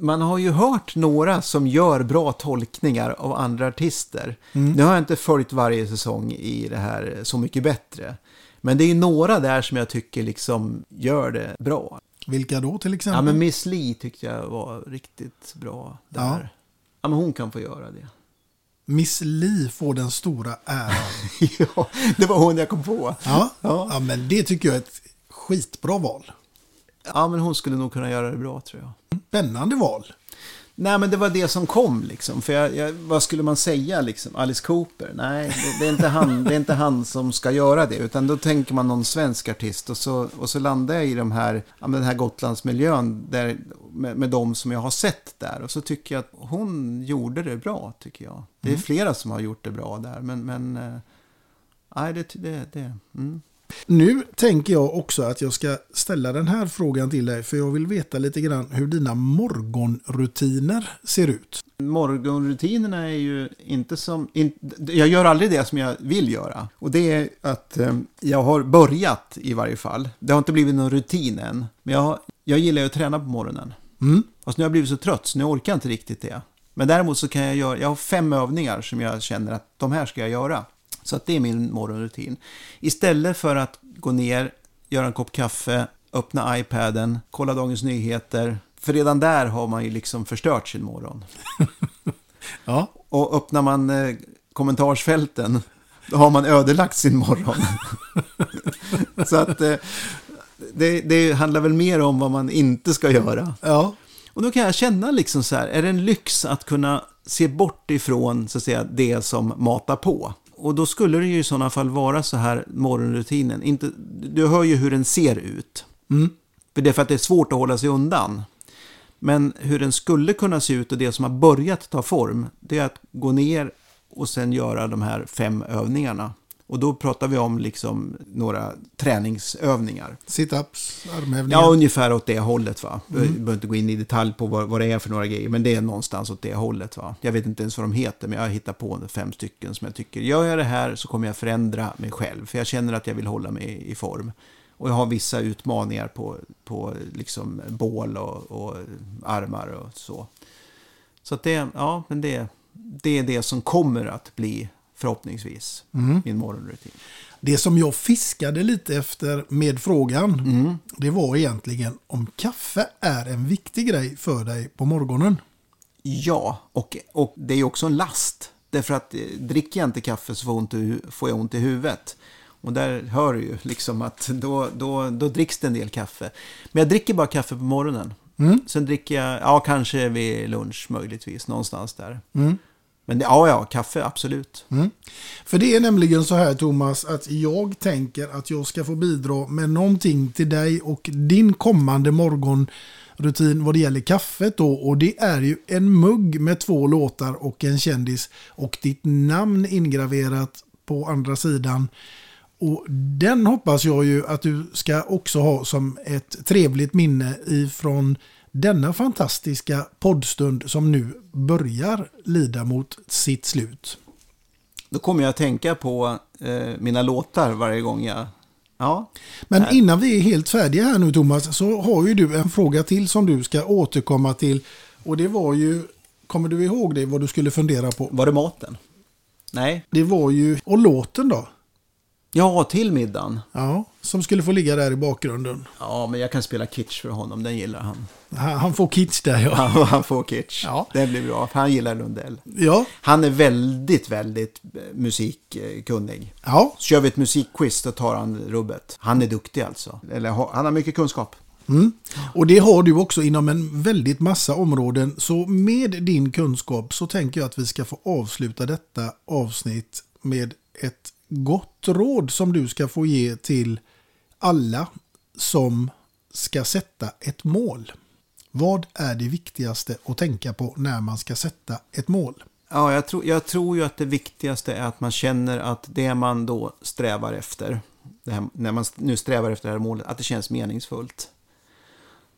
Man har ju hört några som gör bra tolkningar av andra artister. Mm. Nu har jag inte följt varje säsong i det här Så mycket bättre. Men det är ju några där som jag tycker liksom gör det bra. Vilka då till exempel? Ja, men Miss Li tyckte jag var riktigt bra där. Ja. Ja, men hon kan få göra det. Miss Li får den stora äran. ja, det var hon jag kom på. Ja, Ja. ja. men det tycker jag är ett skitbra val. Ja, men hon skulle nog kunna göra det bra tror jag. Spännande val. Nej, men det var det som kom liksom. För jag, jag, vad skulle man säga liksom? Alice Cooper? Nej, det, det, är inte han, det är inte han som ska göra det. Utan då tänker man någon svensk artist. Och så, och så landar jag i de här, ja, den här Gotlandsmiljön där, med, med de som jag har sett där. Och så tycker jag att hon gjorde det bra, tycker jag. Det är Mm. flera som har gjort det bra där. Men, men eh, nej, det... det, det mm. Nu tänker jag också att jag ska ställa den här frågan till dig. För jag vill veta lite grann hur dina morgonrutiner ser ut. Morgonrutinerna är ju inte som... In, jag gör aldrig det som jag vill göra. Och det är att eh, jag har börjat i varje fall. Det har inte blivit någon rutin än. Men jag, jag gillar ju att träna på morgonen. Mm. Fast nu har jag blivit så trött så nu orkar jag inte riktigt det. Men däremot så kan jag göra... Jag har fem övningar som jag känner att de här ska jag göra. Så att det är min morgonrutin. Istället för att gå ner, göra en kopp kaffe, öppna iPaden, kolla Dagens Nyheter. För redan där har man ju liksom förstört sin morgon. Ja. Och öppnar man eh, kommentarsfälten, då har man ödelagt sin morgon. Så att eh, det, det handlar väl mer om vad man inte ska göra. Ja. Och då kan jag känna liksom så här, är det en lyx att kunna se bort ifrån så att säga, det som matar på? Och då skulle det ju i sådana fall vara så här morgonrutinen. Inte, du hör ju hur den ser ut. Mm. För det är för att det är svårt att hålla sig undan. Men hur den skulle kunna se ut och det som har börjat ta form, det är att gå ner och sen göra de här fem övningarna. Och då pratar vi om liksom några träningsövningar. Sit-ups, armhävningar. Ja, ungefär åt det hållet va. Jag Mm. behöver inte gå in i detalj på vad, vad det är för några grejer, men det är någonstans åt det hållet va. Jag vet inte ens vad de heter, men jag har hittat på fem stycken som jag tycker, gör jag det här så kommer jag förändra mig själv. För jag känner att jag vill hålla mig i form. Och jag har vissa utmaningar på, på liksom bål och, och armar och så. Så att det, ja, men det, det är det som kommer att bli förhoppningsvis Mm. min morgonrutin. Det som jag fiskade lite efter med frågan, Mm. det var egentligen om kaffe är en viktig grej för dig på morgonen. Ja, och, och det är också en last. Därför att eh, dricker jag inte kaffe så får, ont i, får jag ont i huvudet. Och där hör du ju liksom att då, då, då dricks det en del kaffe. Men jag dricker bara kaffe på morgonen. Mm. Sen dricker jag, ja kanske vid lunch möjligtvis, någonstans där. Mm. Men det, ja, ja, kaffe absolut. Mm. För det är nämligen så här Thomas att jag tänker att jag ska få bidra med någonting till dig och din kommande morgonrutin vad det gäller kaffet då. Och det är ju en mugg med två låtar och en kändis och ditt namn ingraverat på andra sidan. Och den hoppas jag ju att du ska också ha som ett trevligt minne ifrån denna fantastiska poddstund som nu börjar lida mot sitt slut. Då kommer jag att tänka på eh, mina låtar varje gång jag... Ja. Men Här. innan vi är helt färdiga här nu Thomas så har ju du en fråga till som du ska återkomma till. Och det var ju, kommer du ihåg det vad du skulle fundera på? Var det maten? Nej. Det var ju, och låten då? Ja, till middagen. Ja. Som skulle få ligga där i bakgrunden. Ja, men jag kan spela kitsch för honom, den gillar han. Han, han får kitsch där ja. Han, han får kitsch. Ja. Det blir bra, för han gillar Lundell. Ja. Han är väldigt, väldigt eh, musikkunnig. Ja. Kör vi ett musikquiz, då tar han rubbet. Han är duktig alltså. Eller ha- han har mycket kunskap. Mm. Och det har du också inom en väldigt massa områden. Så med din kunskap så tänker jag att vi ska få avsluta detta avsnitt med ett gott råd som du ska få ge till alla som ska sätta ett mål. Vad är det viktigaste att tänka på när man ska sätta ett mål? Ja, jag tror, jag tror ju att det viktigaste är att man känner att det man då strävar efter, här, när man nu strävar efter det här målet, att det känns meningsfullt.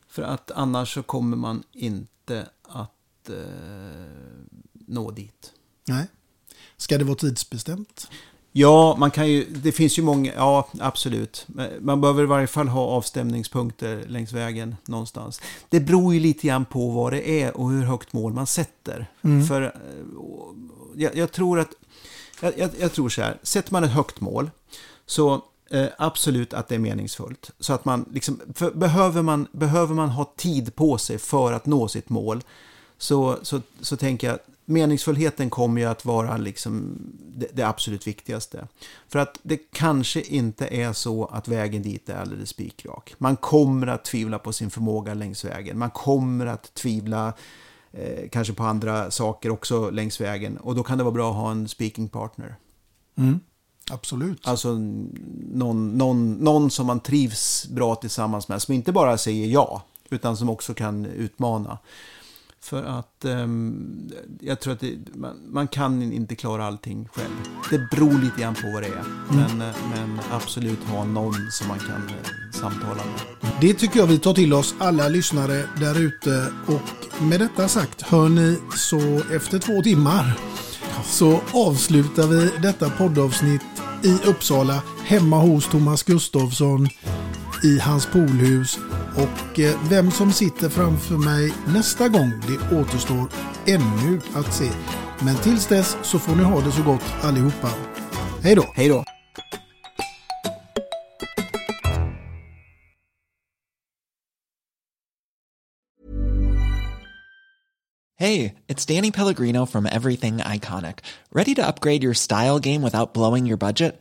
För att annars så kommer man inte att eh, nå dit. Nej. Ska det vara tidsbestämt? Ja, man kan ju, det finns ju många, ja absolut. Man behöver i varje fall ha avstämningspunkter längs vägen någonstans. Det beror ju lite grann på vad det är och hur högt mål man sätter. Mm. För eh, jag, jag tror att, jag, jag, tror så här, sätter man ett högt mål så eh, absolut att det är meningsfullt. Så att man liksom, för behöver man, behöver man ha tid på sig för att nå sitt mål så, så, så tänker jag meningsfullheten kommer ju att vara liksom det, det absolut viktigaste. För att det kanske inte är så att vägen dit är alldeles spikrak. Man kommer att tvivla på sin förmåga längs vägen. Man kommer att tvivla eh, kanske på andra saker också längs vägen. Och då kan det vara bra att ha en speaking partner. Mm. Absolut. Alltså någon, någon, någon som man trivs bra tillsammans med. Som inte bara säger ja, utan som också kan utmana. För att ehm, jag tror att det, man, man kan inte klara allting själv. Det beror lite grann på vad det är. Men, eh, men absolut ha någon som man kan eh, samtala med. Det tycker jag vi tar till oss alla lyssnare där ute. Och med detta sagt, hör ni så efter två timmar så avslutar vi detta poddavsnitt i Uppsala hemma hos Thomas Gustafsson i hans poolhus. Och eh, vem som sitter framför mig nästa gång, det återstår ännu att se. Men tills dess så får ni ha det så gott allihopa. Hej då! Hej då! Hey, it's Danny Pellegrino from Everything Iconic. Ready to upgrade your style game without blowing your budget?